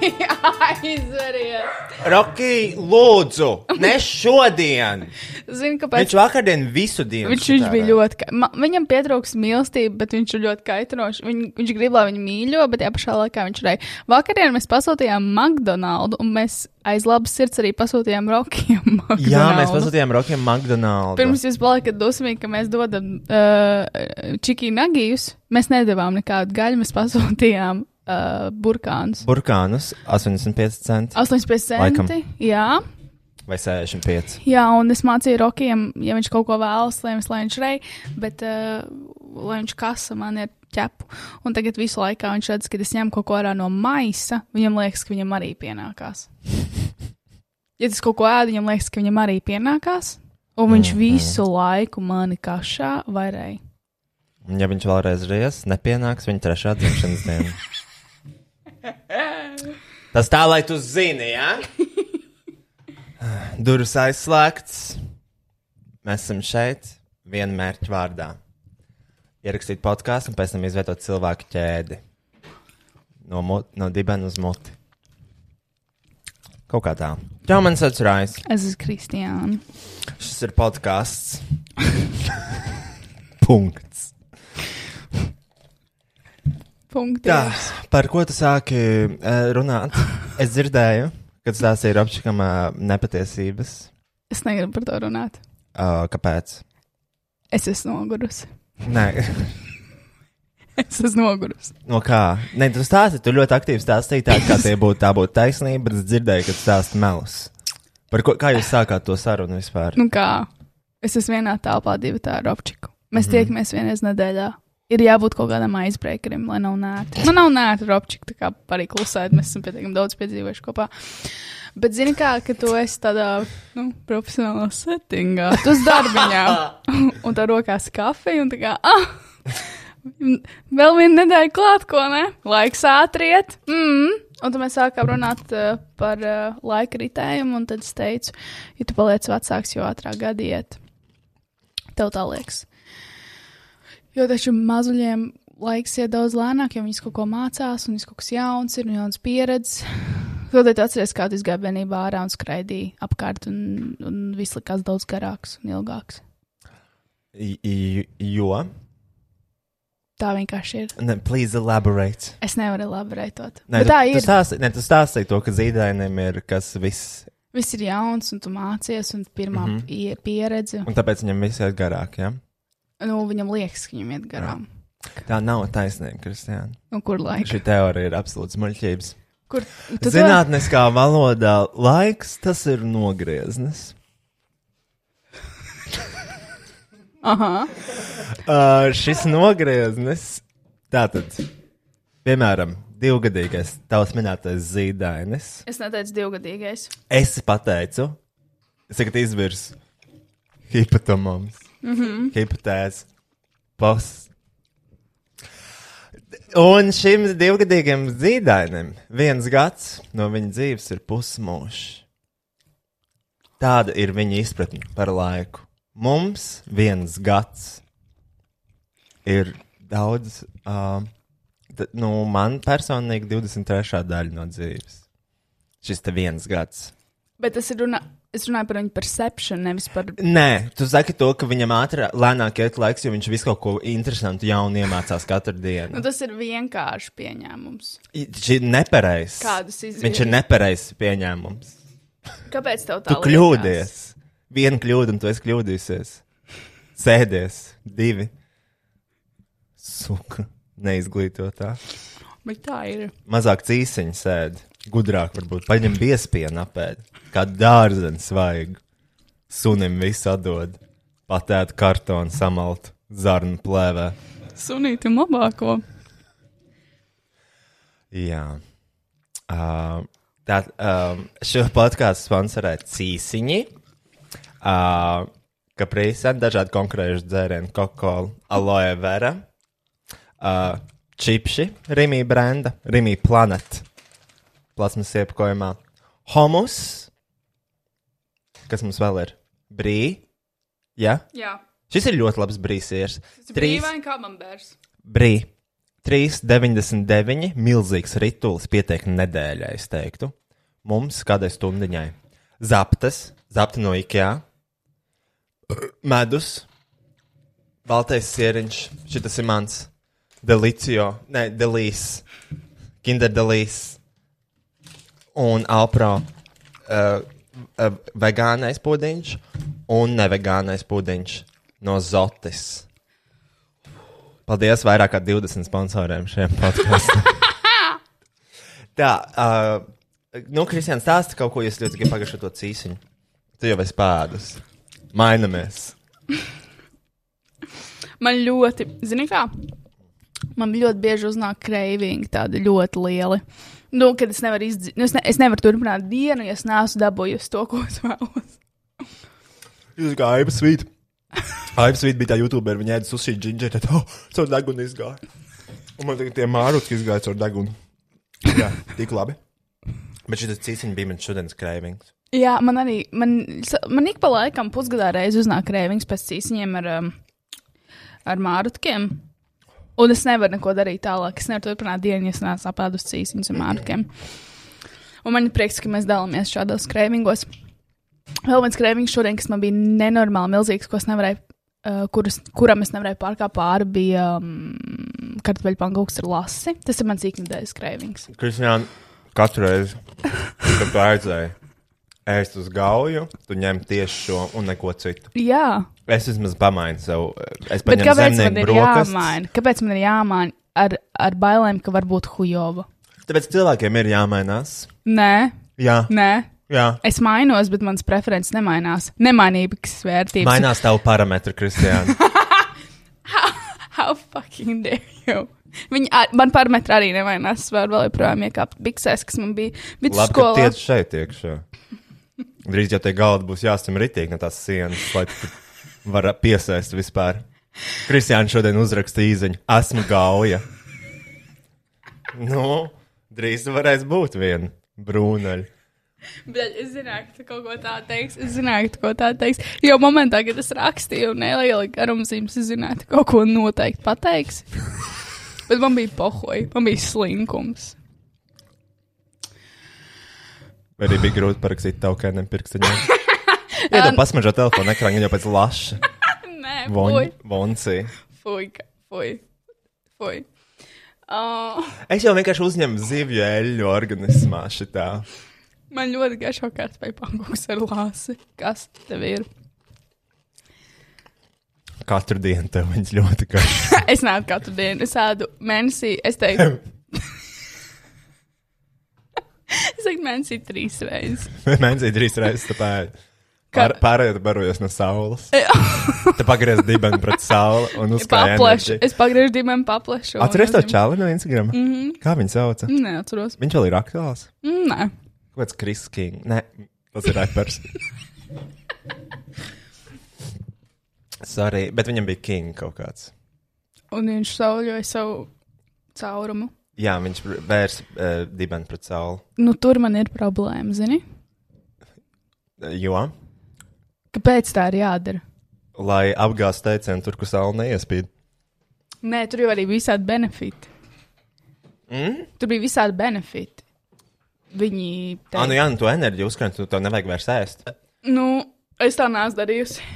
Aizveriet! Rocky, lūdzu, ne šodien! Zini, kāpēc? Viņš vakardien visu dienu. Viņš, viņš bija ļoti. Ma, viņam pietrūks mīlestība, bet viņš ir ļoti kaitinošs. Viņ, viņš grib, lai viņu mīļo, bet tajā pašā laikā viņš arī. Vakarā mēs pasūtījām McDonald's, un mēs aiz labas sirds arī pasūtījām Rokijam. Jā, mēs pasūtījām Rokiem McDonald's. Pirms jūs paliekat dusmīgi, ka mēs dodam uh, čikī nagijus, mēs nedavām nekādu gaļu, mēs pasūtījām uh, burkānus. Burkānus 85 centi 85 Laikam. centi. Jā. vai 65. Jā, un es mācīju Rokijam, ja viņš kaut ko vēlas, lai, lai viņš rej, bet uh, lai viņš kasa man ir ķepu. Un tagad visu laiku viņš redz, ka es ņemu kaut ko ārā no maisa, viņam liekas, ka viņam arī pienākās. Ja tas kaut ko ēd, viņam liekas, ka viņam arī pienākās, un viņš visu laiku mani kašā vai. Un Ja viņš vēlreiz ries, nepienāks viņa trešā dzimšanas diena. Tas tā, lai tu zini, jā? Ja? Durvis aizslēgts. Mēs esam šeit viena mērķa vārdā. Ierakstīt podkāstu un pēc tam izvietot cilvēku ķēdi. No, mu- no dibena uz muti. Kaut kā tā. Jā, man sauc Rais. Es esmu Kristiāna. Šis ir podkāsts. Punkts. Punkts. Tā, par ko tu sāki eh, runāt? Es dzirdēju, kad stāstīji Robčikam eh, nepatiesības. Es negribu par to runāt. Uh, kāpēc? Es esmu nogurusi. Nē, Es esmu nogurusi. no kā? Nē, tu stāstīji, tu ļoti aktīvi stāstīji tā, kā tie būtu, tā būtu taisnība, bet es dzirdēju, ka tu stāsti melus. Par ko, kā jūs sākāt to sarunu vispār? Nu kā, es esmu vienā telpā, divi tā ar Robčiku. Mēs mm. tiekamies vienreiz nedēļā. Ir jābūt kaut kādam aizbreakerim, lai nav nērti. Man nav nērti Robčika, tā kā arī klusēt, mēs esam pietiekami daudz piedzīvojuši kopā. Bet zini kā, ka tu esi tādā, nu, profesionālā settingā, tu esi darbiņā, un tā rokās kafija, un tā kā, ah, vēl viena nedēļa klāt, ko ne? Laiks ātriet. Mm. Un tad mēs sākām runāt uh, par uh, laika ritējumu, un tad es teicu, ja tu paliec vecāks, jo ātrāk gadi iet. Tev tā liekas. Jo taču mazuļiem laiks iet daudz lēnāk, jo viņi kaut ko mācās, un viss kaut kas jauns ir, un jauns pieredzes. Tu atceries, kā tu izgāji bērnībā ārā un skraidīji apkārt, un, un viss likās daudz garāks un ilgāks. I- Jo, Tā vienkārši ir. ne, please elaborate. Es nevaru Bet tu, tā ir. ne, tu stāstīji to, ka zīdainiem ir kas viss, Viss ir jauns, un tu mācies, un pirmā mm. -hmm. pieredze. un tāpēc viņam viss iet garāk? Ja? Nu, viņam liekas, ka viņam iet garām. Tā nav taisnība, Kristiāna. Nu, kur laika? Šī teorija ir absolūts muļķības. Kur tu Zinātniskā valodā laiks tas ir nogrieznis. Aha. Uh, šis nogrieznis, tātad, piemēram, divgadīgais tavs minētais zīdainis. Es neteicu divgadīgais. Es pateicu, es tagad izvirsu hipotomums, mm -hmm. hipotēzi, pos. Un šim divgadīgam zīdainim viens gads no viņa dzīves ir pusmūžs. Tāda ir viņa izpratne par laiku. Mums viens gads ir daudz, uh, nu, man personīgi 23. daļa no dzīves. Šis te viens gads. Bet tas ir runa, es runāju par viņu percepciju, nevis par. Nē, tu saki to, ka viņam ātrāk, lēnāk iet laiks, jo viņš visu kaut ko interesantu, jaunu iemācās katru Nu, dienu. tas ir vienkārši pieņēmums. Viņš ir nepareizs. Kādus izvirzi? Viņš ir nepareizs pieņēmums. Kāpēc tev tā? Tu liekas? kļūdies. Viena kļūda, un tu esi kļūdījusies. Sēdies, divi. Suka, neizglītotā. Bet tā ir. Mazāk cīsiņa sēdi, gudrāk varbūt. Paņem biespienu apēd, kā dārzenis vajag. Sunim visu atdod. Patēt kartonu, samalt zarnu plēvē. Sunītam labāko. Jā. Uh, tā, um, šo podkāstu sponsorē Cīsiņi. Uh, Kaprīsa, dažādi konkurējuši dzērieni, Coca-Cola, Aloe Vera, uh, Čipši, Rimī brenda, Rimī Planet, plasmas iepakojumā, Homus, kas mums vēl ir? Brī, ja? Jā. Šis ir ļoti labs ir brīvāni kā mambērs. Brī. 3,99 milzīgs rituāls pietiek nedēļai, es teiktu. Mums kādai stundiņai. Zaptes, zapta no IKEA, medus, baltais sieriņš, šis ir mans, delicio, ne, delīs, kinderdelīs un alpro uh, uh, vegānais pudiņš un nevegānais pudiņš no Zotis. Paldies vairāk kā 20 sponsoriem šiem podkāstam. Tā, uh, nu, Kristians, stāsta kaut ko, ja es ļoti gribu pagašu to cīsiņu. Tu jau esi pēdus. Mainamies. Man ļoti, zini kā, man ļoti bieži uznāk kreivīgi, tādi ļoti lieli. Nu, kad es nevaru izdzīt, nu, es, ne, es nevaru turpināt dienu, ja es neesmu dabūjusi to, ko es vēlos. Jūs kā Aiba Svīt. Aiba Svīt bija tā YouTube, viņa ēda sushi džinģeri, tad, oh, caur degunu izgāja. Un man tagad tie mārutki izgāja caur degunu. Jā, tik labi. Bet šis cīsiņš bija mans šodienas kreivings. Jā, man arī, man, man ik pa laikam pusgadā reizi uznāk kreivings pēc cīsiņiem ar, um, ar mārutkiem. Un es nevaru neko darīt tālāk. Es nevaru turpināt dienu, ja es neesmu apēdus cīsiņus ar mārutkiem. Un man ir prieks, ka mēs dalāmies šādos kreivingos. Vēl viens kreivings šodien, kas man bija nenormāli milzīgs, ko es nevarēju, uh, kurus, kuram es nevarēju pārkāpt pāri, bija um, kartupeļu pankūks ar lasi. Tas ir mans ikdienas kreivings. Kristiāna, katru reizi, kad tu aizēji ēst uz gauju, tu ņem tieši šo un neko citu. Jā, Es vismaz pamainu sev. Es bet kāpēc man ir brokastis. jāmaina? Kāpēc man ir jāmaina ar, ar bailēm, ka var būt hujova? Tāpēc cilvēkiem ir jāmainās. Nē, Jā, nē. jā. Es mainos, bet mans preferences nemainās. Nemainības vērtības. Mainās tavu parametru, Kristiāna. How fucking dare you? Viņa, man parametri arī nemainās. Es varu vēl joprojām iekāpt biksēs, kas man bija Labi, ka vidusskolā. tiec šeit iekšā. Drīz jau tie galdi būs jāstam ritīgi no tās sienas, lai tu var piesaist vispār. Kristiāna šodien uzraksta īziņu. Esmu gauja. Nu, drīz varēs būt viena brūnaļa. Bet es zināju, ka tu kaut ko tādu teiksi. Es zināju, ka tu kaut ko tādu teiksi. Jo momentā, kad es rakstīju un nelielu garumzīmes, es zināju, ka kaut ko noteikti pateiksi. Bet man bija pohoja, man bija slinkums. Vai arī bija grūti parakstīt tavu kādiem pirkstiņiem? Jā, tā pasmažo telefonu ekrānu jau pēc laša. Nē, fuj, Vonci. fuj, fuj. fuj. Uh, Es jau vienkārši uzņemu zivju eļļu organismā šitā. man ļoti garšo kārtspēju pankūks ar lāsi. Kas tev ir? Katru dienu tev viņas ļoti garšo. es nāku katru dienu, es ēdu mēnesī, es teiktu. es teiktu mēnesī trīs reizes. Mēnesī trīs reizes tāpēc. Pār, pārējie barojas no saules. Te pagriez dibenu pret sauli un enerģiju. Es pagriežu dimēm paplešu. un Atceries to čāli no Instagram? Mm. -hmm. Kā viņu sauca? Neatceros. Viņš vēl ir aktuāls. Mm, Nē. Kāds Kris King? Nē, tas ir repers. Sorry, bet viņam bija King kaut kāds. Un viņš sauļoja savu caurumu. Jā, viņš vērs uh, dibenu pret sauli. Nu, tur man ir problēma, zini? Jo, Kāpēc tā ir jādara? lai apgāztu teicienu tur, kur saule neiespīd. Nē, tur jau arī bija visādi benefiti. Mm? Tur bija visādi benefiti. Viņi. Ah, nu jā, nu to enerģiju uzkrāt, tu to nevajag vairs ēst. Nu, es tā neesmu darījusi.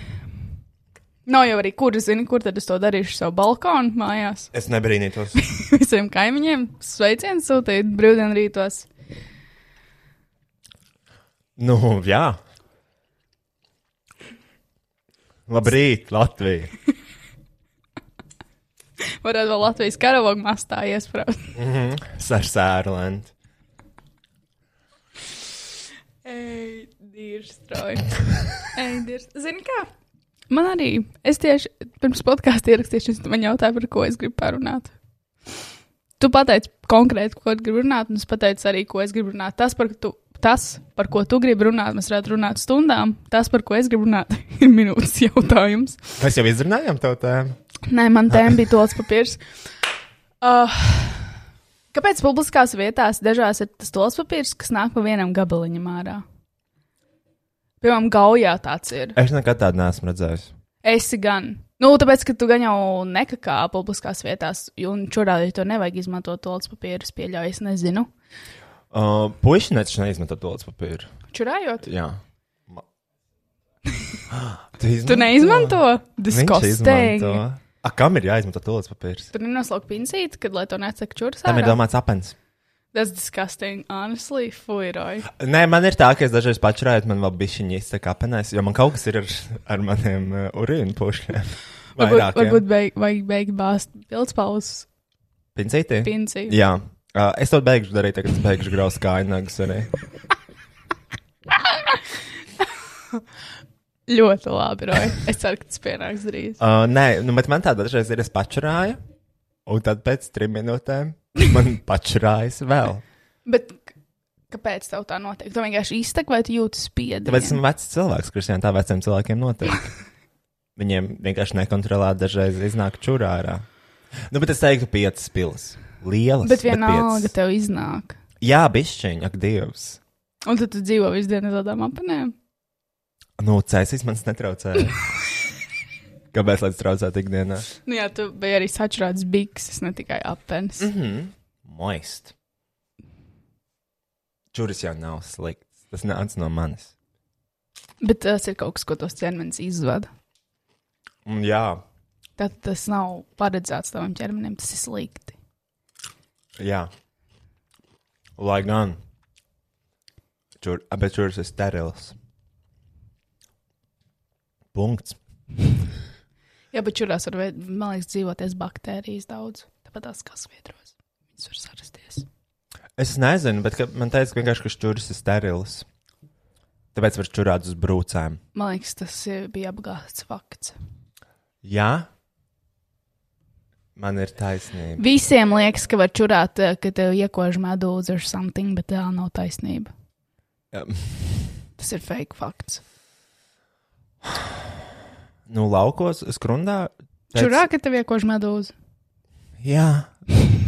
Nav jau arī, kur zini, kur tad es to darīšu savu balkonu mājās. Es nebrīnītos. Visiem kaimiņiem sveicienus sūtīt brīvdienrītos. nu, jā. Labrīt, Latvija. Varētu vēl Latvijas karaogu mastā iesprāst. Ar sērlentu. Ej, dīrs strauji. Ej, dīrs. Zini kā? Man arī, es tieši pirms podkāstu ierakstīšu, man jautāja, par ko es gribu parunāt. Tu pateici konkrēti, ko gribi runāt, un es pateicu arī, ko es gribu runāt. Tas, par, tu, tas, par ko tu gribi runāt, mēs varētu runāt stundām. Tas, par ko es gribu runāt, ir minūtes jautājums. Mēs jau izrunājām to tēmu. Nē, man tēma bija tols papīrs. Uh, kāpēc publiskās vietās dažās ir tas tols papīrs, kas nāk pa vienam gabaliņam ārā? Piemēram, gaujā tāds ir. Es nekad tādu neesmu redzējis. Esi gan. Nu, tāpēc, ka tu gan jau nekakā publiskās vietās, un čurādi to nevajag izmantot tolis papīru, es pieļauju, es nezinu. Uh, Puisši netaču neizmetot tolis papīru. Čurājot? Jā. Ma... tu, izmanto? Tu neizmanto? Izmanto. A, kam ir jāizmanto tolis papīrs? Tur nenoslaukt pincīti, kad lai to nesaka čuras. Tam ir domāts apens. Tas disgusting, honestly, fuiroj. Nē, man ir tā, ka es dažreiz pačurāju, man vēl bišķiņi izsaka apenēs, jo man kaut kas ir ar, ar maniem uh, urīnu pušļiem. Varbūt, varbūt beig, vajag beigt bāzt pildspalvas Pincīti? pincī. Jā. Uh, es to beigšu darīt, tagad es beigšu graust kājnagus arī. Ļoti labi, Roja. Es ceru, ka tas pienāks drīz. Uh, nē, nu, bet man tā dažreiz ir, es pačurāju, un tad pēc trim minūtēm man pačurājas vēl. Bet kāpēc tev tā notiek? Tu vienkārši iztek vai tu jūti spiedienu? Tāpēc esmu vecs cilvēks, Kristija, tā veciem cilvēkiem notiek. Viņiem vienkārši nekontrolēti dažreiz iznāk čurā ārā. Nu, bet es teiktu, piecas pilas. Lielas. Bet vienalga tev iznāk. Jā, bišķiņ, ak, Dievs. Un tad tu dzīvo visu dienu tādām apanēm. Nu, cēsīs man netraucēja. Kāpēc lai traucētu ikdienā? Nu jā, tu biji arī sačurāts bikses, ne tikai apens. Mm. Mhm. Moist. Čuris jau nav slikts. Tas nāca no manis. Bet tas ir kaut kas, ko tos ķermenis izvada. Un jā, Tad tas nav paredzēts tavam ķermenim, tas ir slikti. jā. Lai gan. Čur, bet čuris ir sterils. Punkts. Jā, bet čurās var, man liekas, dzīvoties baktērijas daudz. Tāpat tās kā sviedros. Viņas var sarasties. Es nezinu, bet ka, man teica, ka vienkārši ka čuris ir sterils. Tāpēc var čurāt uz brūcēm. Man liekas, tas bija apgāsts fakts. Jā, man ir taisnība. Visiem liekas, ka var čurāt, eh, ka tev iekož medūza or something, bet tā nav taisnība. Jā. Tas ir fake fakts. Nu, laukos, skrundā. pēc- Čurā, ka tev iekož medūza. Jā,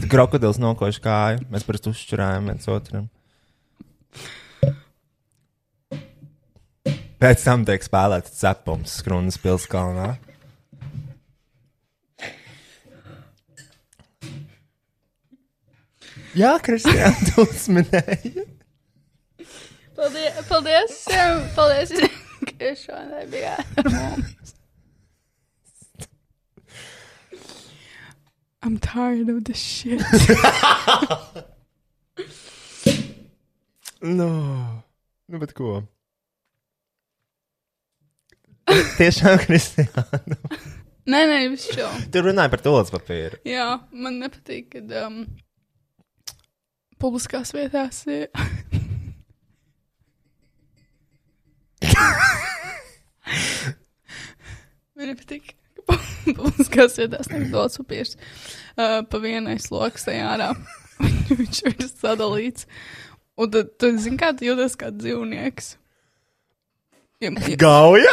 krokodils nokoš kāju. Mēs parasti uzšķirājām viens otram. Pēc tam tiek spēlēts cepums Skrunas pilskalnā. Jā, Kristija, tu uzminēji. Paldies! Paldies! Paldies! ka šodien bijāt ar mums. I'm tired of this shit. No. Nu, bet ko? Tiešām, Kristija. nē, nē, viss šo. Tu runāji par tolas papīru. Jā, man nepatīk, kad um, publiskās vietās ir. man nepatīk, ka pu- publiskās vietās tiek dots papīrs uh, pa vienai slokstai ārā. Viņš ir sadalīts. Un tad, tu zini, kā tu jūties kā dzīvnieks. Ja, ja, Gauja?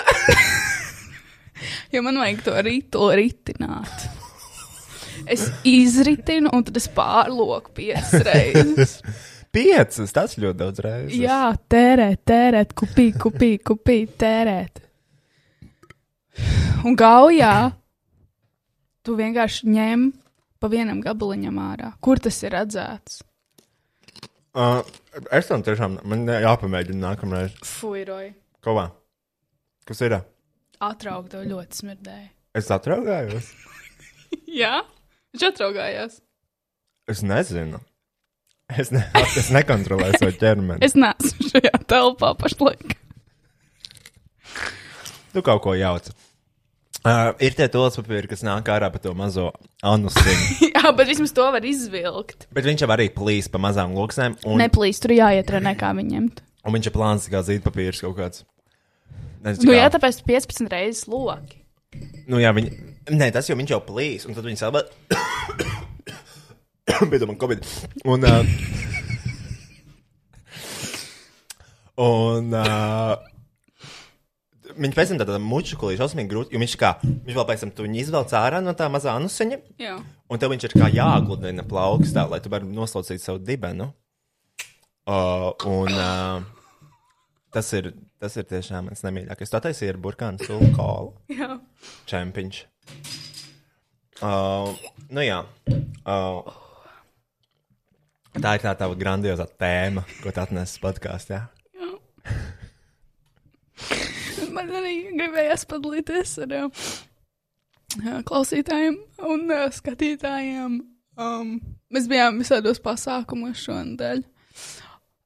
ja man vajag to rītu ritināt. Es izritinu, un tad es pārloku piecas reizes. Piecas, tas ļoti daudz reizes. Jā, tērēt, tērēt, kupī, kupī, kupī, tērēt. Un gaujā tu vienkārši ņem pa vienam gabaliņam ārā. Kur tas ir redzēts? Uh, es tam tiešām, man jāpamēģina nākamreiz. Fuiroji. Ko vā? Kas ir? Atraugt to ļoti smirdēja. Es atraugājos. Jā, viņš atraugājās. Es nezinu. Es, ne, es nekontrolēju savu ķermeni. Es neesmu šajā telpā pašlaik. Tu kaut ko jauc. Uh, ir tie tolas papīri, kas nāk ārā pa to mazo anusiņu. Jā, bet vismaz to var izvilkt. Bet viņš jau arī plīs pa mazām loksnēm. Un, Neplīst, tur jāietrenē, kā viņu ņemt. un viņš ir plāns kā zīdpapīrs kaut kāds. Nezinu, Nu, kā. jā, tāpēc 15 reizes loki. Nu, jā, viņi. Nē, tas jau viņš jau plīs, un tad viņi sabā. Bija man covid. Un. Uh, un. Uh, Viņš pēc tam tādā mučukulī šausmīgi grūti, jo viņš kā, viņš vēl pēc tam viņu izvelc ārā no tā mazā anusiņa, Jā. un tev viņš ir kā jāgludina plaukstā, lai tu varētu noslaucīt savu dibenu. Uh, un uh, tas ir, tas ir tiešām mans nemīļākais. Tā taisīja ar burkānu sulu kolu. Jā. Čempiņš. Uh, nu jā. Uh, tā ir tā tava grandiozā tēma, ko tu atnesi podkāstā. Man arī gribējās padalīties ar uh, klausītājiem un uh, skatītājiem. Um, mēs bijām visādos pasākumos šonadēļ.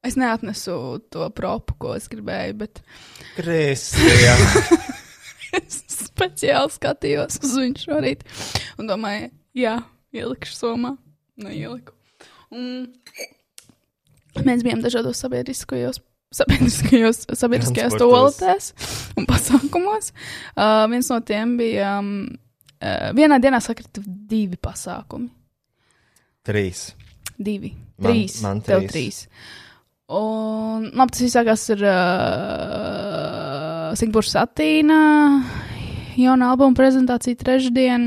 Es neatnesu to propu, ko es gribēju, bet Kristija. es speciāli skatījos uz viņu šorīt un domāju, jā, ielikšu somā. Nu, ieliku. Un mēs bijām dažādos sabiedriskajos. Sabiedriskajos, sabiedriskajās toaletēs un pasākumos. Uh, viens no tiem bija. Um, uh, vienā dienā sakrita divi pasākumi. Trīs. Divi. Man- trīs. man Tev trīs. trīs. Un labi, tas viss sākās ar uh, Singapūras satīna jauna albuma prezentāciju trešdien,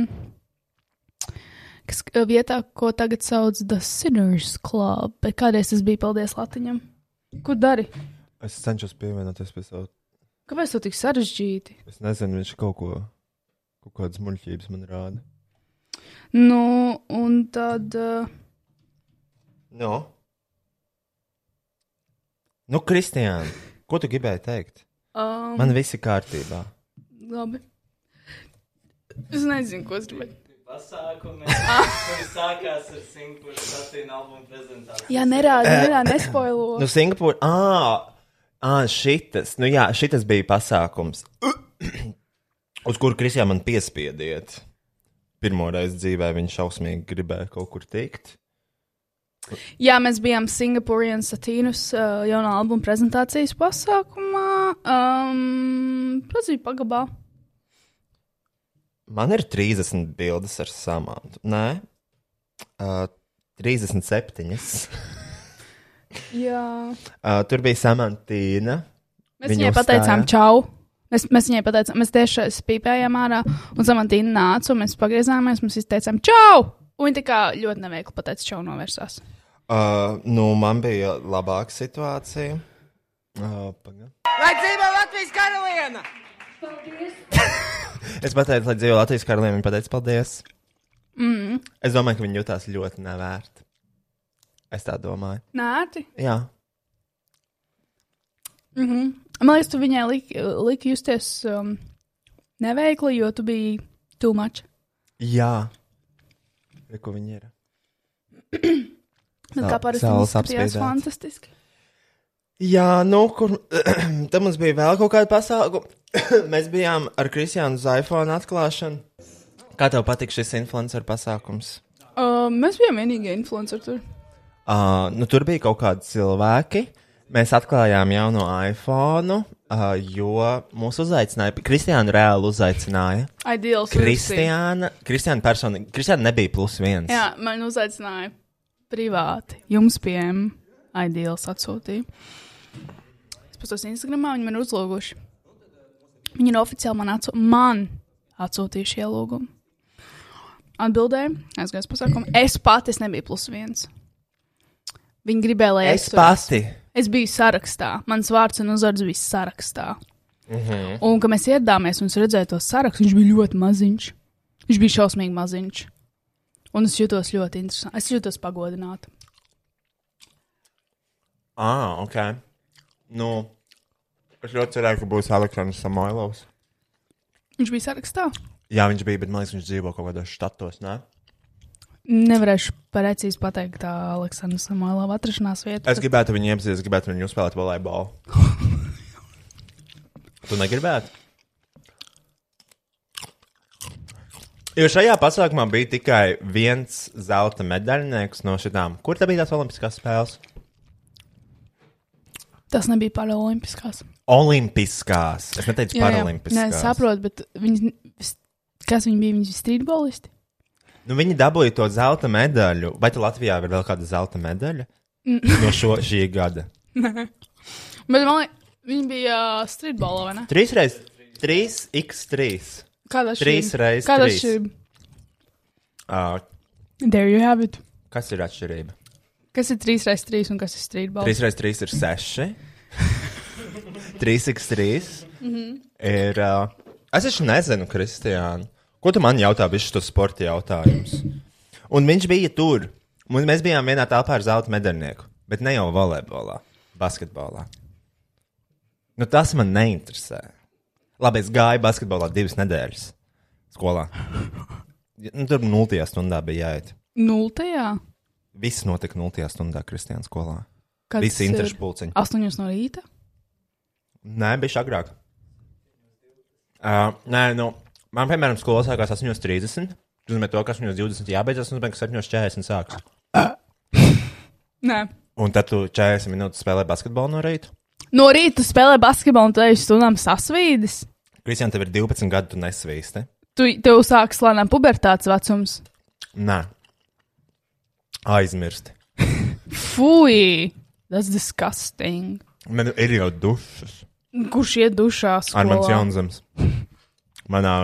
kas uh, vietā, ko tagad sauc The Sinners Club. Bet kādreiz tas bija, paldies Latiņam. Ko dari? Es cenšos pievienoties pie savu. Kāpēc tas tik sarežģīti? Es nezinu, viņš kaut ko, kaut kādas muļķības man rāda. Nu, un tad. Uh, Nu? Nu, Kristiāna, ko tu gribēji teikt? um, Man viss ir kārtībā. Labi. Es nezinu, ko es gribēju. Pasākumi, kuri sākās ar Singapūras satīna albumu prezentāciju. Jā, nerāda, nerāda, nespoilo. Nu, Singapūra. Ah, ah, šitas. Nu, jā, šitas bija pasākums, uz kuru Kristija man piespiediet. Pirmo reizi dzīvē viņš šausmīgi gribēja kaut kur tikt. Jā, mēs bijām Singapūrijas satīnus uh, jaunā albuma prezentācijas pasākumā. Um, tas bija pagabā. Man ir 30 bildes ar samantu. Nē, uh, 37. Jā. uh, tur bija samantīna. Mēs Viņa viņai pateicām čau. Mēs, mēs viņai pateicām, mēs tieši spīpējām ārā, un Samantīna nāca, un mēs pagriezāmies, mēs izteicām čau! Un viņa tā kā ļoti neveikli pateica čau novērsās. Uh, nu, man bija labāka situācija. Uh, paga- Lai dzīvo Latvijas karaliene! es pateicu, lai dzīvo Latvijas karaliene, viņa pateica paldies. Mm. Es domāju, ka viņa jutās ļoti nevērta. Es tā domāju. Nāti? Jā, Man liekas, tu viņai liki lik justies um, neveikli, jo tu biji too much. jā. Re, ko viņa ir? Nu, kā parasti skatījās apspīdēts. fantastiski. Jā, nu, kur. Tam mums bija vēl kaut kāda pasākuma. Mēs bijām ar Kristiānu iPhone atklāšanu. Kā tev patīk šis influencer pasākums? Uh, mēs bijām vienīgie influenceri tur. Uh, nu, tur bija kaut kādi cilvēki. Mēs atklājām jauno iPhone, uh, jo mūs uzaicināja. Kristiāna reāli uzaicināja. Ideāls. Kristiāna, Kristiāna personīgi, Kristiāna nebija plus viens. Jā, man uzaicināja privāti. Jums pieejam ideāls atsūtīja. Patos Instagramā, viņi man ir uzlūguši. Viņi ir oficiāli man, atsū man atsūtījuši ielūgumu. Atbildēju, aizgāju uz pasākumu. Es pati es nebiju plus viens. Viņi gribēja, lai Es es, pati. Es biju sarakstā. Mans vārds un uzvārds bija sarakstā. Mm. -hmm. Un, kad mēs ieradāmies un es redzēju to sarakstu, viņš bija ļoti maziņš. Viņš bija šausmīgi maziņš. Un es jutos ļoti interesanti. Es jutos pagodināta. Ah, ok. Nu, es ļoti cerēju, ka būs Aleksandrs Samoilovs. Viņš bija sarakstā. Jā, viņš bija, bet man liekas, viņš dzīvo kaut kādos štatos, ne? Nevarēšu precīzi pateikt tā Aleksandra Samoilova atrašanās vietu. Es gribētu viņu iepazīties, es gribētu viņu uzspēlēt volejbolu. tu negribētu? Jo šajā pasākumā bija tikai viens zelta medaļnieks no šitām. Kur tā bija tās olimpiskās spēles? Tas nebija paralimpiskās. Olimpiskās. Es neteicu paralimpiskās. Nē, es saprotu, bet viņi, kas viņi bija? Viņi bija streetbolisti. Nu, viņi dabūja to zelta medaļu. Vai te Latvijā ir vēl kāda zelta medaļa? no šo, šī gada. Bet man liekas, viņi bija uh, streetbolā, vai ne? 3 reizes 3x3. Kāda Trīs reizes Kāda trīs. šī? Uh, There you have it. kas ir atšķirība? Kas ir 3 reizes 3 un kas ir streetbols? 3 reizes 3 ir 6. 3x3 Mhm. ir. Uh, es taču nezinu, Kristiāna. Ko tu man jautā, bija šis sporta jautājums? Un viņš bija tur. Un mēs bijām vienā telpā ar zelta medaļnieku, bet ne jau volejbolā, basketbolā. Nu, tas man neinteresē. Labi, es gāju basketbolā divas nedēļas skolā. Nu, tur nultajā stundā bija jāiet. Nultajā? Viss notika nultajā stundā Kristiāna skolā. Kad Visi ir interešu pulciņi. Astoņos no rīta? Nē, bija agrāk. Uh, nē, nu, man, piemēram, skolā sākās 8.30. Tas nozīmē, to, ka 8.20 jābeidzas, ka 7.40 sākas. Nē. Un tad tu 40 minūtes spēlē basketbolu no rīta. No rīta tu spēlē basketbolu un tu ej uz stundām sasvīdis. Kristiāna, tev ir 12 gadi, tu nesvīsti. Tu tev sākas lēnām pubertātes vecums. Nē, aizmirsti. Fui! Tas disgusting. Man ir jau dušas. Kurš iet dušā? Ar mans skolā? jaunzems. Manā,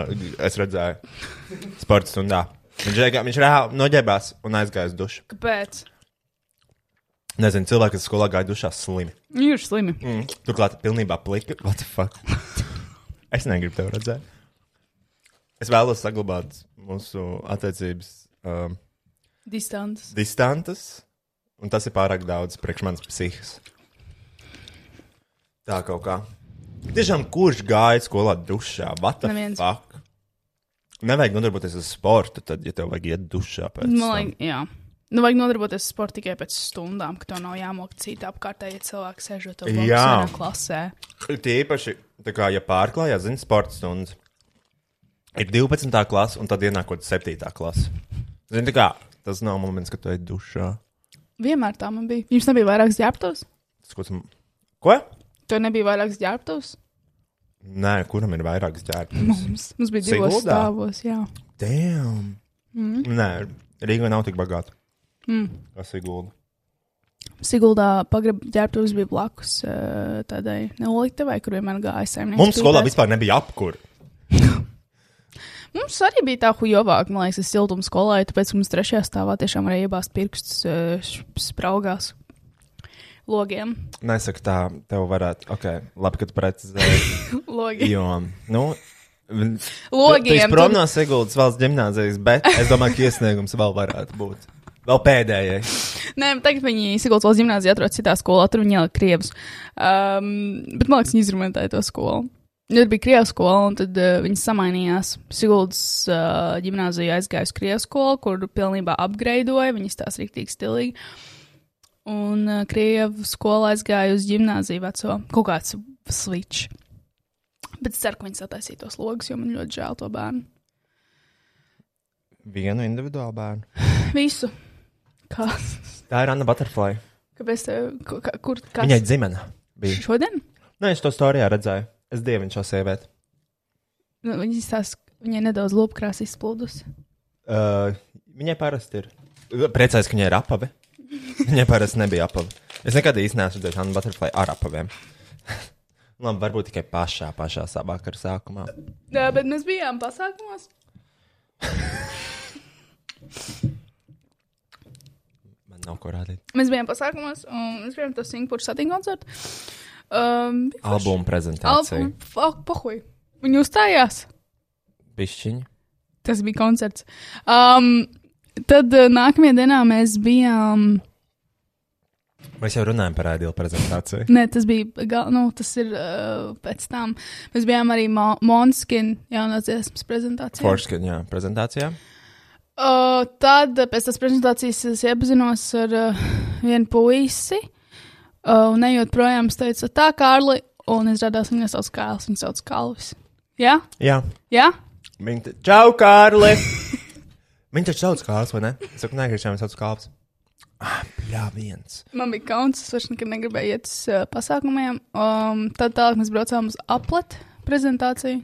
es redzēju, sporta stundā. Viņš, viņš reāli noģērbās un aizgāja uz dušu. Kāpēc? Nezinu, cilvēki, kas skolā gāja dušā slimi. Viņi ir slimi. Mm. Turklāt, pilnībā plika. What the fuck? es negribu tevi redzēt. Es vēlos saglabāt mūsu attiecības um, Distants. distantas, un tas ir pārāk daudz priekš manas psihikas. Tā kaut kā. Tiešām, kurš gāja skolā dušā? The Neviens. fuck? Nevajag nodarboties ar sportu, tad, ja tev vajag iet dušā pēc Man tam. liekas, jā. Nu, vajag nodarboties ar sportu tikai pēc stundām, ka tev nav jāmok cita apkārtēji, ja cilvēki sēžot to Jā. klasē. Tīpaši, tā kā, ja pārklājās, zini, sporta stundas. Ir 12. klase, un tad ienākot 7. klase. Zini, tā kā tas nav moments, kad tu ej dušā. Vienmēr tā man bija. Jums nebija vairākas ģērbtos? Tas, ko, tu... ko? Tev nebija vairākas ģērbtos? Nē, kuram ir vairākas ģērbtas? Mums, mums bija divos Siguldā? stāvos, jā. Damn! Mm. Nē, Rīga nav tik bagāta. Mm. Kas ir gulda? Siguldā pagraba ģērbtos bija blakus uh, tādai noliktavai, kur vienmēr gāja saimnieks. Mums skolā vispār nebija apkur. Mums arī bija tā hujovāk, man liekas, siltuma skolā, tāpēc mums trešajā stāvā tiešām varēja iebāzt pirkstus uh, spraugās logiem. Nesaka tā, tev varētu. Ok, labi, ka tu precizēji. Logi. jo, nu. Logiem. prom no Siguldas valsts gimnāzijas, bet es domāju, ka iesniegums vēl varētu būt. Vēl pēdējais. Nē, tagad viņi Siguldas valsts gimnāzijā atrodas citā skolā, tur viņi ielika krievus. Um, bet man liekas, viņi izrumentēja to skolu. Tur bija krievu skola, un tad uh, viņi samainījās. Siguldas uh, gimnāzija aizgāja uz krievu skolu, kur pilnībā apgreidoja, viņi tās rīktīgi stilīgi. Un uh, krievu skola aizgāja uz gimnāziju veco, kaut kāds switch. Bet es ceru, ka viņi sataisīja tos logus, jo man ļoti žēl to bērnu. Vienu individuālu bērnu. Visu. Kas? Tā ir Anna Butterfly. Kāpēc tev, kur, kas? Viņai dzimena bija. Šodien? Nē, es to storijā redzēju. Es dievinu šo sievieti. Nu, Viņa izstāsta, ka viņai nedaudz lopkrās izplūdus. Uh, viņai parasti ir. Priecājos, ka viņai ir apavi. Viņai parasti nebija apavi. Es nekad īsti neesmu redzējis Anna Butterfly ar apaviem. Labi, varbūt tikai pašā, pašā savā vakara sākumā. Jā, bet mēs bijām pasākumos. Man nav ko rādīt. Mēs bijām pasākumos, un mēs bijām to Singapūras satīnu koncertu. Um. Albuma prezentācija. Albumu. Fuck, pohuj. Viņi uzstājās. Pišķiņa. Tas bija koncerts. Um, tad uh, nākamajā dienā mēs bijām. Mēs jau runājam par ideālu prezentāciju. Nē, tas bija. Gal, nu, tas ir uh, pēc tam. Mēs bijām arī Mo Monskin jaunās dziesmas prezentācijā. Forskin, jā, prezentācijā. Uh, tad pēc tās prezentācijas es iepazinos ar uh, vienu puisi. Uh, un ejot projām, es teicu, tā, Kārli, un izrādās, viņa sauc Kārlis, viņa sauc Kalvis. Jā? Jā. Jā? Viņa te... Čau, Kārli! Viņa taču sauc Kārlis, vai ne? Es saku, nē, Kristiāna sauc Kārlis. Ah, jā, viens. Man bija kauns, es vairs nekad negribēju iet uz uh, pasākumiem. Um, tad tālāk mēs braucām uz apletu prezentāciju.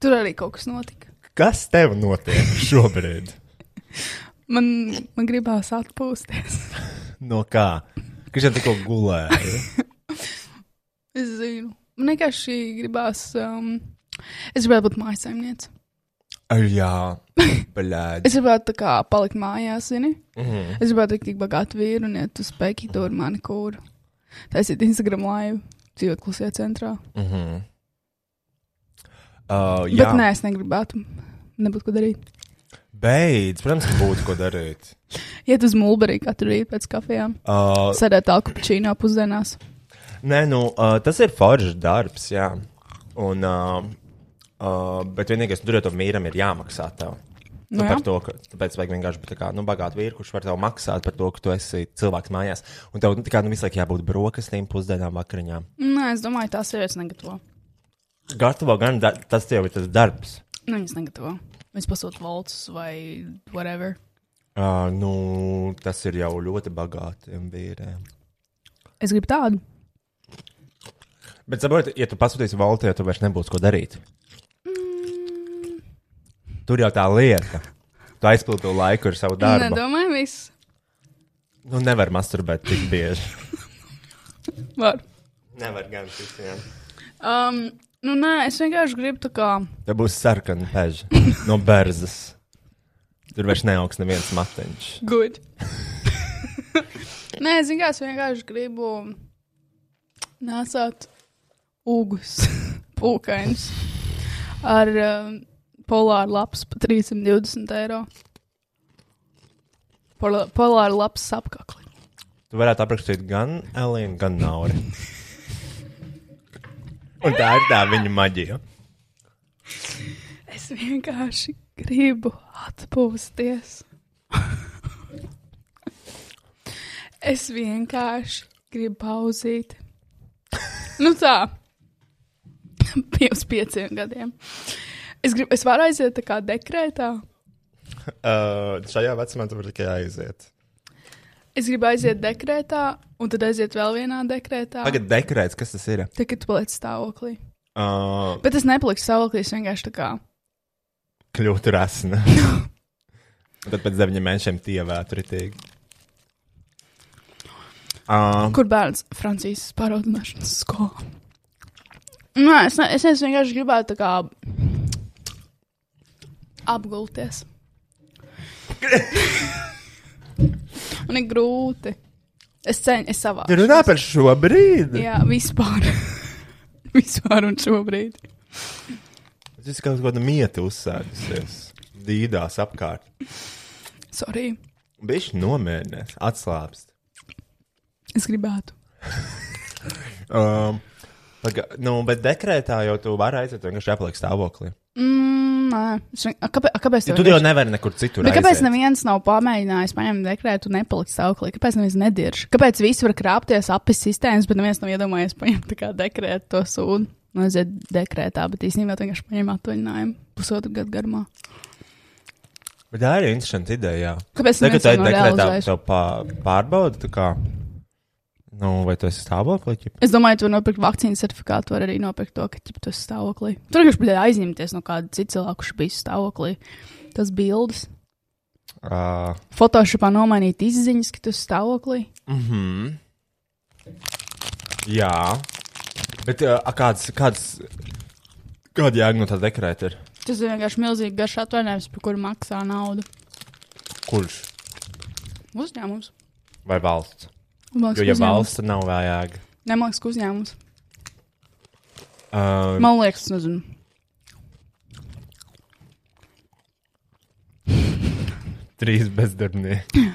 Tur arī kaut kas notika. Kas tev notiek šobrīd? Man, man gribās atpūsties. No kā? Jau tikko gulēja? es zinu. Man vienkārši gribās. Um, es gribētu būt mājsaimniece. Ar jā, blēdi. Es gribētu tā kā palikt mājās, zini. Mhm. Es gribētu tik bagātu vīru un iet uz ar manikūru. Taisīt Instagram live, dzīvot klusajā centrā. Mhm. Uh, Bet nē, es negribētu. Nebūtu ko darīt. Beidz, protams, ka būtu ko darīt. Iet uz mulberī katru rītu pēc kafijām. Uh, Sēdēt tālku pačīnā pusdienās. nē, nu, uh, tas ir foršs darbs, jā. Un, uh, uh, bet vienīgais, tur jau tam vīram ir jāmaksā tev. Nu, Nu jā. par to, ka tāpēc vajag vienkārši būt tā kā, nu, bagāts vīrs, kurš var tev maksāt par to, ka tu esi cilvēks mājās. Un tev tā kā, nu, visu laiku jābūt brokastīm, pusdienām, vakariņām. Nē, es domāju, tās sievietes negatavo. Gatavo gan da tas jau ir tas darbs. Nu, viņas negatavo. Viņas pasūta valsts vai whatever. Uh, nu, tas ir jau ļoti bagātiem vīriem. Es gribu tādu. Bet, saprotiet, ja tu pasūtīsi valstī, tad vairs nebūs ko darīt. Tur jau tā lieta. Tu aizpildi to laiku ar savu darbu. Nedomāju, viss. Nu, nevar masturbēt tik bieži. Var. nevar gan visiem. Um, nu, nē, es vienkārši gribu tā kā. Te būs sarkana peža no berzas. Tur vairs neaugs neviens mateņš. Good. nē, es vienkārši, vienkārši gribu nesāt ugus, pūkainus ar um, polāru lapas par 320 eiro. Polāru lapas apkakli. Tu varētu aprakstīt gan Elīnu, gan Nauri. Un tā ir tā viņa maģija. Es vienkārši gribu atpūsties. es vienkārši gribu pauzīt. nu tā, pirms pieciem gadiem. Es, gribu, es varu aiziet tā kā dekrētā. Uh, šajā vecumā tu vari tikai aiziet. Es gribu aiziet dekrētā, un tad aiziet vēl vienā dekrētā. Tagad dekrēts, kas tas ir. Tagad tu paliec stāvoklī. Uh, Bet es nepaliku stāvoklī, es vienkārši tā kā. kļūt rasna. Tad pēc deviņiem mēnešiem tievētu ritīgi. Uh, Kur bērns Francijas pāraudināšanas skolā? Nē, es, ne, es, es vienkārši gribētu tā kā apgulties. Man ir grūti. Es ceņu, es savā. tu runā par šo brīdi. Jā, vispār. vispār un šobrīd. Tas kaut kāda mieta uzsēdusies. Dīdās apkārt. Sorry. Bišķi nomierinies, atslābst. Es gribētu. Um, paga, nu, bet dekrētā jau tu vari aiziet, vienkārši jāpaliek stāvoklī. Mm, nē, kāpēc, kāpēc Ja tu jau nevari nekur citur. Bet kāpēc aiziet? neviens nav pamēģinājis paņemt dekrētu un nepalikt stāvoklī? Kāpēc neviens nedirž? Kāpēc visi var krāpties apis sistēmas, bet neviens nav iedomājies paņemt dekrētu to sūdu? Nu, aiziet dekrētā, bet īstenībā vienkārši paņem atvaļinājumu pusotru gadu garumā. Bet tā ir interesanta ideja. jā. Kāpēc Tagad tā to ir dekrētā, tev pā, pārbauda, nu, vai tu esi stāvoklī? ķip? Es domāju, tu vari nopirkt vakcīnu certifikātu, var arī nopirkt to, ka ķip, tu esi stāvoklī. Tur vienkārši bija aizņemties no kāda cita cilvēka, kurš bija stāvoklī. Tas bildes. Uh, Photoshopā nomainīt izziņas, ka tu esi stāvoklī. mhm. Jā. Bet uh, kāds, kāds, kāda jēga no tā dekrēta ir? Tas ir vienkārši milzīgi garš atvainājums, par kuru maksā naudu. Kurš? Uzņēmums. Vai valsts? Liekas, Jo, ja valsts, nav vajag. Nemāks, ka uzņēmums. Uh, Man liekas, nezinu. Trīs bezdarbnieki.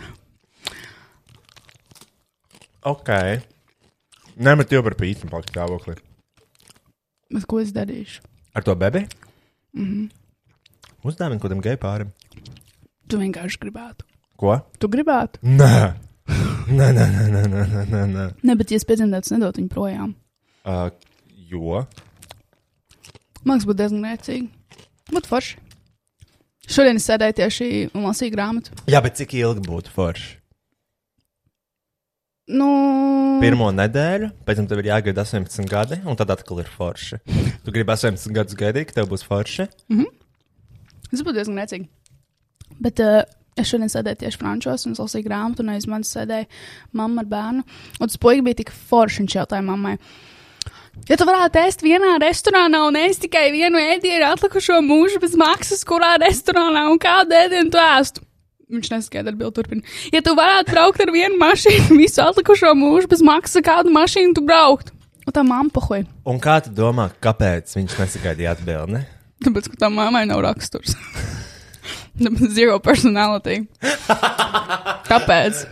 ok. Nemet jau par pīci palikt stāvoklī. Bet ko es darīšu? Ar to bebi? Mm -hmm. Uzdāvinu kaut kādam gei pārim. Tu vienkārši gribētu. Ko? Tu gribētu. Nē, nē, nē, nē, nē, nē, nē, nē, nē. Bet ja es piedzimtu, nedot viņu projām. Uh, jo. Liekas, būtu diezgan rēcīgi. Būtu forši. Šodien es sēdēju tieši un lasīju grāmatu. Jā, bet cik ilgi būtu forši? Nu, Pirmo nedēļu, pēc tam tev ir jāgaida 18 gadi, un tad atkal ir forši. Tu gribi 18 gadus gaidīt, ka tev būs forši. tas būtu diezgan rēcīgi. Bet uh, es šodien sēdēju tieši frančos un es lasīju grāmatu, un aiz manis sēdēja mamma ar bērnu. Un tas puisis bija tik forši, viņš jautāja mammai. Ja tu varētu ēst vienā restorānā un ēst tikai vienu ēdienu atlikušo mūžu bez maksas, kurā restorānā un kādu ēdienu tu ēstu? Viņš neskaidri atbild, turpina. Ja tu varētu braukt ar vienu mašīnu visu atlikušo mūžu bez maksas, kādu mašīnu tu braukt? Un tā mamma pohoja. Un kā tu domā, kāpēc viņš nesagaidīja atbildi? Ne? Tāpēc, ka tā mammai nav raksturs. Zero personality. Tāpēc.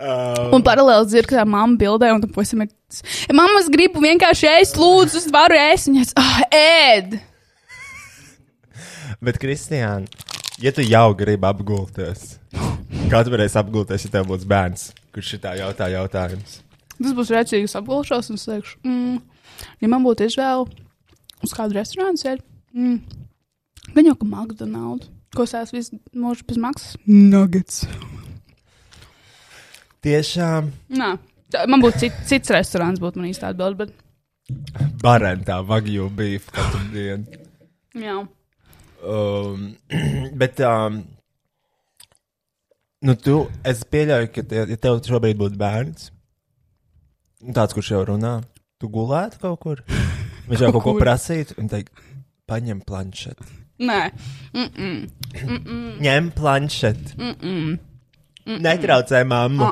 Uh, Un paralēli dzird, ka tā mamma bildē, un tam puisim ir. Mamma, es gribu vienkārši ēst, lūdzu, es varu ēst. Viņa saka, ah, ēd! bet, Kristiāna, ja tu jau gribi apgulties, kā tu varēsi apgulties, ja tev būs bērns, kurš šitā jautā jautājums? Tas būs rēcīgs apgulšos, un es teikšu, mm, ja man būtu izvēle uz kādu restorānu sēdi, mm, gan jau ka McDonald's, ko es esmu visu mūžu bez maksas. Nuggets. Tiešām Nā, tā- man būtu cit, cits restorāns, būtu man īstā atbilde, bet barentā vagju beef katru dienu. jā. Um, bet, um, nu, tu, es pieļauju, ka, te, ja tev šobrīd būtu bērns, nu, tāds, kurš jau runā, tu gulētu kaut kur. Viņš jau kaut ko prasītu un teikt, paņem planšeti. Nē, mm -mm. Ņem planšeti. Netraucē mammu.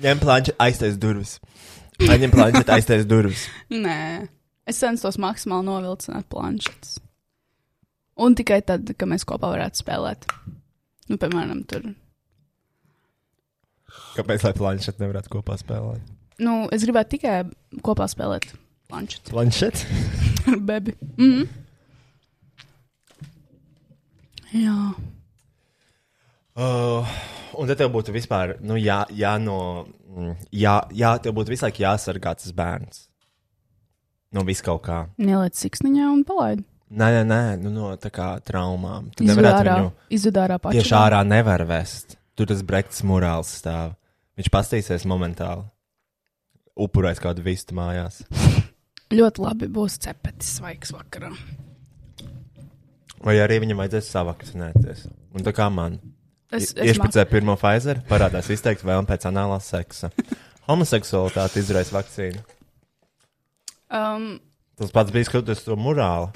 Ņem planšeti, aiztais durvis. Paņem planšeti, aiztais durvis. Nē, es centos maksimāli novilcināt planšetes. Un tikai tad, kad mēs kopā varētu spēlēt. Nu, piemēram, tur. Kāpēc lai planšeti nevarētu kopā spēlēt? Nu, es gribētu tikai kopā spēlēt planšeti Planšeti? ar bebi. Mm -hmm. Jā, Uh, un tad tev būtu vispār, nu, jā, jā, no, mm, jā, jā, tev būtu visu laiku jāsargā tas bērns. No vis kaut kā. neliec siksniņā un palaid. Nē, nē, nē, nu, no tā kā traumām. Tu nevarētu viņu izved ārā pašu. tieši ārā nevar vest. Tur tas brekts morāls stāv. Viņš pastīsies momentāli. Upurēs kādu vistu mājās. Ļoti labi būs cepetis svaigs vakarā. Vai arī viņam vajadzēs savakcinēties. Un tā kā man. Es, es Iešpricē pirmo Pfizer, parādās izteikti vēlme pēc anālā seksa. Homoseksualitāte izraisa vakcīnu. Um, Tas pats bija skatoties to morāli.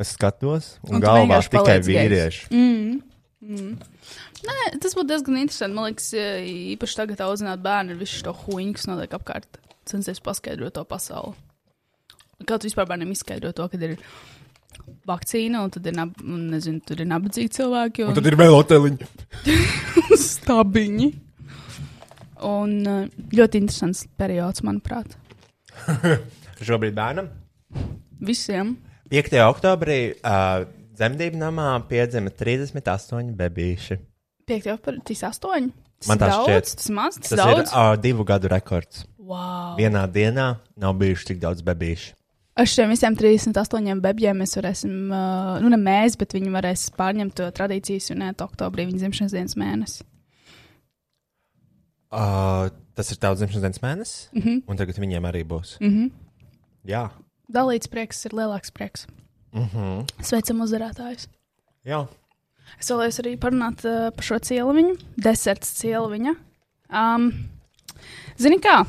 Es skatos, un, Un galvā tikai paliec gejs. vīrieši. Nē, tas būtu diezgan interesanti. Man liekas, īpaši tagad, audzināt bērnu, ir viss šo huīņu, kas notiek apkārt. Censties paskaidrot to pasauli. Kā tu vispār bērnam izskaidro to, ka ir vakcīna, un tad ir, nab un, nezinu, tur ir nabadzīgi cilvēki un, Un tad ir vēl hoteliņi. un stabiņi. Un eh, ļoti interesants periods, manuprāt, Šobrīd bērnam visiem. 5. oktobrī uh, dzemdību namā piedzima 38 bebīši. 5. aprīlis 8. Man tā daudz, šķiet. Tas maz, tas, Tas tas ir daudz. uh, divu gadu rekords. Wow. Vienā dienā nav bijuši tik daudz bebīšu. Ar šiem visiem 38 bebijiem mēs varēsim, nu, ne mēs, bet viņi varēs pārņemt to tradīciju svinēt oktobrī, viņa dzimšanas dienas mēnesi. Uh, tas ir tavs dzimšanas dienas mēnesis, mm -hmm. un tagad viņiem arī būs. Mm -hmm. Jā, Dalīts prieks ir lielāks prieks. Mm -hmm. Sveicam uzvarētājus! jā. Es vēlējos arī parunāt uh, par šo cieliņu, deserts cieliņa. Um, Zini kā,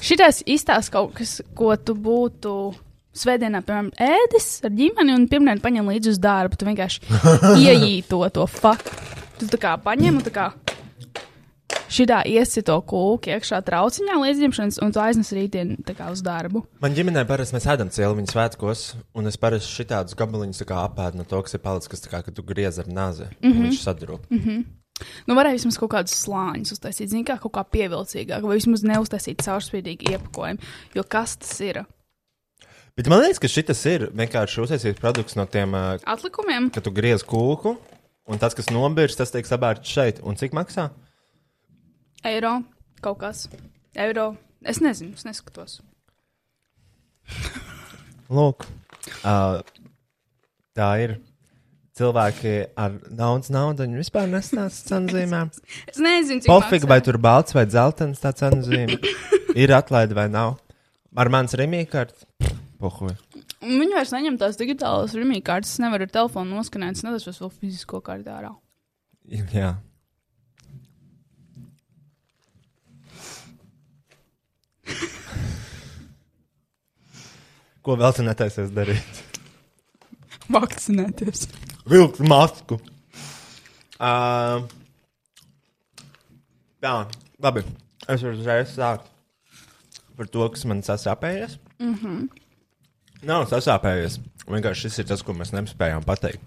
šitais izstāsta kaut kas, ko tu būtu svētdienā, piemēram, ēdis ar ģimeni un pirmdien paņem līdzi uz darbu. Tu vienkārši ieeji to, to faktu. Tu tā kā paņem un tā kā šitā iesi to kūku iekšā trauciņā līdz dzimšanas, un tu aiznes rītdien uz darbu. Man ģimenē parasti mēs ēdam cieliņu svētkos, un es parasti šitādus gabaliņus apēdu no to, kas ir palicis, kas tā kā, kad tu griez ar nazi, mm -hmm. un viņš sadrūp. Mm -hmm. Nu, varēja vismaz kaut kādus slāņus uztaisīt, zināmā kā kaut kā pievilcīgāk, vai vismaz neuztaisīt caurspīdīgu iepakojumu. Jo kas tas ir? Bet man liekas, ka šis ir vienkārši uztaisīts produkts no tiem, uh, Atlikumiem? ka tu griez kūku, un tas, kas nobirst, tas tiek sabērts šeit. Un cik maksā? Eiro, kaut kas. Eiro. Es nezinu, es neskatos. Lūk, uh, tā ir. Cilvēki ar daudz naudas, vispār nestāsta cenu zīmēm. Es nezinu, cik Pofīgi, vai tur balts vai dzeltens tā cenu zīme. Ir atlaide vai nav. Ar mans remīkārtu. Pohuj. Un Viņi vairs neņem tās digitālas rīmī kartes. Es nevaru ar telefonu noskanēt, es nedasos vēl fizisko kartē ārā. Jā. Ko vēl tu netaisies darīt? Vakcinēties. Vilkt masku. Uh, tā, labi. Es varu uzreiz sākt par to, kas man sasāpējies. Mm -hmm. Nav sasāpējies. Vienkārši šis ir tas, ko mēs nespējām pateikt.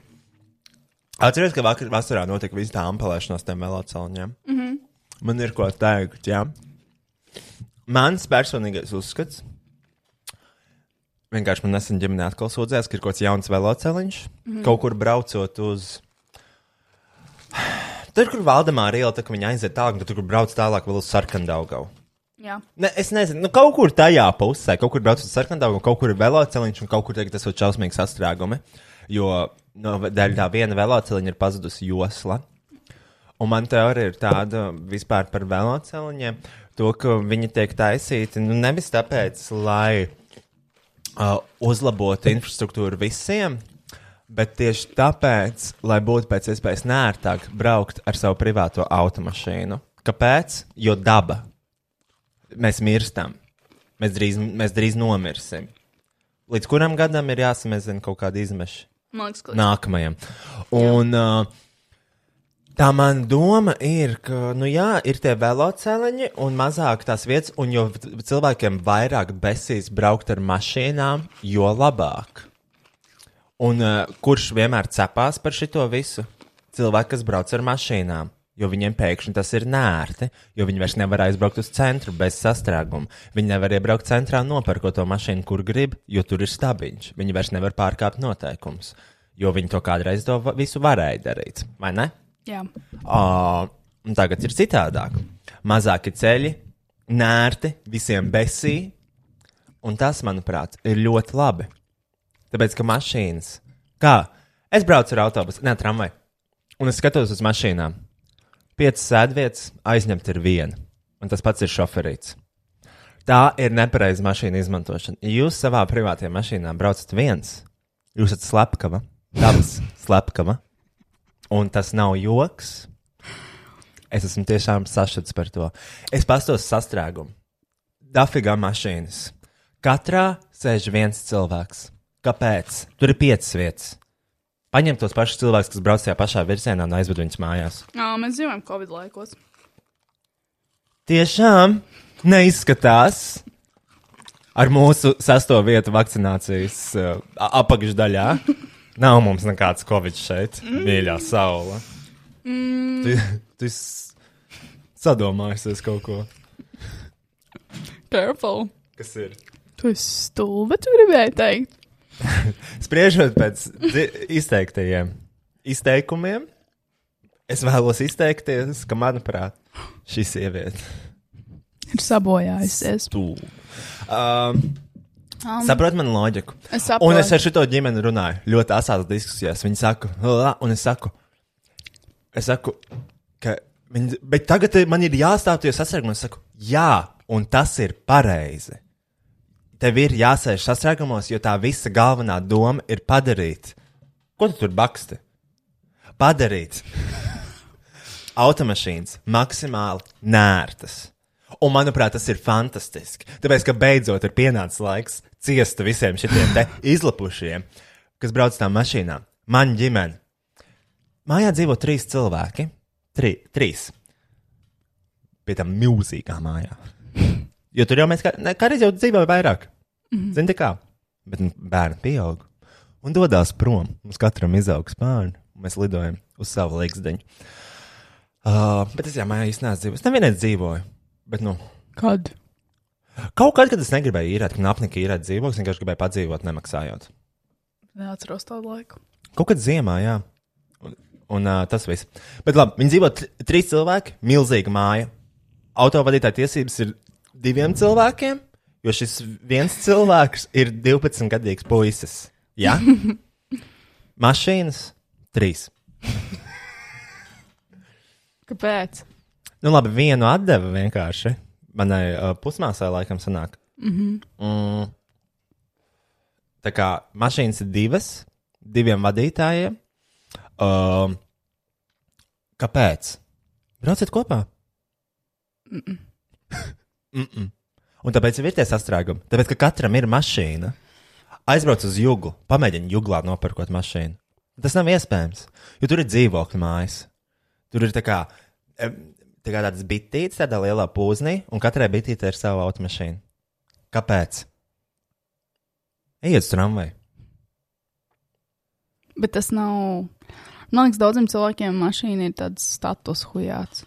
Atcerieties, ka vakar vasarā notika visa tā ampelēšanās tiem veloceliņiem. Mm -hmm. Man ir ko teikt, jā. Mans personīgais uzskats. Vienkārši man nesen ģimenē atkal sūdzējās, ka ir kaut kāds jauns veloceliņš. Mm -hmm. Kaut kur braucot uz. Tur, kur Valdemāra iela, tā kā viņa aiziet tālāk, tad tur, kur brauc tālāk vēl uz Sarkandaugavu. Ne, es nezinu, nu, kaut kur tajā pusē, kaut kur brauc uz sarkanu, kaut kur ir velosipēdiņš, un kaut kur tagad tas ir šausmīgs sastrēgumi. Jo no dēļ tā viena velosipēdiņa ir pazudusi josla. Un man teorija ir tāda vispār par velosipēdiņiem, to, ka viņi tiek taisīti nu, nevis tāpēc, lai uh, uzlabotu infrastruktūru visiem. Bet tieši tāpēc, lai būtu pēc iespējas nērtāk braukt ar savu privāto automašīnu. Kāpēc? Jo daba mēs mirstam. Mēs drīz, mēs drīz nomirsim. Līdz kuram gadam ir jāsamazina kaut kāda izmeša? Liekas, ka Nākamajam. Un uh, tā man doma ir, ka, nu jā, ir tie veloceliņi un mazāk tās vietas, un jo cilvēkiem vairāk besīs braukt ar mašīnām, jo labāk. Un uh, kurš vienmēr cepās par šito visu? Cilvēki, kas brauc ar mašīnām. Jo viņiem pēkšņi tas ir nērti, jo viņi vairs nevar aizbraukt uz centru bez sastrēguma. Viņi nevar iebraukt centrā, nopērkot to mašīnu, kur grib, jo tur ir stabiņš. Viņi vairs nevar pārkāpt noteikumus, jo viņi to kādreiz to visu varēja darīt. Vai ne? jā. Uh, un tagad ir citādāk. Mazāki ceļi, nērti, visiem besī, un tas, manuprāt, ir ļoti labi. Tāpēc, ka mašīnas, kā es braucu ar autobusu, ne tramvaju, un es skatos uz mašīnām. Piecas sēdvietas aizņemt ir viena, un tas pats ir šoferīts. Tā ir nepareiza mašīna izmantošana. Ja jūs savā privātajā mašīnā braucat viens, jūs esat slepkava, dabas slepkava, un tas nav joks. Es esmu tiešām sašuts par to. Es pastos sastrēgumu. Dafigā mašīnas. Katrā sēž viens cilvēks. Kāpēc? Tur ir piecas vietas. Paņem tos pašus cilvēkus, kas brauc tajā pašā virzienā un aizved viņus mājās. Jā, mēs dzīvojam Covid laikos. Tiešām neizskatās ar mūsu sesto vietu vakcinācijas uh, apakšdaļā. Nav mums nekāds covid šeit, mīļā saule. Mm. Tu, tu esi sadomājusies kaut ko, Careful. kas ir. Tu esi stulba, tu gribēji teikt. Spriežot pēc izteiktajiem izteikumiem, es vēlos izteikties, ka, manuprāt, šī sieviete Ir sabojājusies. stūra. Um, Um, Saprotu man loģiku. Es saprotu. Un es ar šo ģimeni runāju ļoti asās diskusijās. Viņi saka, un es saku, es saku, ka viņi, bet tagad man ir jāstāv tajos sastrēgumos. Es saku, jā, un tas ir pareizi. Tev ir jāsēž sastrēgumos, jo tā visa galvenā doma ir padarīt. Ko tu tur baksti? Padarīt automašīnas maksimāli nērtas. Un, manuprāt, tas ir fantastiski. Tāpēc, ka beidzot ir pienācis laiks ciest visiem šiem izlapušiem, kas brauc tām mašīnām. Man ģimene. Mājā dzīvo trīs cilvēki. Tri, trīs. Pie tam milzīgā mājā. Jo tur jau mēs kā, ne, kādreiz jau dzīvojam vairāk. Mm. Zini, kā? Bet nu, bērni pieaug un dodas prom. Mums katram izaugs bērni, un mēs lidojam uz savu līgzdeņu. Uh, bet es jau mājā īstenībā dzīvoju. Es nevienais dzīvoju. Bet, nu, Kad? kaut kad, kad es negribēju īrēt, ka apnika īrēt dzīvokli, es vienkārši gribēju padzīvot, nemaksājot. Neatceros tādu laiku. Kaut kad ziemā, jā. Un, un uh, tas viss. Bet labi, viņi dzīvo tr trīs cilvēki, milzīga māja. Autovadītāja tiesības ir diviem cilvēkiem, jo šis viens cilvēks ir 12 gadīgs puisis. Jā, mašīnas trīs. Kāpēc? Nu, labi, vienu atdeva vienkārši. Manai uh, pusmāsai laikam sanāk. Mm -hmm. mm, tā kā mašīnas ir divas, diviem vadītājiem. Uh, kāpēc? Brauciet kopā. Mm -mm. mm -mm. Un tāpēc ir tie sastrēgumi. Tāpēc, ka katram ir mašīna. Aizbrauc uz jūgu, pamēģini jūglā nopirkot mašīnu. Tas nav iespējams, jo tur ir dzīvokļu mājas. Tur ir tā kā, tā kā tādas bitītes, tādā lielā pūznī, un katrai bitītei ir sava automašīna. Kāpēc? Ejiet uz tramvaju. Bet tas nav. Man liekas, daudziem cilvēkiem mašīna ir tāds status hujāts.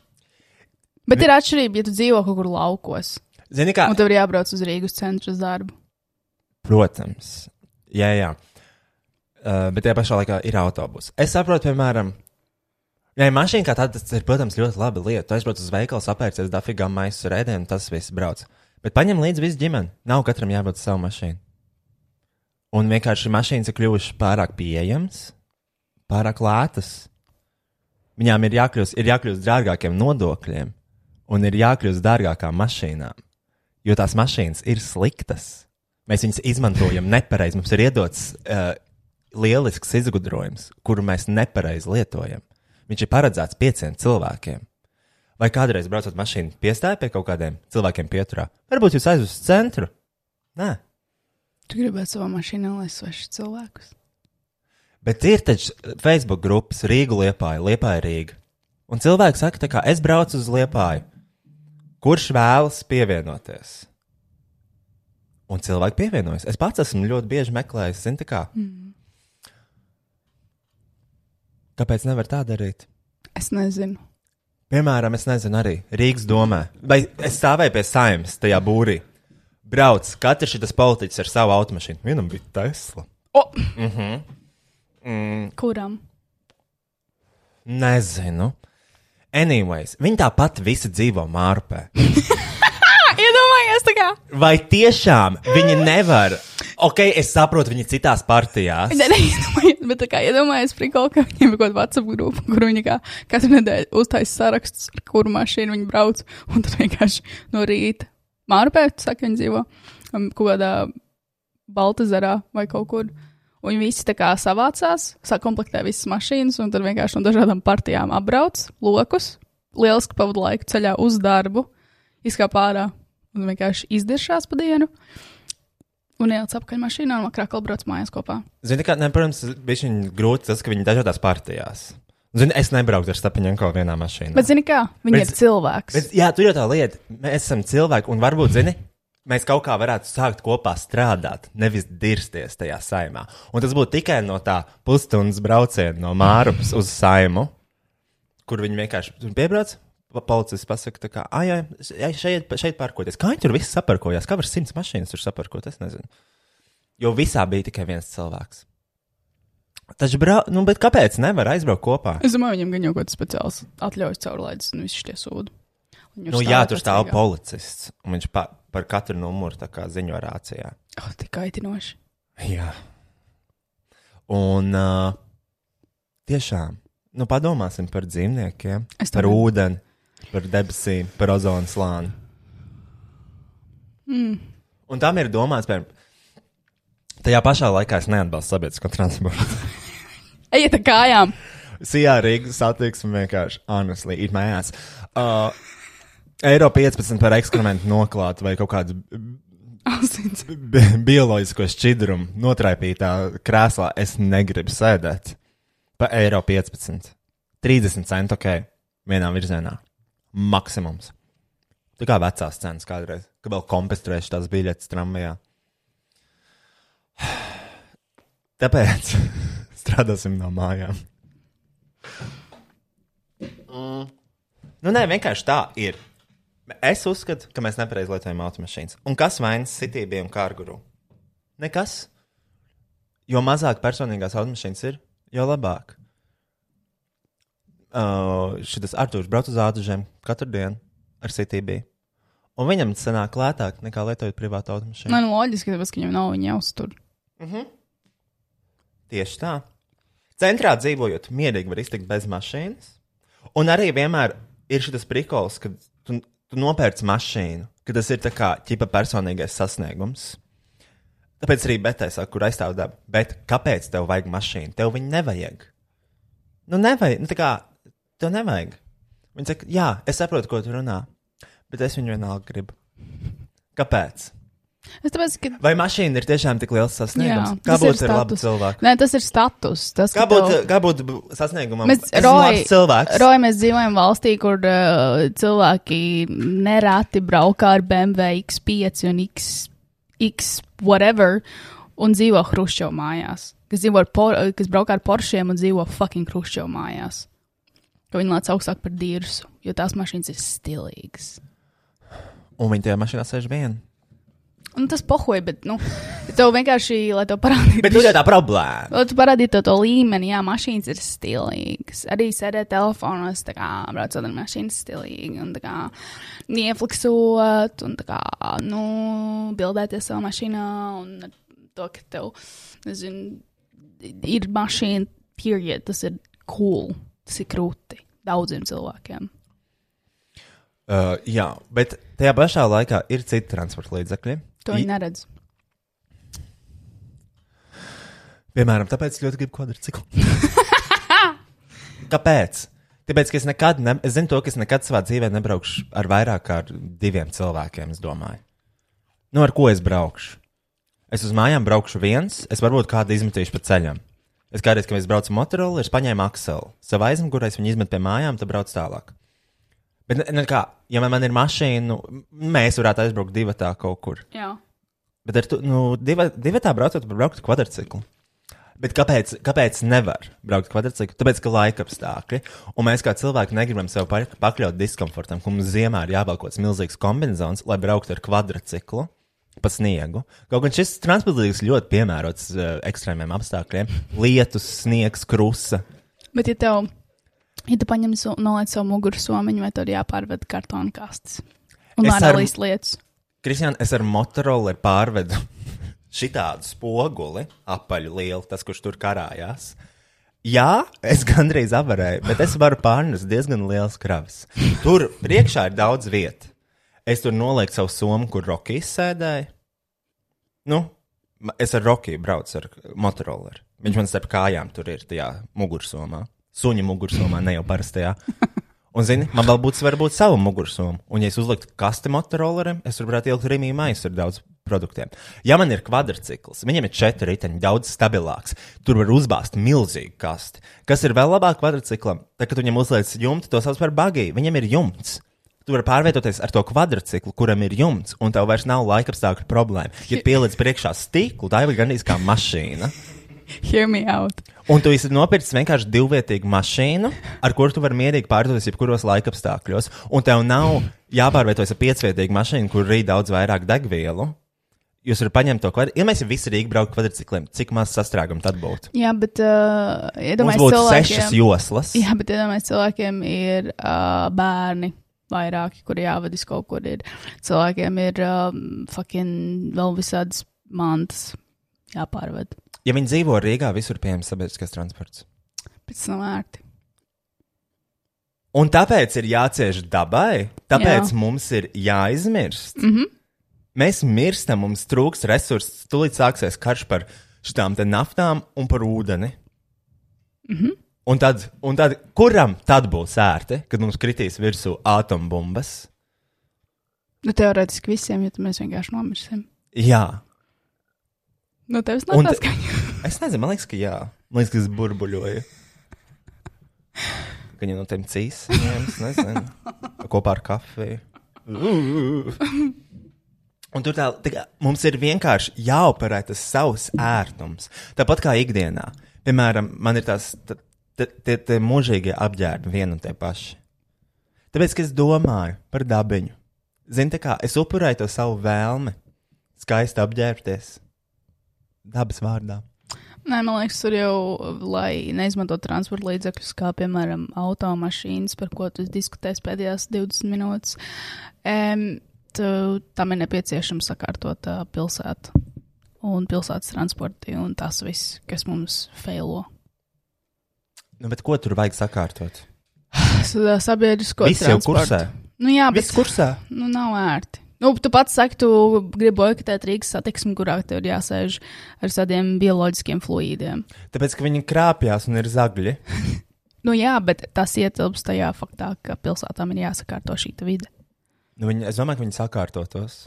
Bet ir atšķirība, ja tu dzīvo kaut kur laukos, Zini, kā? un tev ir jābrauc uz Rīgas centru uz darbu. Protams, jā, jā. Uh, bet tajā pašā laikā ir autobus. Es saprotu, piemēram, ir mašīna kā tāda, ir, protams, ļoti laba lieta. Tu aizbrauc uz veikalu, apērcies dafigā maisu ar ēdienu, tas viss brauc. Bet paņem līdzi visu ģimeni. Nav katram ar savu mašīnu. Un vienkārši mašīnas ir kļuvušas pārāk pieejamas, pārāk lētas. Viņām ir jākļūst, ir jākļūst dārgākiem nodokļiem, un ir jākļūst dārgākām mašīnām. Jo tās mašīnas ir sliktas. Mēs viņus izmantojam nepareizi. Mums ir iedots uh, lielisks izgudrojums, kuru mēs nepareizi lietojam. Viņš ir paredzēts pieciem cilvēkiem. Vai kādreiz braucot mašīnu, piestāja pie kaut kādiem cilvēkiem pieturā? Varbūt jūs aizjūtat uz centru? Nē, Tu gribētu savā mašīnā lai svešus cilvēkus. bet ir taču Facebook grupas Rīga liepāja, liepāja Rīga. Un cilvēki saka, kā es braucu uz liepāju, kurš vēlas pievienoties? Un cilvēki pievienojas. Es pats esmu ļoti bieži meklējis, zinu, tā kā. Mm. Kāpēc nevar tā darīt? Es nezinu. Piemēram, es nezinu, arī Rīgas domē, vai es stāvēju pie saimnes tajā būrī. Brauc, katrs šis politiķis ar savu automašīnu. Vienam bija Tesla. O! Mhm. Mm, Kuram? nezinu. Anyways, viņi tāpat visi dzīvo mārpē. Iedomājies, tā kā. Vai tiešām viņi nevar? Ok, es saprotu, viņi citās partijās. Nē, nē, iedomājies, bet tā kā iedomājies, prikol, ka viņiem ir kaut kāda WhatsApp grupa, kur viņi kā katru nedēļu uztaisa sarakstus, ar kuru mašīnu viņi brauc, un tad vienkārši no rīta mārpē, tu saki, viņi dzīvo um, kaut kādā Baltazarā vai kaut kur. Un viņi visi tā kā savācās, sakomplektē visas mašīnas, un tad vienkārši no dažādām partijām apbrauc lokus, lieliski pavadu laiku ceļā uz darbu, izkāp ārā un vienkārši izdiršās pa dienu. Un ieliec apakaļ mašīnā un vakarā brauc mājās kopā. Zini, kā, ne, protams, bija grūti tas, ka viņi dažādās partijās. Zini, es nebrauktu ar Stepaņenko vienā mašīnā. Bet, zini, kā viņa Bet- ir cilvēks. Bet, jā, tur jau tā lieta, mēs esam cilvēki, un varbūt, zini, mēs kaut kā varētu sākt kopā strādāt, nevis dirsties tajā saimā. Un tas būtu tikai no tā pusstundas brauciena no Mārupas uz saimu, kur viņi vienkārši tur piebrauc. Policists pasakā, tā kā, ah, jā, šeit, šeit parkoties. Kā viņi tur viss saparkojās? Kā var simts mašīnas tur saparkot? Es nezinu. Jo visā bija tikai viens cilvēks. Taču, brau, nu, kāpēc nevar aizbraukt kopā? Es domāju, viņam gan jau kaut kāds speciāls atļaujas caurlaides un viss šie sūdi. Nu, jā, tur stāv policists, viņš pa, par katru numuru ziņo rācijā. Oh, tik kaitinoši. Jā. Un uh, tiešām, nu, padomāsim par dzīvniekiem, par ūdeni, par debesīm, par ozonu slāni. Mm. Un tam ir domāts, piemēram, tajā pašā laikā es neatbalstu sabiedrisko transportu. Ejiet ar kājām! Sijā Rīgas satiksme vienkārši, honestly, ir mājās. Uh, Eiro 15 par ekskrementu noklāt vai kaut kādu Asins. bi bioloģisko šķidrumu notraipītā krēslā. Es negribu sēdēt pa eiro 15. 30 centu ok, vienā virzienā. Maksimums. Tā kā vecās cenas kādreiz, ka vēl kompensējuši tās biļetes tramvajā. Tāpēc strādāsim no mājām. Mm. Nu, nē, vienkārši tā ir. Es uzskatu, ka mēs nepareizi lietojam automašīnas. Un kas vainas sitību un kārguru? Nekas. Jo mazāk personīgās automašīnas ir, jo labāk. Uh, šis Arthurs brauc uz ātrumiem katru dienu ar sitību. Un viņam tas sanāk lētāk nekā lietojot privātu automašīnu. Man loģiski, tāpēc, ka viņam nav viņa jāuztur. Tieši tā. Centrā dzīvojot, mierīgi var iztikt bez mašīnas. Un arī vienmēr ir šis prikols, kad tu, nopērci mašīnu, ka tas ir tā kā ķipa personīgais sasniegums. Tāpēc arī Betai saka, kur aizstāv dabu. Bet kāpēc tev vajag mašīnu? Tev viņa nevajag. Nu, nevajag. Nu, tā kā tev nevajag. Viņa saka, jā, es saprotu, ko tu runā, bet es viņu vienalga gribu. Kāpēc? Es tāpēc, ka. Vai mašīna ir tiešām tik liels sasniegums? Jā, Kā būtu ar labu cilvēku? Nē, tas ir status. Tas, Kā būtu, tev- kā būtu sasniegumam? Mēs, cilvēks. Roja, mēs dzīvojam valstī, kur uh, cilvēki nereti braukā ar BMW X5 un X, X whatever. un dzīvo Hruščova mājās. Kas, por, kas braukā ar poršiem un dzīvo fucking Hruščova mājās. Ka viņi lēc augstāk par dirsu, jo tās mašīnas ir stilīgas. Un viņi tajā mašīnā sēž viena. Un tas pohoja, bet, nu, tev vienkārši, lai tev parādītu. Bet tur ir tā problēma. Lai tu parādītu to, to līmeni, jā, mašīnas ir stilīgas. Arī sēdēt telefonos, tā kā braucot ar mašīnu stilīgi un tā kā iefliksot un tā kā, nu, bildēties savā mašīnā un to, ka tev, nezinu, ir mašīna, period, tas ir cool, tas ir krūti daudziem cilvēkiem. Uh, jā, bet tajā pašā laikā ir citi transporta līdzekļi. To I- viņi neredz. Piemēram, tāpēc ļoti gribu kvadrciklu. Kāpēc? Tāpēc, ka es nekad, ne, es zinu to, ka es nekad savā dzīvē nebraukšu ar vairāk kā ar diviem cilvēkiem, es domāju. Nu, ar ko es braukšu? Es uz mājām braukšu viens, es varbūt kādu izmetīšu pa ceļam. Es kādreiz, kad es braucu motorolu, es paņēmu akselu. Savā aizmugurē es viņu izmetu pie mājām, tad braucu tālāk. Bet, ne, kā, ja man, man ir mašīna, nu, mēs varētu aizbraukt divi tā kaut kur. Jā. Bet ar to nu, divi, tā braucot, var braukt ar kvadrciklu. Bet kāpēc, kāpēc nevar braukt ar kvadrciklu? Tāpēc, ka laika apstākļi, un mēs kā cilvēki negribam sev pa- pakļaut diskomfortam, ka mums ziemā ir jāvelk kaut kāds milzīgs kombinācijas, lai brauktu ar kvadrciklu pa sniegu. Kaut gan šis transporta līdzeklis ļoti piemērots uh, ekstrēmiem apstākļiem - lietus, sniegs, krusta. Bet, ja tev, ja tu paņem so, noliec savu muguru somiņu, vai ir jāpārved kartona kastes? Un Es ar- līdz lietas. Kristiāna, es ar motorolu pārvedu šitādu spoguli, apaļu lielu, tas, kurš tur karājās. Jā, es gandrīz avarēju, bet es varu pārnest diezgan liels kravas. Tur priekšā ir daudz vietas. Es tur nolieku savu somu, kur Rokijs sēdēja. Nu, ma- es ar Rokiju braucu ar motorolu. Viņš man starp kājām tur ir tajā mugursomā. Suņa mugursomā, ne jau parastajā. Un, zini, man vēl būtu varbūt savu mugursomu. Un, ja es uzliktu kasti motorolerim, es varētu ielikt rīmī maisu ar daudz produktiem. Ja man ir kvadrcikls, viņam ir četri riteņi, daudz stabilāks. Tur var uzbāzt milzīgu kasti. Kas ir vēl labāk kvadrciklam? Tad, kad viņam uzliec jumtu, to sauc par bagiju. Viņam ir jumts. Tu vari pārvietoties ar to kvadrciklu, kuram ir jumts, un tev vairs nav laika apstākļu problēma. Ja pieliec priekšā stiklu, tā jau ir gandrīz kā mašīna. Hear me out. Un tu esi nopircis vienkārši divvietīgu mašīnu, ar kuru tu vari mierīgi pārvietoties jebkuros laika apstākļos. Un tev nav jāpārvietojas ar piecvietīgu mašīnu, kur rīt daudz vairāk degvielu. Jūs varat paņemt to kvadrātu. Ja mēs visi Rīgā brauktu kvadrcikliem, cik maz sastrēgumu tad būtu? Jā, bet uh, iedomājieties, būtu sešas joslas. jā, bet iedomājieties, cilvēkiem ir uh, bērni. Vairāki, kuri jāvada uz kaut kur, ir cilvēkiem ir um, fucking vēl visādas mantas jāpārved. Ja viņi dzīvo Rīgā, visur pieejams sabiedriskais transports. Pēc tam ērti. Un tāpēc ir jācieš dabai, tāpēc Jā. mums ir jāizmirst. Mm -hmm. Mēs mirstam, mums trūks resursi. Tūlīt sāksies karš par šīm naftām un par ūdeni. Mm -hmm. Un tad, un tad, kuram tad būs ērti, kad mums kritīs virsū atombumbas? Nu, teorētiski visiem, ja mēs vienkārši nomirsim. Jā, Nu, tevis nav tas, ka. es nezinu, man liekas, ka jā. Man liekas, ka es burbuļoju. Ka viņi no tiem cīs ņems, nezinu, kopā ar kafiju. Un tur tā, tā kā, mums ir vienkārši jāoperē tas savs ērtums. Tāpat kā ikdienā. Piemēram, man ir tās tie mūžīgie apģērbi, vien un tie paši. Tāpēc, ka es domāju par dabiņu. Zini, tā kā es upurēju to savu vēlmi, skaisti apģērbties dabas vārdā. Nē, man liekas, tur jau, lai neizmanto transporta līdzekļus, kā piemēram automašīnas, par ko tu diskutēsi pēdējās 20 minūtes, um, tu, tam ir nepieciešams sakārtot uh, pilsētu un pilsētas transporti un tas viss, kas mums failo. Nu, bet ko tur vajag sakārtot? Sabiedrisko jau transportu. kursē. Nu jā, bet Viss kursē. nu, nav ērti. Nu, tu pats saki, tu gribi boikotēt Rīgas satiksmi, kurā tev ir jāsēž ar tādiem bioloģiskiem fluīdiem. Tāpēc, ka viņi krāpjas un ir zagļi. Nu jā, bet tas ietilpst tajā faktā, ka pilsētām ir jāsakārto šī vide. Nu, viņi, es domāju, ka viņi sakārtotos.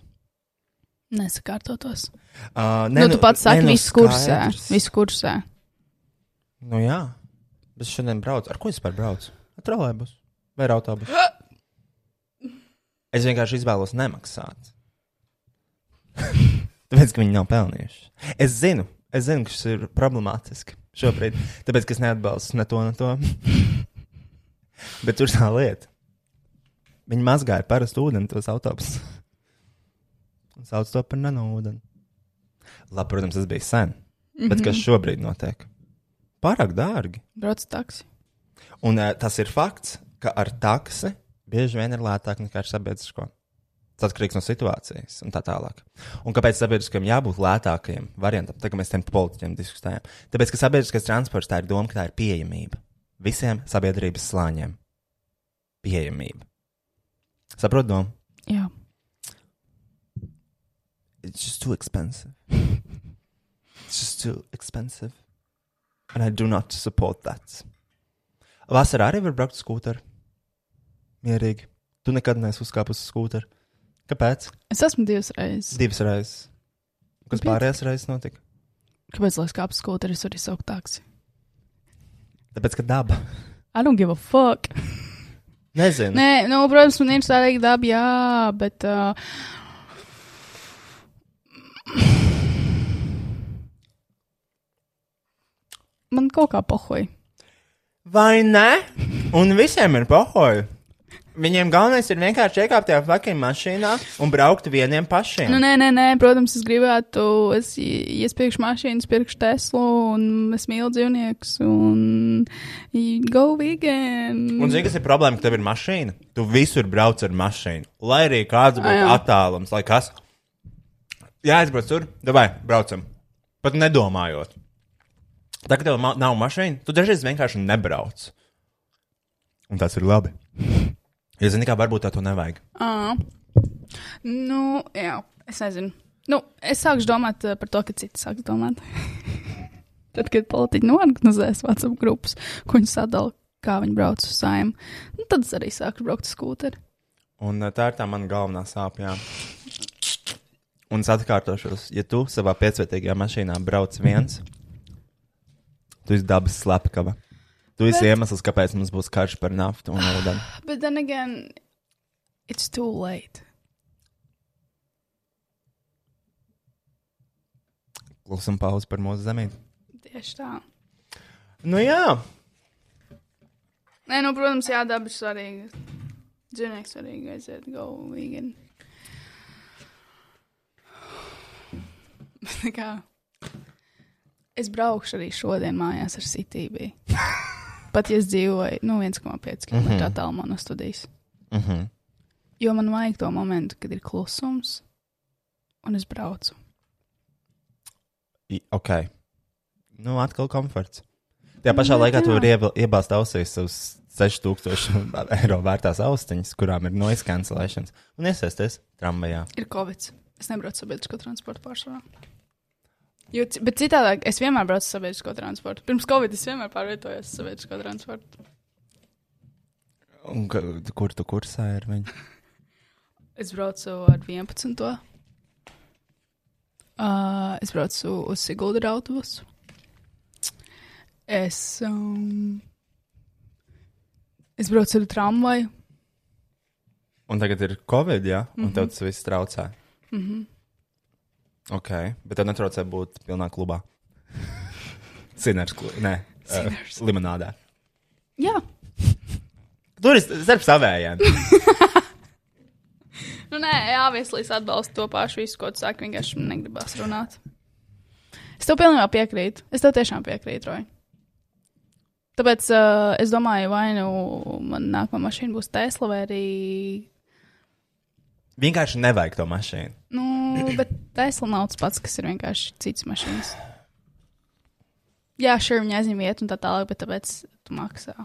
Nesakārtotos. Uh, Nu, tu pats saki, viss kursē. Viss kursē. Nu, jā. Bet šodien braucu. Ar ko es vispār braucu? Ar trolēbus vai autobusu? Es vienkārši izvēlos nemaksāt. Tāpēc, ka viņi nav pelnījuši. Es zinu, es zinu, ka šis ir problemātiski šobrīd. Tāpēc, ka es neatbalstu ne to, ne to. Bet tur tā lieta. Viņi mazgāja parastu ūdeni tos autobusus. Un sauc to par nanūdeni. Labi, protams, tas bija sen. Mm -hmm. Bet kas šobrīd notiek? Pārāk dārgi. Brauc taksi. Un uh, tas ir fakts, ka ar taksi bieži vien ir lētāk nekā ar sabiedrisko. Tas atkarīgs no situācijas un tā tālāk. Un kāpēc sabiedriskajam jābūt lētākajam variantam? Tagad mēs tam politiķiem diskutējam. Tāpēc, ka sabiedriskais transports tā ir doma, ka tā ir pieejamība visiem sabiedrības slāņiem. Pieejamība. Saprotu, domu? Jā. It's just too expensive. It's just too expensive. And I do not support that. Vasarā arī var braukt ar skūteru. Mierīgi. Tu nekad neesi uzkāpis uz skūteru. Kāpēc? Es esmu divas reizes. Divas reizes. Kas Piec. pārējās reizes notika? Kāpēc, lai es kāpu skūteri, es varu izsaukt taksi? Tāpēc, ka daba. I don't give a fuck. Nezinu. Nē, nu, protams, man ir svarīga daba, jā, bet. Uh, man kaut kā pohoja. Vai ne? Un visiem ir pohoji. Viņiem galvenais ir vienkārši iekāpt tajā fucking mašīnā un braukt vieniem pašiem. Nu, nē, nē, nē, protams, es gribētu, es, ja es pirkšu mašīnu, es pirkšu Teslu, un es mīlu dzīvniekus, un go vegan. Un zini, kas ir problēma, ka tev ir mašīna? Tu visur brauc ar mašīnu. Lai arī kāds būtu attālums, lai kas. Jā, aizbrauc tur, vai braucam. Pat nedomājot. Tā kā tev ma nav mašīna, tu dažreiz vienkārši nebrauc. Un tas ir labi. Jo, zini, kā varbūt tā to nevajag. À. Nu, jā, es nezinu. Nu, es sāku domāt eh, par to, ka citi sāks domāt. Tad, kad politiķi norganizēs WhatsApp grupas, ko viņi sadala, kā viņi brauc uz saimu, nu, tad es arī sāku braukt uz skūteri. Un eh, tā ir tā mana galvenā sāpja. Un es atkārtošos, ja tu savā piecvietīgajā mašīnā brauc viens, tu esi dabas slepkava. Tu esi Bet- iemesls, kāpēc mums būs karš par naftu un ūdeni. Bet then again, it's too late. Klusuma pauze par mūsu zemīti. Tieši tā. Nu jā, Nē, nu, protams, jā, daba ir svarīga. Dzīvnieks svarīgi aiziet, go vegan. Tā kā es braukšu arī šodien mājās ar sitību. Pat ja es dzīvoju nu, 1,5 km Mhm. attālumā no studijas. uh -huh. Jo man vajag to momentu, kad ir klusums, un es braucu. I- ok. Nu, atkal komforts. Tajā pašā Nu, laikā tu vari iebāzt ausīs savus 6000 eiro vērtās austiņas, kurām ir noise cancellēšanas, un iesaisties tramvajā. Ir covid. Es nebraucu sabiedrisko transportu pārsvarā. Jo, bet citādi es vienmēr braucu sabiedrisko transportu. Pirms covid es vienmēr pārvietojos uz sabiedrisko transportu. Un, ka, kur tu kursā ir viņa? Es braucu ar 11. Uh, es braucu uz Sigulda ar autobusu. Es, um, es braucu ar tramvaju. Un tagad ir covid, jā, un mm -hmm. Mhm. tev tas viss traucē. Mm -hmm. Ok, bet tev netraucē būt pilnā klubā. Sinners, klu... nē, Sinners. uh, limonādā. Jā, Tur ir starp savējiem. nu nē, jā, vieslīs atbalsta to pašu visu, ko tu saki, vienkārši man negribas runāt. Es tev pilnībā piekrītu. Es tev tiešām piekrītu, Roja. Tāpēc uh, es domāju, vai nu man nākamā mašīna būs Tesla vai arī Vienkārši nevajag to mašīnu. Nu, bet Tesla nav tas pats, kas ir vienkārši cits mašīnas. Jā, šur viņa aizņem vietu un tā tālāk, bet tāpēc tu maksā.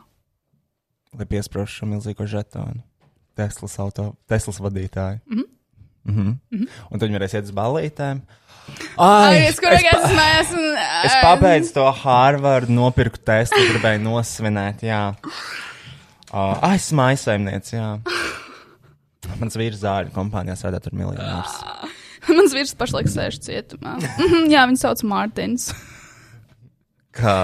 Lai piesprāstu šo milzīgo žetonu. Teslas auto, Teslas vadītāju. Mhm. Mm -hmm. Mm -hmm. Un tad viņi varēs iet uz ballītēm. Ai, Ai, es kur vienkārši smējos un... Es pabeidzu to Harvardu, nopirku testu, gribēju nosvinēt, jā. Uh, ai, es maisaimniec, jā. Mans vīrs zāļu kompānijā strādā tur miljonārs. Mans vīrs pašlaik sēž cietumā. Jā, viņu sauc Mārtiņš. Kā?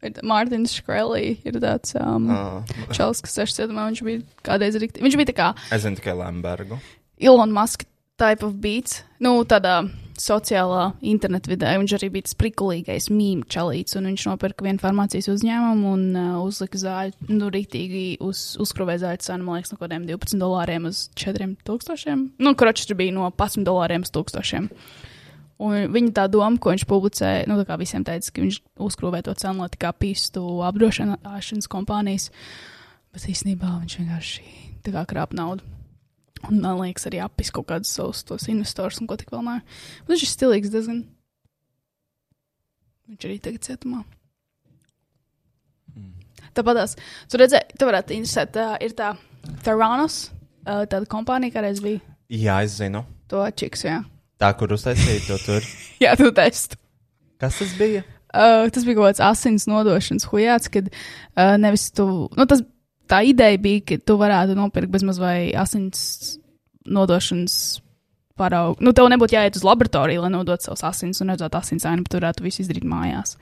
Mārtiņš Škrelī ir tāds um, Uh, čels, kas sēž cietumā. Viņš bija kādreiz arī. Viņš bija tā kā es zinu tikai Lembergu. Elon Musk type of beats. Nu, tādā sociālā interneta vidē. Viņš arī bija tas prikulīgais mīmīms čalīts, un viņš nopirka vienu farmācijas uzņēmumu un uh, uzlika zāļu, nu, rītīgi uz, uzkrāvēja zāļu cenu, man liekas, no kaut kādiem 12 dolāriem uz 4000. Nu, kročs bija no 11 dolāriem uz 1000. Un viņa tā doma, ko viņš publicēja, nu, tā kā visiem teica, ka viņš uzkrāvē to cenu, lai tā kā pistu apdrošināšanas kompānijas, bet īstenībā viņš vienkārši tā kā krāp naudu. Un, man liekas, arī apis kaut kādus savus tos investors un ko tik vēl nē. Viņš ir stilīgs diezgan. Viņš arī tagad cietumā. Tāpatās, tu redzēji, tu varētu interesēt, tā ir tā Theranos, tāda kompānija, kādreiz bija Jā, es zinu. to čiks, jā. Tā, kur uztaisīja to tur. Jā, tu testu. Kas tas bija? Uh, tas bija kaut kāds asins nodošanas hujāts, kad uh, nevis tu, nu tas, tā ideja bija, ka tu varētu nopirkt bezmaz vai asins nodošanas paraugu. Nu, tev nebūtu jāiet uz laboratoriju, lai nodotu savus asins un redzētu asins ainu, bet tu varētu visu izdarīt mājās.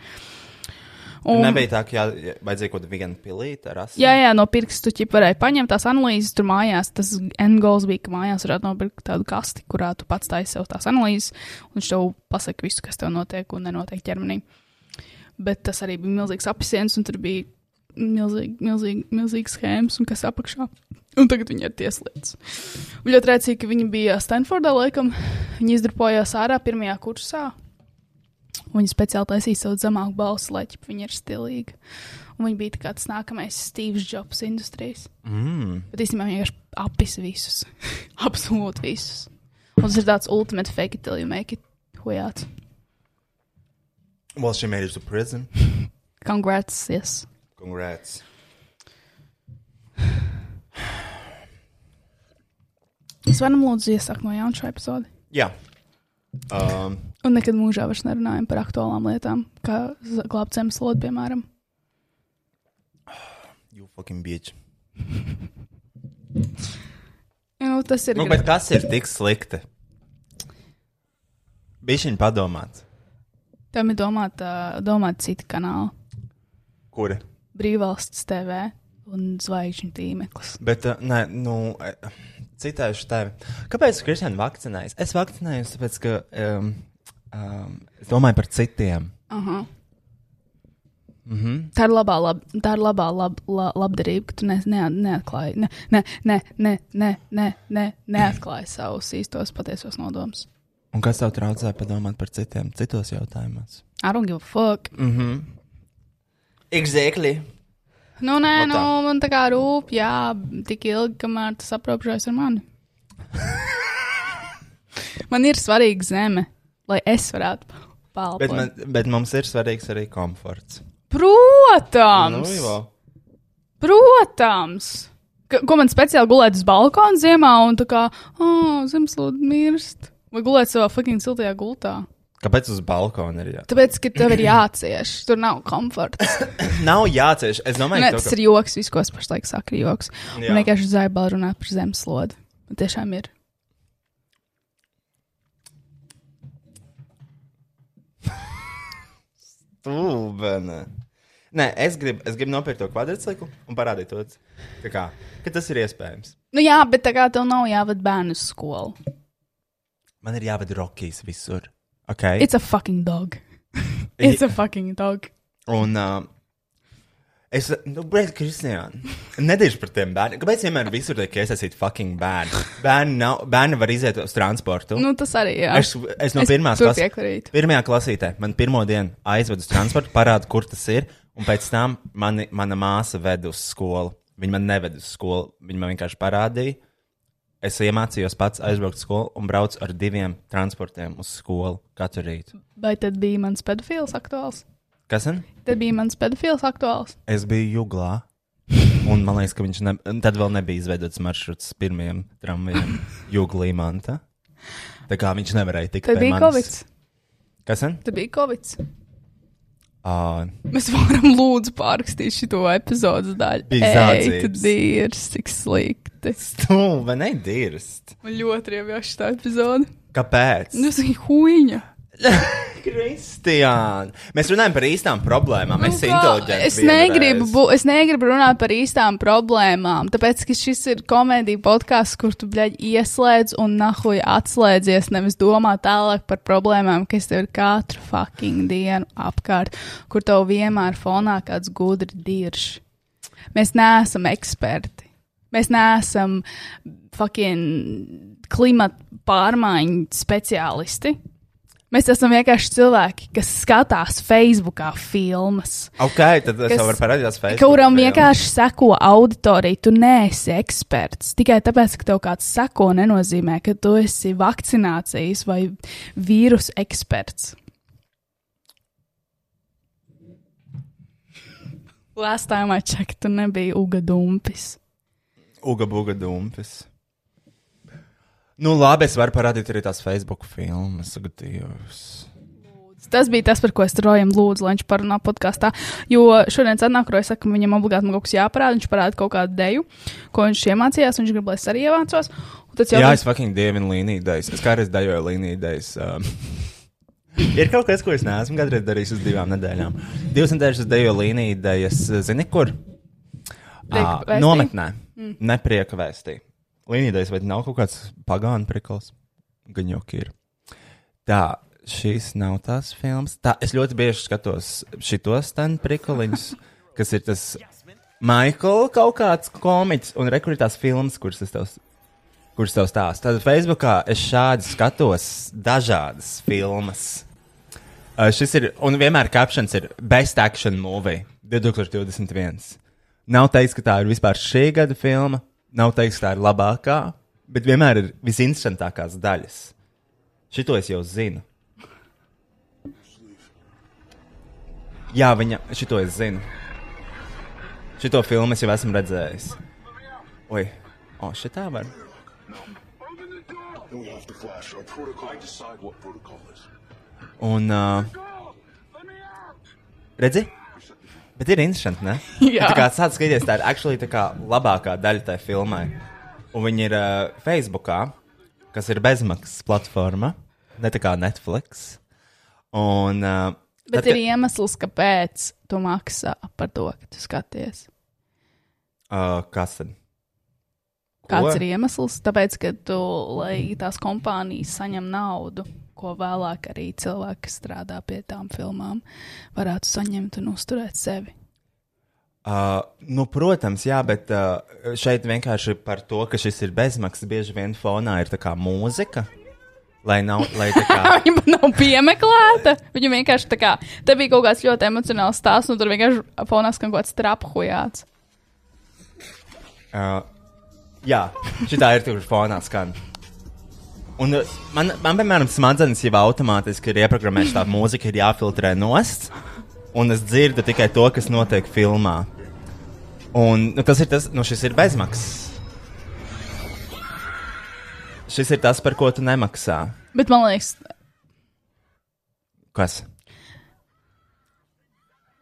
Un... Nebija tā, ka jā, vajadzēja kaut kādu vienu pilīti ar asins. Jā, jā, no pirkstu ķipa varēja paņemt tās analīzes tur mājās. Tas endgoals bija, ka mājās varētu nopirkt tādu kasti, kurā tu pats taisi sev tās analīzes, un viņš tev pasaka visu, kas tev notiek un nenotiek ķermenī. Bet tas arī bija milzīgs apsiens, un tur bija milzīgi, milzīgi, milzīgs schēmas, un kas apakšā. Un tagad viņi ir tieslietas. Ļoti rēcīgi, ka viņi bija Stanfordā, laikam. Viņi izdarbojās ārā pirmajā kursā. Un Viņi speciāli taisīja savu zemāku balsi, lai viņi ir stilīgi. Un viņi bija tā kā tas nākamais Steve's Jobs industrijas. Mm. Bet īstenībā viņi vienkārši apis visus. Absolūti visus. Un tas ir tāds ultimate fake it till you make it. Hujāts. Well, she made it to prison. Congrats, yes. Congrats. Es varam lūdzu iesākt no jauna šo epizodi. Jā. Um, Un nekad mūžā vairs nerunājam par aktuālām lietām, kā glābt zemeslodi, piemēram. you fucking bitch. Nu, tas ir. Nu, bet kas ir tik slikti? Bija viņa padomāts. Tam ir domāta, domāta cita kanāla. Kura? Brīvvalsts TV un zvaigžņu tīmeklis. Bet, uh, nē, nu, eh, citēšu tevi. Kāpēc Kristiāna vakcinējas? Es vakcinējos, tāpēc, ka um, um, es domāju par citiem. Aha. Mm -hmm. Tā ir labā, lab, tā ir labā lab, la, labdarība, ka tu ne, ne, neatklāji, ne, ne, ne, ne, ne, ne, ne, neatklāji savus īstos patiesos nodomus. Un kas tev traucē padomāt par citiem, citos jautājumos? I don't give a fuck. Mm -hmm. Exactly. Nu, nē, No nu, tā. man tā kā rūp, jā, tik ilgi, kamēr tas aprobežojas ar mani. man ir svarīga zeme, lai es varētu pelnīt. Bet, man, bet mums ir svarīgs arī komforts. Protams! Nu, jo. Protams! Ka, ko man speciāli gulēt uz balkona ziemā un tā kā, oh, zemeslode mirst. Vai gulēt savā fucking siltajā gultā. Kāpēc uz balkona ir jā? Tāpēc, ka tev ir jācieš, tur nav komforta. Nav jācieš. Es domāju, Nē, ka tas ir joks, viss, ko es pašlaik saku, ir joks. Jā. Un vienkārši zaibā runāt par zemeslodi. Tiešām ir. Stulbene. Nē, es gribu, es gribu nopirkt to kvadrciklu un parādīt to, ka, kā, ka tas ir iespējams. Nu jā, bet tā kā tev nav jāved bērnu uz skolu. Man ir jāved rokīs visur. Okay? It's a fucking dog. It's a fucking dog. Un uh, es, nu, bet, Kristiāna, nedēļas par tiem bērniem. Kāpēc vienmēr visur tiek iesaistīti fucking bērni? Bērni, nav, bērni var iziet uz transportu. Nu, tas arī, jā. Es, es no pirmās tur klases, pirmajā klasītē, man pirmo dienu aizved uz transportu, parāda, kur tas ir, un pēc tam mani, mana māsa ved uz skolu. Viņa man neved uz skolu, viņa man vienkārši parādīja. Es iemācījos pats aizbraukt uz skolu un braucu ar diviem transportiem uz skolu katru rītu. Vai tad bija mans pedofils aktuāls? Kas tad? Tad bija mans pedofils aktuāls. Es biju juglā. Un man liekas, ka viņš ne, tad vēl nebija izveidots maršruts pirmajam tramvajam juglī manta. Tā kā viņš nevarēja tikt Tad pie bija manis. Covid. Kas tad? Tad bija Covid. Uh, Mēs varam lūdzu pārrakstīt šo epizodes daļu. Tad ir tik slikti. Stulba nedirst. Man ļoti riebjās šī epizode. Kāpēc? Nu, tas ir huīņa. Kristiāna! Mēs runājam par īstām problēmām. Esam inteliģenti. Es negribu, bu, es negribu runāt par īstām problēmām, tāpēc, ka šis ir komēdija podkāsts, kur tu, bļaļ, ieslēdz un nahuj atslēdzies, nevis domā tālāk par problēmām, kas tev ir katru fucking dienu apkārt, kur tev vienmēr fonā kāds gudri dirž. Mēs neesam eksperti. Mēs neesam fucking klimata pārmaiņu speciālisti. Mēs esam vienkārši cilvēki, kas skatās Facebookā filmas. Ok, tad es Kas- jau varu parādīt Facebook. Kuram vienkārši seko auditorija, tu neesi eksperts. Tikai tāpēc, ka tev kāds seko, nenozīmē, ka tu esi vakcinācijas vai vīrusu eksperts. Last time I checked, tu nebija Uga Dumpis. Uga buga dumpis. Nu, labi, es varu parādīt arī tās Facebook filmas. Dievs. Tas bija tas, par ko es Rojam lūdzu, lai viņš parunā podkāstā. Jo šodien atnāk Roja, saka, ka viņam obligāti kaut kas jāparāda. Viņš parāda kaut kādu deju, ko viņš iemācījās, un viņš grib, lai es arī iemācos. Tad Jā, jau es fucking dievinu līnijas. Es kādreiz daļoju līnijas. Um, ir kaut kas, ko es neesmu kādreiz darījis uz divām nedēļām. Divas nedēļas es dejoju līnijas, zini, kur? Ā, vēstī? nometnē. Mm. Neprieka vēstī. Līnijas vai nav kaut kāds pagānu prikals? Gan jau ir. Tā, šīs nav tās filmas. Tā, es ļoti bieži skatos šitos ten prikaliņus, kas ir tas Maikls kaut kāds komiķis un rekrutās filmas, kuras es tev kurš tev stāsta. Tad Facebookā es šādi skatos dažādas filmas. Uh, šis ir, un vienmēr captions ir Best Action Movie 2021. Nav teiks, ka tā ir vispār šī gada filma, nav teiks, tā ir labākā, bet vienmēr ir visinteresantākās daļas. Šito es jau zinu. Jā, viņa, šito es zinu. Šito filmu es jau esmu redzējis. Oi, o, šitā var. Un, uh, redzi? Bet ir interesanti, ne? Jā. Tā kā sāc skatīties, tā ir actually tā kā labākā daļa tai filmai. Un viņi ir uh, Facebookā, kas ir bezmaksas platforma, ne tā kā Netflix. Un, uh, Bet tad, ir iemesls, kāpēc tu maksā par to, ka tu skaties. Uh, kas tad? Kāds Ko? ir iemesls? Tāpēc, ka tu, lai tās kompānijas saņem naudu, ko vēlāk arī cilvēki, kas strādā pie tām filmām, varētu saņemt un uzturēt sevi. Uh, nu, protams, jā, bet uh, šeit vienkārši par to, ka šis ir bezmaksas, bieži vien fonā ir tā kā mūzika. Lai nav, lai tā kā. Viņa nav piemeklēta. Viņa vienkārši tā kā, te bija kaut kāds ļoti emocionāls stāsts, un tur vienkārši fonā skan kaut kāds trapujāts. Uh, jā, šī ir tur fonā skan. Un uh, man, man, piemēram, smadzenes jau automātiski ir ieprogrammēta tā mūzika, ir jāfiltrē nost, un es dzirdu tikai to, kas notiek filmā. Un nu, tas ir tas, nu, šis ir bezmaksas. Šis ir tas, par ko tu nemaksā. Bet man liekas, Kas?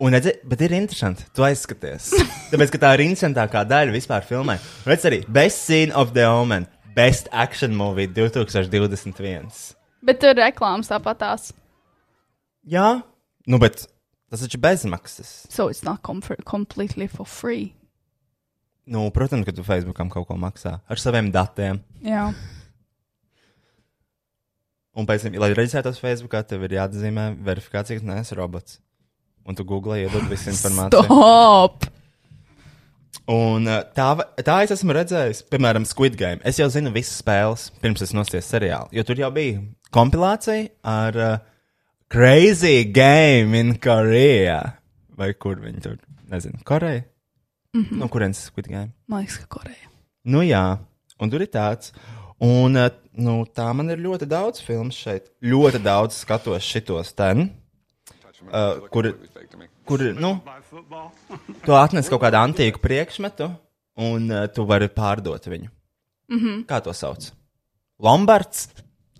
Un, redzi, bet ir interesanti, tu aizskaties. Tāpēc, ka tā ir interesantākā daļa vispār filmai. Redz arī, best scene of the omen, best action movie 2021. bet tur reklāmas tāpatās. Jā, nu, bet tas taču bezmaksas. So it's not com completely for free. Nu, protams, ka tu Facebookam kaut ko maksā ar saviem datiem. Jā. Un pēc tam, lai reģistrētos Facebookā, tev ir jāatzīmē verifikācija, ka neesi robots. Un tu Google iedod visu informāciju. Stop! Un tā, tā es esmu redzējis, piemēram, Squid Game. Es jau zinu visas spēles, pirms es nostājos seriālu. Jo tur jau bija kompilācija ar uh, Crazy Game in Korea. Vai kur viņi tur? Nezinu, Koreja. Mm -hmm. No kurienes Squid Game? Man liekas, ka Koreja. Nu jā, un tur ir tāds. Un uh, nu, tā man ir ļoti daudz filmu šeit. Ļoti daudz skatos šitos ten. Uh, kur, kur, nu, tu atnes kaut kādu antīku priekšmetu, un uh, tu vari pārdot viņu. Mm -hmm. Kā to sauc? Lombards.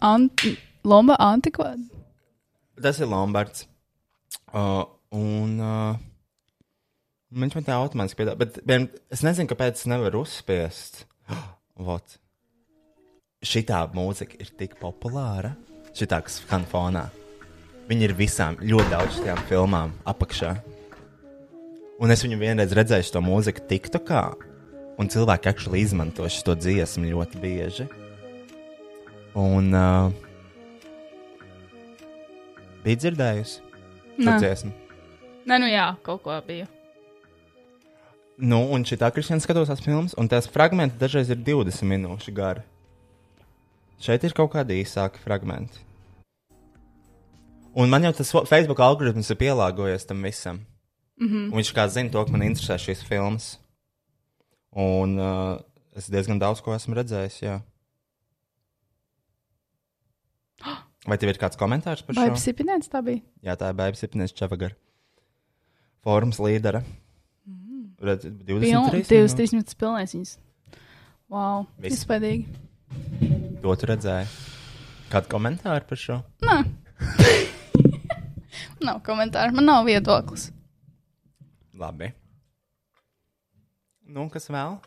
Anti Lomba antikvāda. Tas ir Lombards. Uh, un uh, viņš man tā automātiski piedāvā, bet vien, es nezinu, kāpēc es nevaru uzspiest. Vot. Šitā mūzika ir tik populāra. Šitā, skan fonā. Viņi ir visām ļoti daudz šīm filmām apakšā. Un es viņu vienreiz redzēju to mūziku TikTokā, un cilvēki actually izmanto šo dziesmu ļoti bieži. Un uh, bija dzirdējusi šo dziesmu. Nē, nu jā, kaut ko bija. Nu, un šī tā Kristiāna skatās tās filmas, un tās fragmenti dažreiz ir 20 minūšu gari. Šeit ir kaut kādi īsāki fragmenti. Un man jau tas Facebook algoritms ir pielāgojies tam visam. Mm -hmm. Viņš kā zina to, ka man interesē šīs filmas. Un uh, es diezgan daudz ko esmu redzējis. Jā. Vai tev ir kāds komentārs par šo? psipinēts tā bija? Jā, tā ir Bēbas Sipnēs Čavagar. Fórums līdera. Redz, 23. Divas, minūtes. trīs minūtes pilnēs viņas. Wow, Viss. izspaidīgi. To tu redzēji. Kādu komentāru par šo? Nē. nav komentāru, man nav viedoklis. Labi. Nu, kas vēl?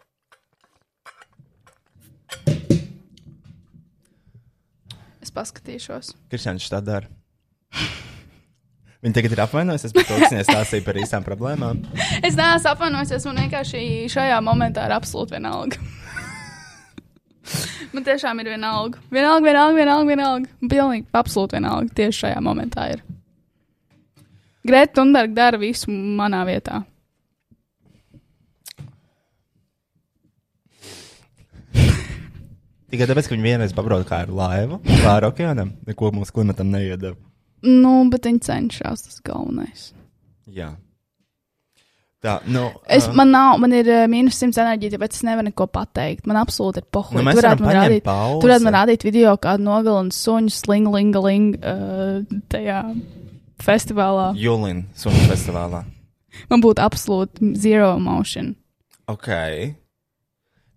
Es paskatīšos. Kristians tā dara. Viņa tagad ir apvainojusies par to, ka viņa stāstīja par īstām problēmām. Es neesmu apvainojusies, man vienkārši šajā momentā ir absolūti vienalga. man tiešām ir vienalga. Vienalga, vienalga, vienalga. vienalga. Man Pilnīgi absolūti vienalga. Tieši šajā momentā ir. Greta Thunberg dara visu manā vietā. Tikai tāpēc, ka viņi vienreiz pabrauca kā ar laivu pāri okeānam, neko mūsu klimatam neiedeva. Nu, bet viņi cenšas, tas galvenais. Jā. Tā, nu, Es, ā, man nav, man ir uh, mīnus 100 enerģija, tāpēc es nevaru neko pateikt. Man absolūti ir pohoja. Nu, mēs varam paņemt pauzi. Tur varētu man rādīt video, kādu nogalina suņu sling, linga, ling, uh, tajā festivālā. Julin Sunu festivālā. Man būtu absolūti zero emotion Ok.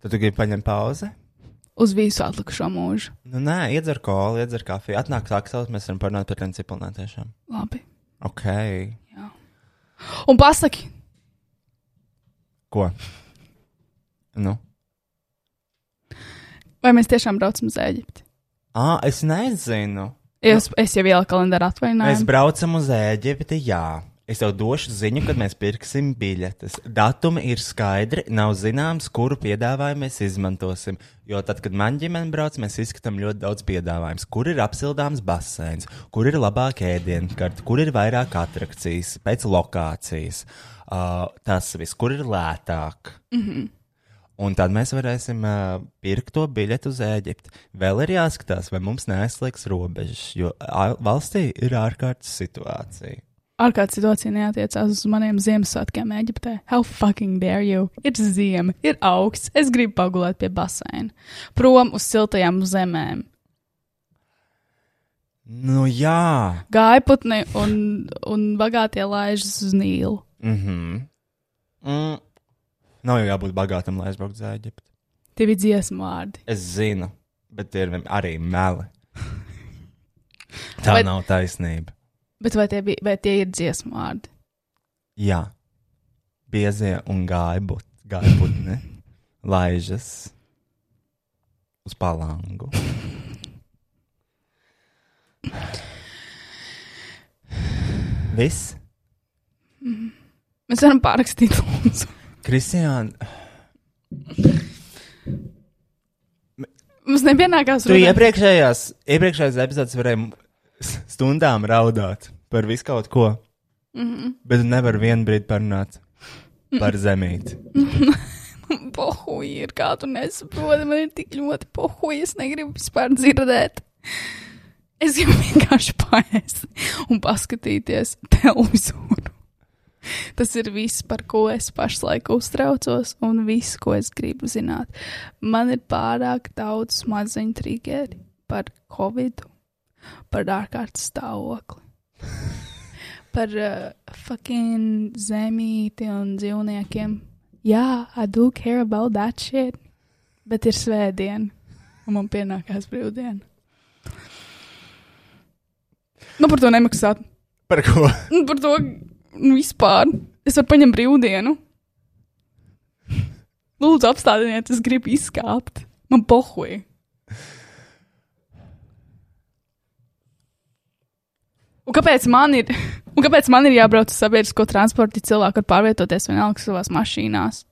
Tad tu gribi paņemt pauzi? uz visu atlikušo mūžu. Nu, nē, iedzer kolu, iedzer kafiju. Atnāk sākstās, mēs varam parunāt par tiem ciprunām tiešām. Labi. Ok. Un pasaki, Ko? Nu? vai mēs tiešām braucam uz Eģipti? Ah, es nezinu. Es, es jau ieliku kalendāru Mēs atvaļinājumu. braucam uz Eģipti, jā. Es tev došu ziņu, kad mēs pirksim biļetes. Datumi ir skaidri, nav zināms, kuru piedāvājumu mēs izmantosim. Jo tad, kad man ģimene brauc, mēs izskatām ļoti daudz piedāvājumus. Kur ir apsildāms baseins, kur ir labāka ēdienkarte, kur ir vairāk attrakcijas, pēc lokācijas. Uh, tas viss, kur ir lētāk. Mm -hmm. Un tad mēs varēsim uh, pirkt to biļeti uz Eģipti. Vēl ir jāskatās, vai mums neaizslēgs robežas, jo valstī ir ārkārtas situācija. Ārkārtas situācija neatiecās uz maniem Ziemassvētkiem Eģiptē. How fucking dare you? Ir ziema, ir augsts, es gribu pagulēt pie baseina. Prom uz siltajām zemēm. Nu, jā, Gaiputni un, un bagātie laižas uz Nīlu. mhm. Mm. Nav jau jābūt bagātam, lai aizbrauktu uz Eģipti. Tie bija dziesmu vārdi. Es zinu, bet tie ir arī meli. Tā Vai- nav taisnība. Bet vai tie, bija, vai tie ir dziesmu vārdi? Jā, biezie un gaibut, gaibutni laižas uz palangu. Viss? Mēs varam pārrakstīt, lūdzu. Kristiāna, Mums nepienākās tu iepriekšējās, iepriekšējās epizodes varēji stundām raudāt par visu kaut ko, mm -hmm. bet tu nevari vienu brīdi parunāt par zemīti. Pohuji ir, kā tu nesaproti, man ir tik ļoti pohuji, es negribu vispār dzirdēt. Es gribu vienkārši paēst un paskatīties televizoru. Tas ir viss, par ko es pašlaik uztraucos, un viss, ko es gribu zināt. Man ir pārāk daudz smadzeņu trigeri par covid, par ārkārtas stāvokli, par uh, fucking zemīti un dzīvniekiem. Jā, I do care about that shit, bet ir svētdiena, un man pienākās brīvdiena. Nu, par to nemaksāt. Par ko? Nu, Par to nu, vispār. Es varu paņemt brīvdienu. Lūdzu, apstādiniet, es gribu izkāpt. Man pohoja. Un kāpēc man ir, un kāpēc man ir jābrauc uz sabiedrisko transportu, ja cilvēki var pārvietoties vienalga savās mašīnās?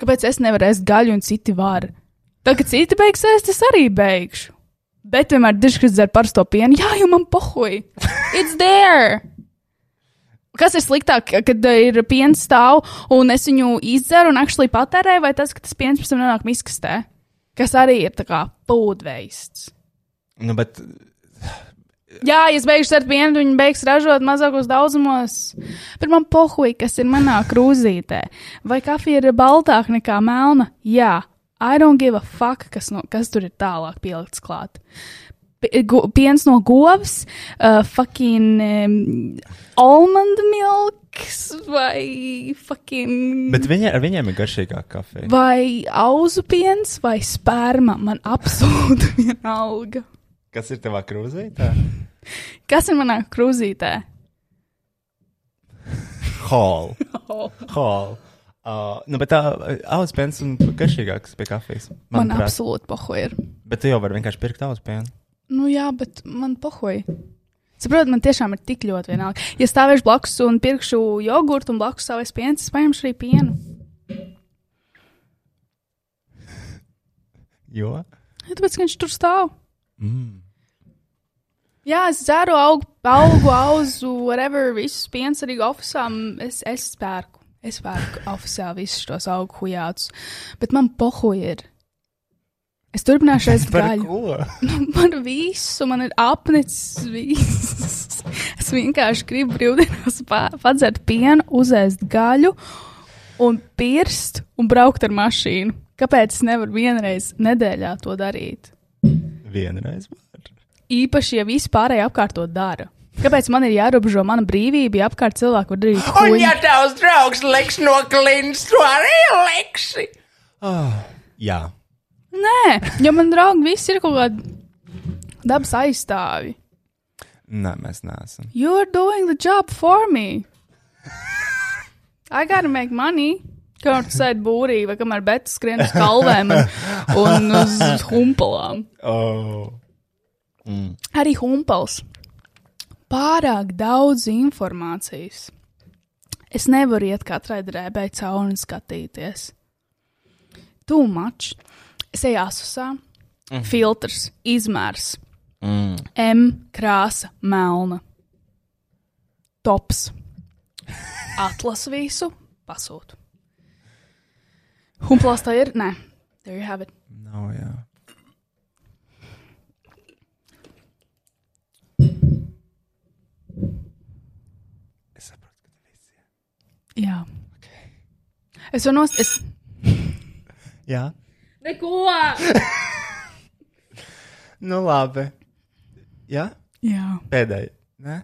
Kāpēc es nevaru ēst gaļu un citi var? Tad, kad citi beigs ēst, es arī beigšu. Bet vienmēr dižkris dzer parasto pienu. Jā, jau man pohuj. It's there! Kas ir sliktāk, kad uh, ir piens stāv un es viņu izdzeru un actually patērēju, vai tas, ka tas piens pēc tam nonāk miskastē? Kas arī ir tā kā waste. Nu, bet Jā, es beigšu ar pienu, viņi beigs ražot mazākos daudzumos. Bet man pohuj, kas ir manā krūzītē. Vai kafija ir baltāka nekā melna? Jā, I don't give a fuck, kas, no, kas tur ir tālāk pielikts klāt. P- gu- Piens no govs, uh, fucking um, almond milks vai fucking. Bet viņi, ar viņiem ir garšīgāka kafija. Vai auzu piens vai sperma, man absolūti vienalga. Kas ir tavā krūzītē? Kas ir manā krūzītē? Hall. Hall. Uh, nu, bet tā auspēns un garšīgāks pie kafijas. Man manuprāt. absolūti pohoja ir. Bet tu jau vari vienkārši pirkt auspēnu. Nu jā, bet man pohoja. Saprotiet, man tiešām ir tik ļoti vienalga. Ja stāvēšu blakus un pirkšu jogurtu un blakus savai piens, es paņemšu arī pienu. Jo? Ja, tāpēc, ka viņš tur stāv. Mm. Jā, es dzeru augu, augu auzu, whatever, visus piens arī oficiālā. Es, es pērku. Es pērku oficiāli visus šos augu hujātus. Bet man pohoja ir. Es turpināšu Par gaļu. Man visu, man ir apnicis viss. Es vienkārši gribu brīvdienās pa- padzert pienu, uzēst gaļu un pirst un braukt ar mašīnu. Kāpēc es nevaru vienreiz nedēļā to darīt? Vienreiz var. Īpaši, ja visi pārējie apkārt to dara. Kāpēc man ir jārobežo mana brīvība, ja apkārt cilvēki var darīt ko viņi tavs draugs liks no klints, tu arī liksi. Oh, jā. Nē, jo man draugi visi ir kaut kādi dabas aizstāvi. Nē, mēs neesam. You're doing the job for me. I gotta make money. Kamēr tu sēdi būrī, vai kamēr Bēta skrien uz kalvēm un, un uz humpalām. Oh. Arī humpals. Pārāk daudz informācijas. Es nevaru iet katrai drēbē cauri un skatīties. Too much. Es eju asusā, mm. filtrs, izmērs, Mm. M krāsa, melna. Tops. Atlasu visu, pasūtu. Humplās tā ir? Nē, there you have it. Nav, jā. Es saprotu, ka tev viss ir. Jā. Es varu nost. Es... Jā. Neko! Nu, labi. Jā? Jā. Pēdējais. Nē?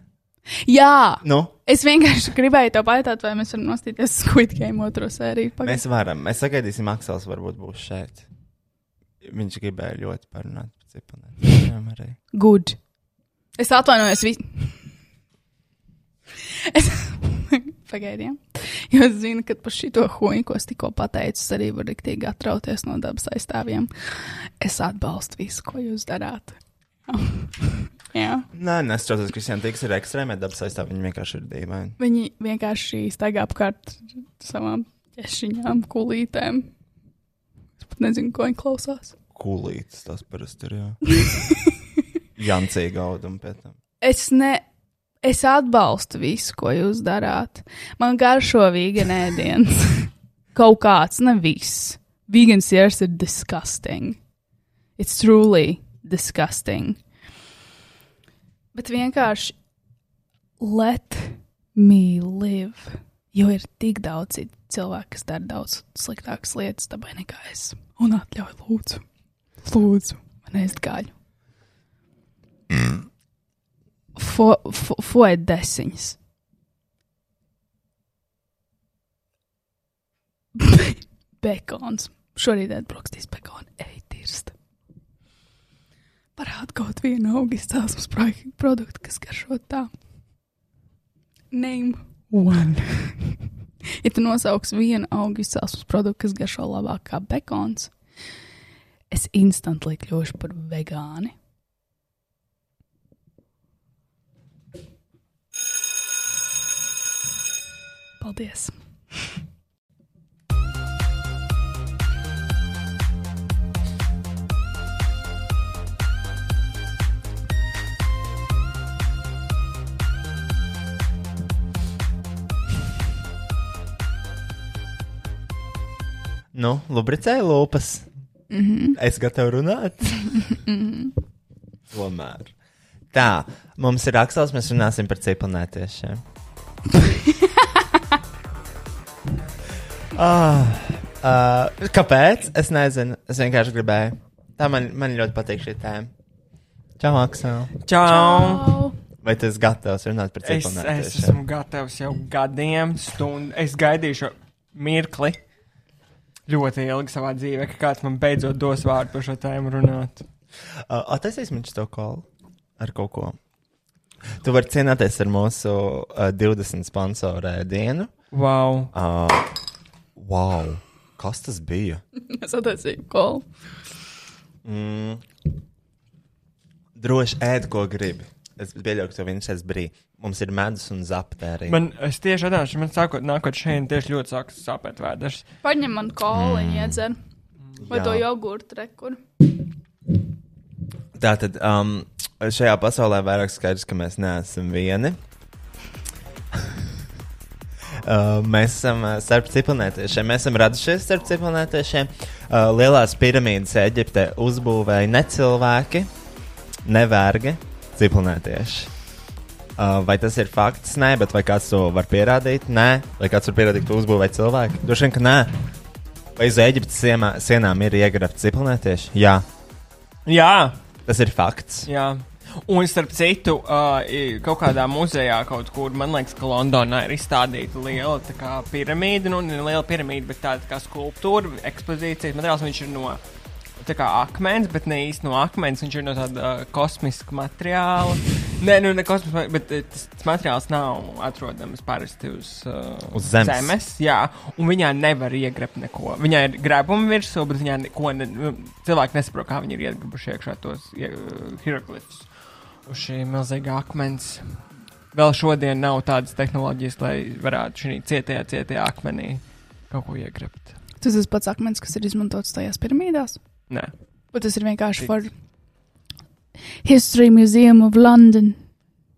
Jā! Nu, Es vienkārši gribēju te pajautāt, vai mēs varam nostīties Squid Game otro sēriju. Pagaid. mēs varam. Mēs sagaidīsim, Aksels varbūt būs šeit. Viņš gribēja ļoti parunāt par cipanēm. arī. Good. Es atvainojos. Vi... Es pagaidām. Jo es zinu, ka par šito huņu, ko es tikko pateicu, arī varu riktīgi atrauties no dabas aizstāvjiem. Es atbalstu visu, ko jūs darāt. Jā. Nē, nesaprotu, ka Kristiāna Tīks ir ekstrēmē dabas aizstāvja. Viņa vienkārši ir dīvaina. Viņi vienkārši staigā apkārt savām ķešiņām, kulītēm. Es pat nezinu, ko viņi klausās. Kulītis tas parasti ir. Jā. Jancīga auduma pēc tam. Es ne. Es atbalstu visu, ko jūs darāt. Man garšo vīganēdienas. Kaut kāds, ne viss. Vegans years ir disgusting. It's truly disgusting. Bet vienkārši let me live. Jo ir tik daudz cilvēku, kas dara daudz sliktākas lietas dabai nekā es. Un atļauj, lūdzu, lūdzu, man ēst gaļu. Fo, fo, Foet desiņas. Bekons. Šorīt atbrauksīs bekonu. Ej, tirst. Parāda kaut vienu augu izcelsmes pro- produktu, kas garšo tā. Name one. ja tu nosauks vienu augu izcelsmes produktu, kas garšo labāk kā bekons, es instantly kļūšu par vegāni. Paldies! Nu, lubricēja lūpas. Mm -hmm. Es gatavu runāt. Tomēr. Tā, mums ir raksturs, mēs runāsim par cipelnētiešiem. ah, uh, kāpēc? Es nezinu. Es vienkārši gribēju. Tā man, man ļoti patīk šī tēma. Čau, Aksel. Čau! Au! Vai tu esi gatavs runāt par Es, es cipelnētiešiem? esmu gatavs jau gadiem, stundu. Es gaidīšu mirkli ļoti ilgi savā dzīvē, ka kāds man beidzot dos vārdu par šo tēmu runāt. Uh, Attaisīs man šo kolu ar kaut ko. Tu vari cienīties ar mūsu uh, 20 sponsoru dienu. Wow! Uh, wow! Kas tas bija? Es attaisīju kolu. Mm. Droši ēd, ko gribi. Es pieļauju, ka to viņš šeit brīdī. Mums ir medus un zaptērija. Man es tieši atnācu, man sākot nākot šeit, tieši ļoti sākas sāpēt vēders. Paņem man kolu, mm. iedzer. Vai Jā. to jogurtu rekur? Tātad um, šajā pasaulē vairāk skaidrs, ka mēs neesam vieni. Uh, mēs esam uh, starp ciklonētiešiem. Mēs esam radušies starp ciklonētiešiem. Uh, lielās piramīdas Eģiptē uzbūvēja ne cilvēki, ne vergi, ciklonētieši. Uh, vai tas ir fakts? Nē, bet vai kāds to var pierādīt? Nē, vai kāds var pierādīt, ka uzbūvēja cilvēki? Droši vien, ka nē. Vai uz Eģiptes sienā, sienām ir iegrabti ciklonētieši? Jā, Jā, tas ir fakts. jā. Un starp citu, uh, kaut kādā muzejā kaut kur, man liekas, ka Londonā ir izstādīta liela tā kā piramīda, nu, ne liela piramīda, bet tāda tā kā skulptūra, ekspozīcijas materiāls. Viņš ir no kā akmens, bet ne īsti no akmens. Viņš ir no tāda uh, kosmiska materiāla. Nē, nu, ne kosmiska, bet tas, tas materiāls nav atrodams parasti uz, uh, Uz zemes. zemes. Jā, un viņā nevar iegrebt neko. Viņā ir grebumi virsū, bet viņā neko ne, nu, cilvēki nesaprot, kā viņi ir iegrebuši iekšā tos uh, hieroglifus uz šī milzīgā akmens. Vēl šodien nav tādas tehnoloģijas, lai varētu šī cietajā, cietajā akmenī kaut ko iegrebt. Tas ir tas pats akmens, kas ir izmantots tajās piramīdās. Nē, Bet tas ir vienkārši for History Museum of London.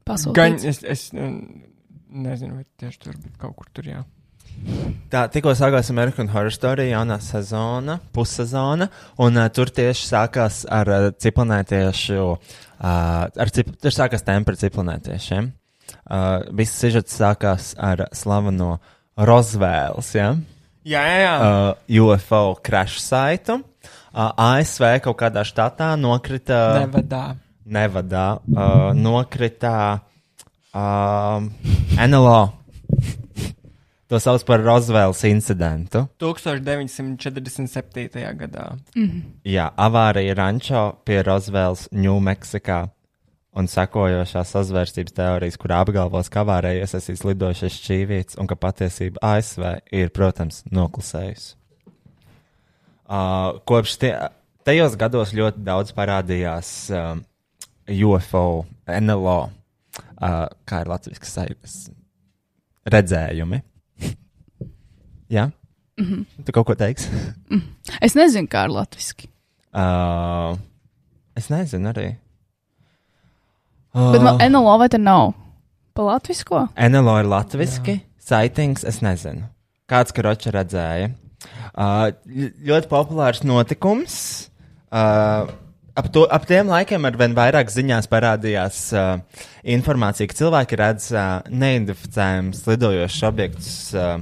gan Pasūtīts. es, es mm, nezinu, vai tieši tur, bet kaut kur tur jā. Tā tikko sākās American Horror Story jaunā sezona, pussezona, un uh, tur tieši sākās ar uh, ciklonētiešu, uh, ar cip, tur sākās tēma par ciklonētiešiem. Uh, viss sižets sākās ar slaveno Rozvēls, ja? Jā, jā, jā. uh, UFO crash saitu. Uh, ASV kaut kādā štatā nokrita. Nevadā. Nevadā uh, nokrita uh, NLO. To sauc par Rozvēls incidentu. 1947. gadā. Jā, avārija rančo pie Rozvēls, Ņūmeksikā. Un sekojošās sazvērstības teorijas, kur apgalvos, ka avārijā iesaistīts lidošais šķīvīts un ka patiesība ASV ir, protams, noklusējusi. Uh, kopš tie, tajos gados ļoti daudz parādījās um, UFO, NLO, uh, kā ir latviešu sajūtas, redzējumi. Jā? Mm -hmm. Tu kaut ko teiksi? Es nezinu, kā ar latviešu. Uh, es nezinu arī. Bet man NLO vai te nav? Pa latviešu? NLO ir latviešu, saitings, es nezinu. Kāds karoča redzēja? Uh, ļoti populārs notikums. Uh, ap, to, ap tiem laikiem ar vien vairāk ziņās parādījās uh, informācija, ka cilvēki redz uh, neidentificējumus lidojošus objektus uh,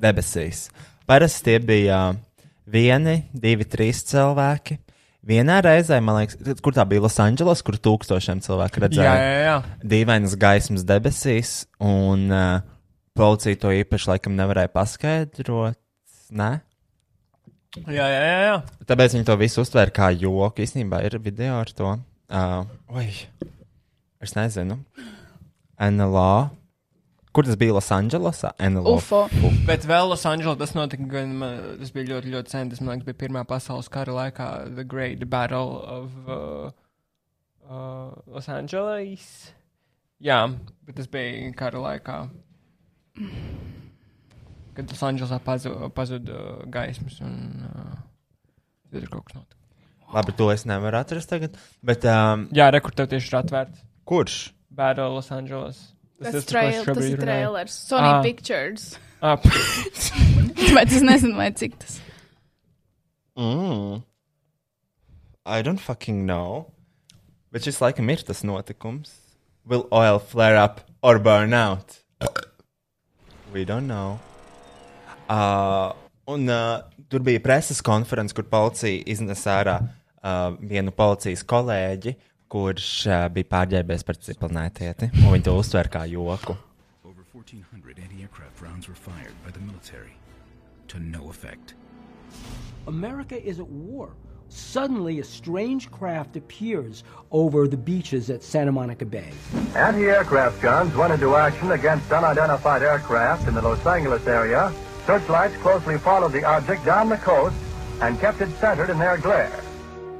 debesīs. Parasti tie bija uh, vieni, divi, trīs cilvēki. Vienā reizē, man liekas, kur tā bija Losandželos, kur tūkstošiem cilvēku Jā, redzēja jā, jā. dīvainas gaismas debesīs, un uh, policija to īpaši laikam nevarēja paskaidrot. Nē? jā, jā, jā, jā. Tāpēc viņi to visu uztvēra kā joku. Īstenībā ir video ar to. Uh, oi, es nezinu. NLO. Kur tas bija Losandželosā? UFO. Bet vēl Losandželā tas notika, gan, tas bija ļoti, ļoti sen. Tas, man liekas, bija Pirmā pasaules kara laikā, The Great Battle of uh, uh, Los Angeles. Jā, bet tas bija kara laikā. kad Losandželosā pazuda pazud, uh, gaismas un uh, tur kaut kas noticis. Labi, to es nevaru atrast tagad. Bet um, Jā, rekur tev tieši ir atvērts. kurš? Battle Los Angeles. Tas, tas, trail, tas ir trailers. Sony Ah. Pictures. Ah, Bet es nezinu, vai cik tas. Mm. I don't fucking know. Bet šis laikam ir tas notikums. Will oil flare up or burn out? We don't know. Uh, un uh, tur bija preses konference, kur policija iznesa ārā uh, vienu policijas kolēģi, kurš uh, bija pārģērbies par ciprinātieti. Viņi to uztver kā joku. Over 1,400 anti aircraft rounds were fired by the military to no effect. America is at war. Suddenly, a strange craft appears over the beaches at Santa Monica Bay. Anti-aircraft guns went into action against unidentified aircraft in the Los Angeles area. Searchlights closely followed the object down the coast and kept it centered in their glare.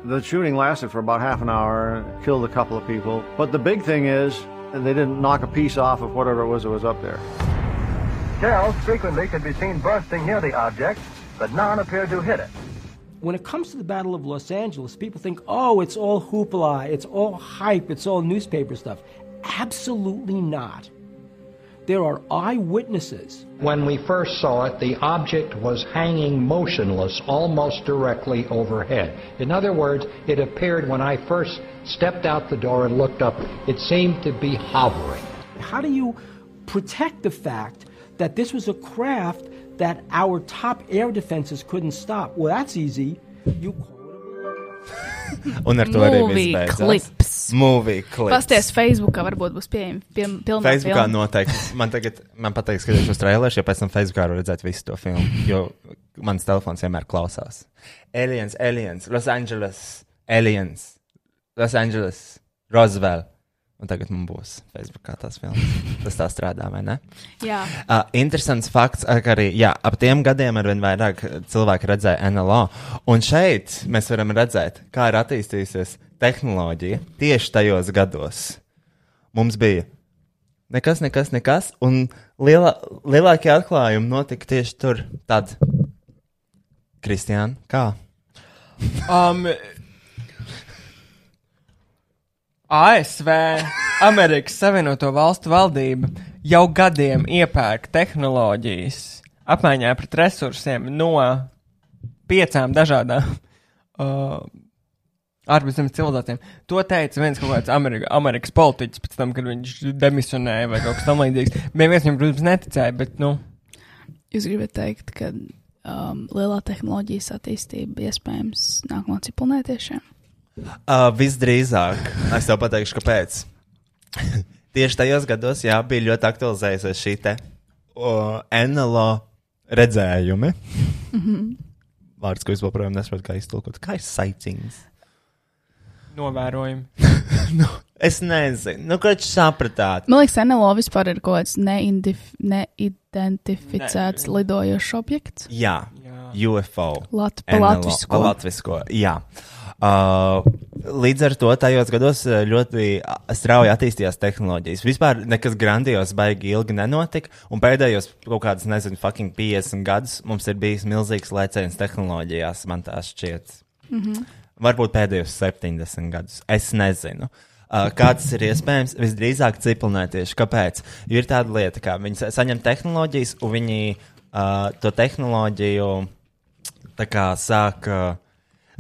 The shooting lasted for about half an hour, killed a couple of people. But the big thing is, they didn't knock a piece off of whatever it was that was up there. Shells frequently could be seen bursting near the object, but none appeared to hit it. When it comes to the Battle of Los Angeles, people think, oh, it's all hoopla, it's all hype, it's all newspaper stuff. Absolutely not. There are eyewitnesses. When we first saw it, the object was hanging motionless almost directly overhead. In other words, it appeared when I first stepped out the door and looked up, it seemed to be hovering. How do you protect the fact that this was a craft that our top air defenses couldn't stop? Well, that's easy. You Un ar to arī Movie viss beidzās. clips. Movie clips. Pasties Facebookā varbūt būs pieejami pil, pilnā Facebookā filma. noteikti. Man tagad, man pateiks, ka skatīšos trailerus, jo pēc tam Facebookā var redzēt visu to filmu. Jo mans telefons vienmēr klausās. Aliens, Aliens, Los Angeles, Aliens, Los Angeles, Roosevelt. Un tagad man būs Facebookā tās filmas. Tas tā strādā, vai ne? Jā. Uh, interesants fakts, ka arī jā, ap tiem gadiem arvien vairāk cilvēku redzēja NLO. Un šeit mēs varam redzēt, kā ir attīstījusies tehnoloģija tieši tajos gados. Mums bija nekas, nekas, nekas, un lielā, lielākie atklājumi notika tieši tur. Tad, Kristiāna, kā? Um, ASV, Amerikas Savienoto Valstu valdība jau gadiem iepērk tehnoloģijas apmaiņā pret resursiem no piecām dažādām uh, ārpuszemes civilizācijām. To teica viens kaut kāds Amerika, Amerikas politiķis pēc tam, kad viņš demisionēja vai kaut kas tamlīdzīgs. Viens, viņam, protams, neticēja, bet, nu, Jūs gribat teikt, ka um, lielā tehnoloģijas attīstība iespējams nāk no ciprinātiešiem? Uh, visdrīzāk, es tev pateikšu, kāpēc. Tieši tajos gados, jā, bija ļoti aktualizējusies šī te uh, NLO redzējumi. Mhm. Vārds, ko es joprojām nesaprotu, kā iztulkot. Kā ir sightings? novērojumi. Es nezinu, nu, kā jūs sapratāt. Man liekas, NLO vispār ir kaut kāds neidentificēts Ne. lidojošs objekts. Jā, UFO. Lat- NLO, latvisko. latvisko, jā. Uh, līdz ar to tajos gados uh, ļoti uh, strauji attīstījās tehnoloģijas. Vispār nekas grandios baigi ilgi nenotika, un pēdējos kaut kādus, nezinu, fucking 50 gadus mums ir bijis milzīgs lēciens tehnoloģijās, man tā šķiet. Mhm. Varbūt pēdējos 70 gadus. Es nezinu. Uh, kā tas ir iespējams? Visdrīzāk ciprinātieši. Kāpēc? Jo ir tāda lieta, ka viņi sa- saņem tehnoloģijas, un viņi uh, to tehnoloģiju kā sāk, uh,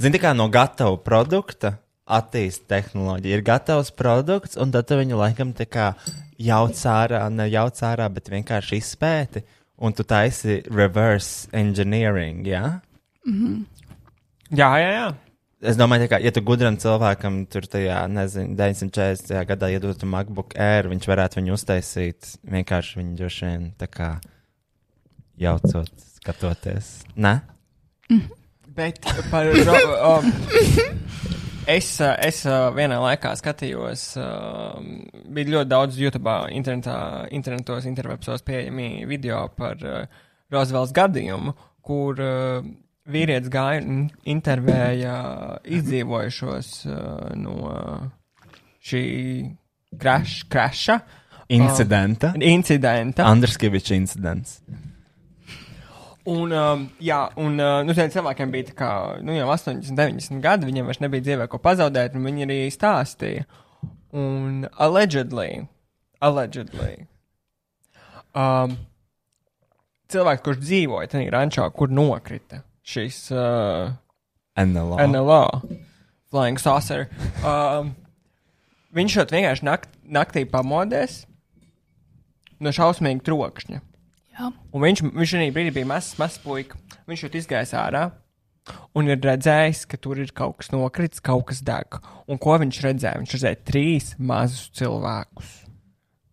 zini, kā no gatava produkta attīst tehnoloģiju. Ir gatavs produkts, un tad viņu laikam tā kā jauc ārā, ne jauc ārā, bet vienkārši izpēti, un tu taisi reverse engineering, jā? Mhm. Jā, jā, jā. Es domāju, ka, ja tu gudram cilvēkam tur tajā, nezinu, 940. gadā iedotu MacBook Air, viņš varētu viņu uztaisīt vienkārši viņu droši vien tā kā jaucot, skatoties. Ne? Bet par ro, um, es, uh, es uh, vienā laikā skatījos, uh, bija ļoti daudz YouTube, internetā, internetos, interwebsos pieejami video par uh, Roosevelts gadījumu, kur uh, vīrietis gāja un intervēja izdzīvojušos uh, no šī crash, crasha. Incidenta. Uh, incidenta. Andris Kavičs incidents. Un, um, jā, un uh, nu, cilvēkiem bija kā, nu, jau 80, 90 gadi, viņiem vairs nebija dzīvē ko pazaudēt, un viņi arī stāstīja. Un allegedly, allegedly, um, cilvēks, kurš dzīvoja tajā rančā, kur nokrita šis uh, NLO. NLO, Flying Saucer, um, viņš šeit vienkārši nakt, naktī pamodies no šausmīga trokšņa. Jā. Un viņš, viņš arī brīdī bija mazs, mazs puika. Viņš jau izgājis ārā un ir redzējis, ka tur ir kaut kas nokritis, kaut kas deg. Un ko viņš redzēja? Viņš redzēja trīs mazus cilvēkus.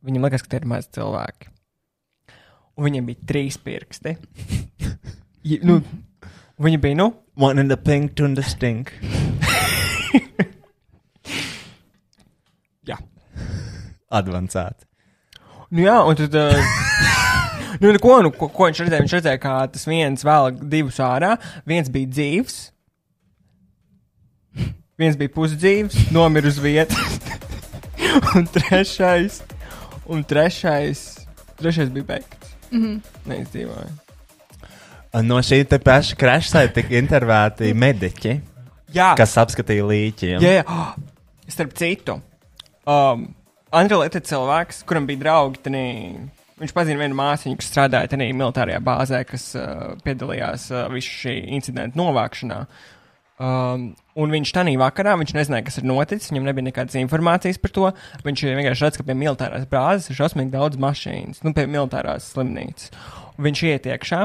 Viņam liekas, ka tie ir mazi cilvēki. Un viņiem bija trīs pirksti. Ja, nu, viņi bija, nu, One in the pink, two in the stink. jā. Advancēti. Nu, jā, un tad. Uh, nu, nu, ko, nu, ko, ko viņš redzēja? Viņš redzēja, ka tas viens vēl divus ārā, viens bija dzīves, viens bija pusdzīves, nomira uz vietas, un trešais, un trešais, trešais bija beigts. Mm -hmm. Neizdzīvoja. No šī te paša krāšņa tika intervēti mediķi, Jā, kas apskatīja līķiem. Jā, jā. Oh, starp citu, um, Andrēlēta ir cilvēks, kuram bija draugi. Tenī, viņš pazina vienu māsiņu, kas strādāja tajā militārajā bāzē, kas uh, piedalījās uh, visu šī incidenta novākšanā. Um, un viņš tajā vakarā, viņš nezināja, kas ir noticis, viņam nebija nekādas informācijas par to. Viņš vienkārši redz, ka pie militārās bāzes ir šausmīgi daudz mašīnas, nu, pie militārās slimnīcas. Un viņš iet iekšā,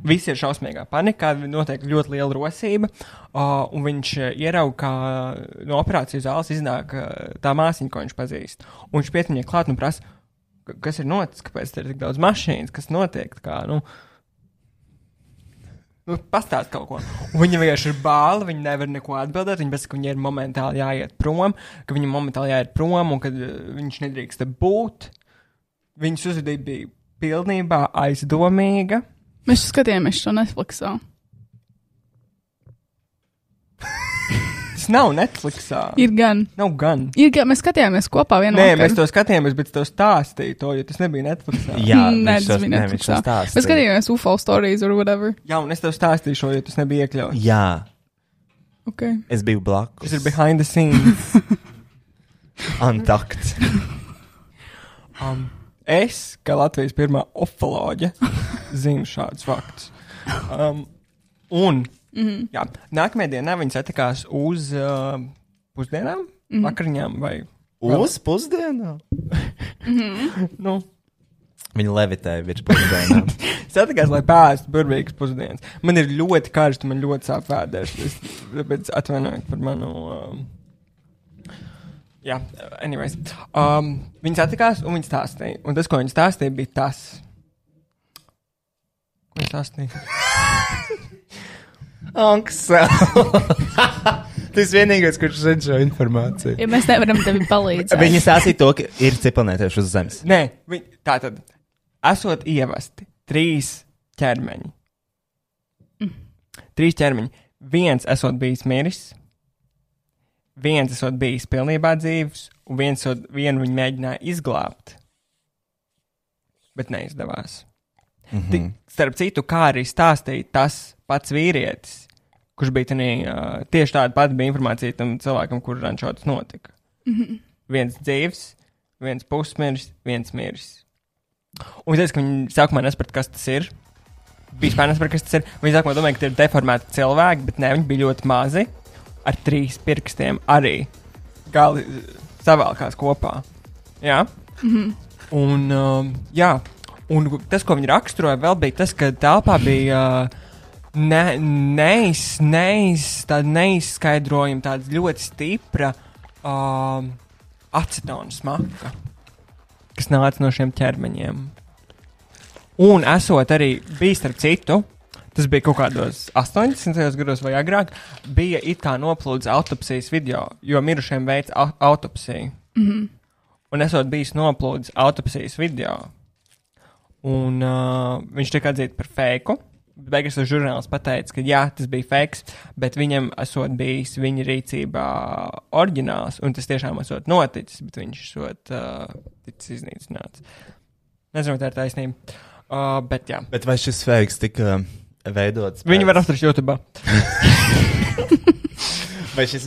Visi ir šausmīgā panikā, notiek ļoti liela rosība, uh, un viņš ierauga, kā no operācijas zāles iznāk uh, tā māsiņa, ko viņš pazīst. Un viņš pie viņai klāt un prasa, "Ka- kas ir noticis, kāpēc tur ir tik daudz mašīnas, kas notiek. tā Kā, nu, nu, pastāst kaut ko. Un viņa vienkārši ir bāla, viņa nevar neko atbildēt. Viņa pēc tam, ka viņai ir momentāli jāiet prom, ka viņam momentāli jāiet prom un ka uh, viņš nedrīkst te būt. Viņas uzvedība bija pilnībā aizdomīga. Mēs skatījāmies šo Netflixā. Tas nav Netflixā. Ir gan. Nav gan. Ir gan. Mēs skatījāmies kopā vienā Nē, mēs to skatījāmies, bet to stāstīju to, jo tas nebija Netflixā. Jā, Nē, tas to- bija nē, Netflixā. stāstīja. Mēs skatījāmies UFO stories or whatever. Jā, un es tev stāstīju šo, jo tas nebija iekļauts. Jā, Okay. es biju blakus. Tas ir behind the scenes. Antakt. um, es, kā Latvijas pirmā ofoloģe, zinu šādus faktus. Um, un Mhm. jā, nākamajā dienā viņi satikās uz uh, pusdienām, Mhm. vakariņām vai Uz pusdienām? Mhm. nu, Viņa levitēja virs pusdienām. satikās, lai pēstu burvīgas pusdienas. Man ir ļoti karsti, man ļoti sāp vēders. Tāpēc atvainojiet par manu. Um, jā, anyways. Um, viņi satikās un viņi stāstīja. Un tas, ko viņi stāstīja, bija tas. Ko viņi stāstīja? Anksa. Tas vienīgais, kurš zina šo informāciju. Ja mēs nevaram tevi palīdzēt. Viņa stāstīja to, ka ir cipelnētieši uz zemes. Nē, viņi, tā tad. Esot ievesti trīs ķermeņi. Trīs ķermeņi. Viens esot bijis miris, viens esot bijis pilnībā dzīves, un viens esot, vienu viņi mēģināja izglābt, bet neizdevās. Mhm. Tik, starp citu, kā arī stāstīja tas pats vīrietis, kurš bija tenī, uh, tieši tāda pati bija informācija tam cilvēkam, kurš rančotas notika. Mhm. Viens dzīves, viens pusmiris, viens miris. Un es teicu, ka viņi sākumā nesaprata, kas tas ir. Vispār nesaprata, kas tas ir. Viņi sākumā domāja, ka tie ir deformēti cilvēki, bet ne, viņi bija ļoti mazi, ar trīs pirkstiem arī gali savēlkās kopā. Jā. Mhm. Un, um, jā, un tas, ko viņi raksturoja, vēl bija tas, ka telpā bija uh, ne, neiz, neiz, tāda neizskaidrojama, tāda ļoti stipra um, acetona smaka, kas nāca no šiem ķermeņiem. Un esot arī bijis starp citu, tas bija kaut kādos 80. gados vai agrāk, bija it kā noplūdes autopsijas video, jo mirušiem veids au autopsiju. Mhm. Un esot bijis noplūdes autopsijas video, un uh, viņš tika atzīts par fēku. Beigās tas žurnāls pateica, ka jā, tas bija fakts, bet viņam esot bijis viņa rīcībā oriģināls, un tas tiešām esot noticis, bet viņš esot uh, ticis iznīcināts. Nezinu, vai tā ir taisnība. Uh, bet jā. Bet vai šis fakes tika veidots? Viņi pēc- var atrast YouTube. Vai šis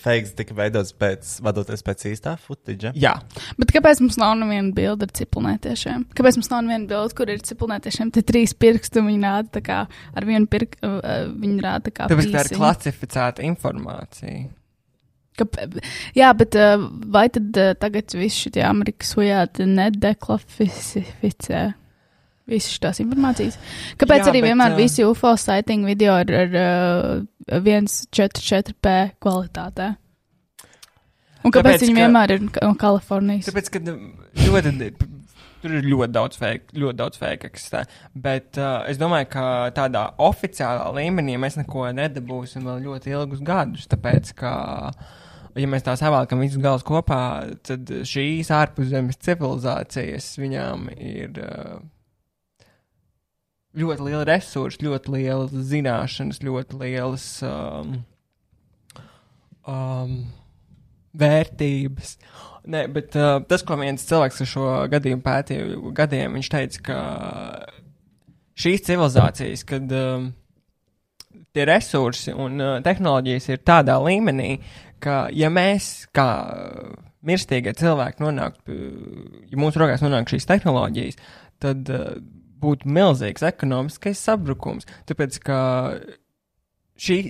fakes tika veidots pēc, vadoties pēc īstā footage? Jā. Bet kāpēc mums nav neviena bilde ar ciprunētiešiem? Kāpēc mums nav neviena bilde, kur ir ciprunētiešiem? Te trīs pirksti, un viņi rāda tā kā ar vienu pirkstu, uh, viņi rāda tā kā. Tāpēc tā ir klasificēta informācija. Kāp- Jā, bet uh, vai tad uh, tagad viss šie Amerikas hujāti nedeklasificē visas šīs informācijas? Kāpēc Jā, arī bet, vienmēr ā, visi UFO sighting video ir ar uh, 1,44p kvalitātē? Un kāpēc Tāpēc, viņi ka- vienmēr ir no Kalifornijas? Tāpēc, ka ļoti, tur ir ļoti daudz fake, ļoti daudz fake eksistē. Bet uh, es domāju, ka tādā oficiālā līmenī mēs neko nedabūsim vēl ļoti ilgus gadus. Tāpēc, ka, ja mēs tā savalkam visus galus kopā, tad šīs ārpuszemes civilizācijas viņām ir. Uh, Ļoti liela resursa, ļoti lielas zināšanas, ļoti lielas um, um, vērtības. Nē, bet uh, tas, ko viens cilvēks ar šo gadījumu pētīja, gadiem, viņš teica, ka šīs civilizācijas, kad um, tie resursi un uh, tehnoloģijas ir tādā līmenī, ka ja mēs kā mirstīgie cilvēki nonāktu, ja mūsu rokās nonāk šīs tehnoloģijas, tad uh, būtu milzīgs ekonomiskais sabrukums. Tāpēc, ka šī,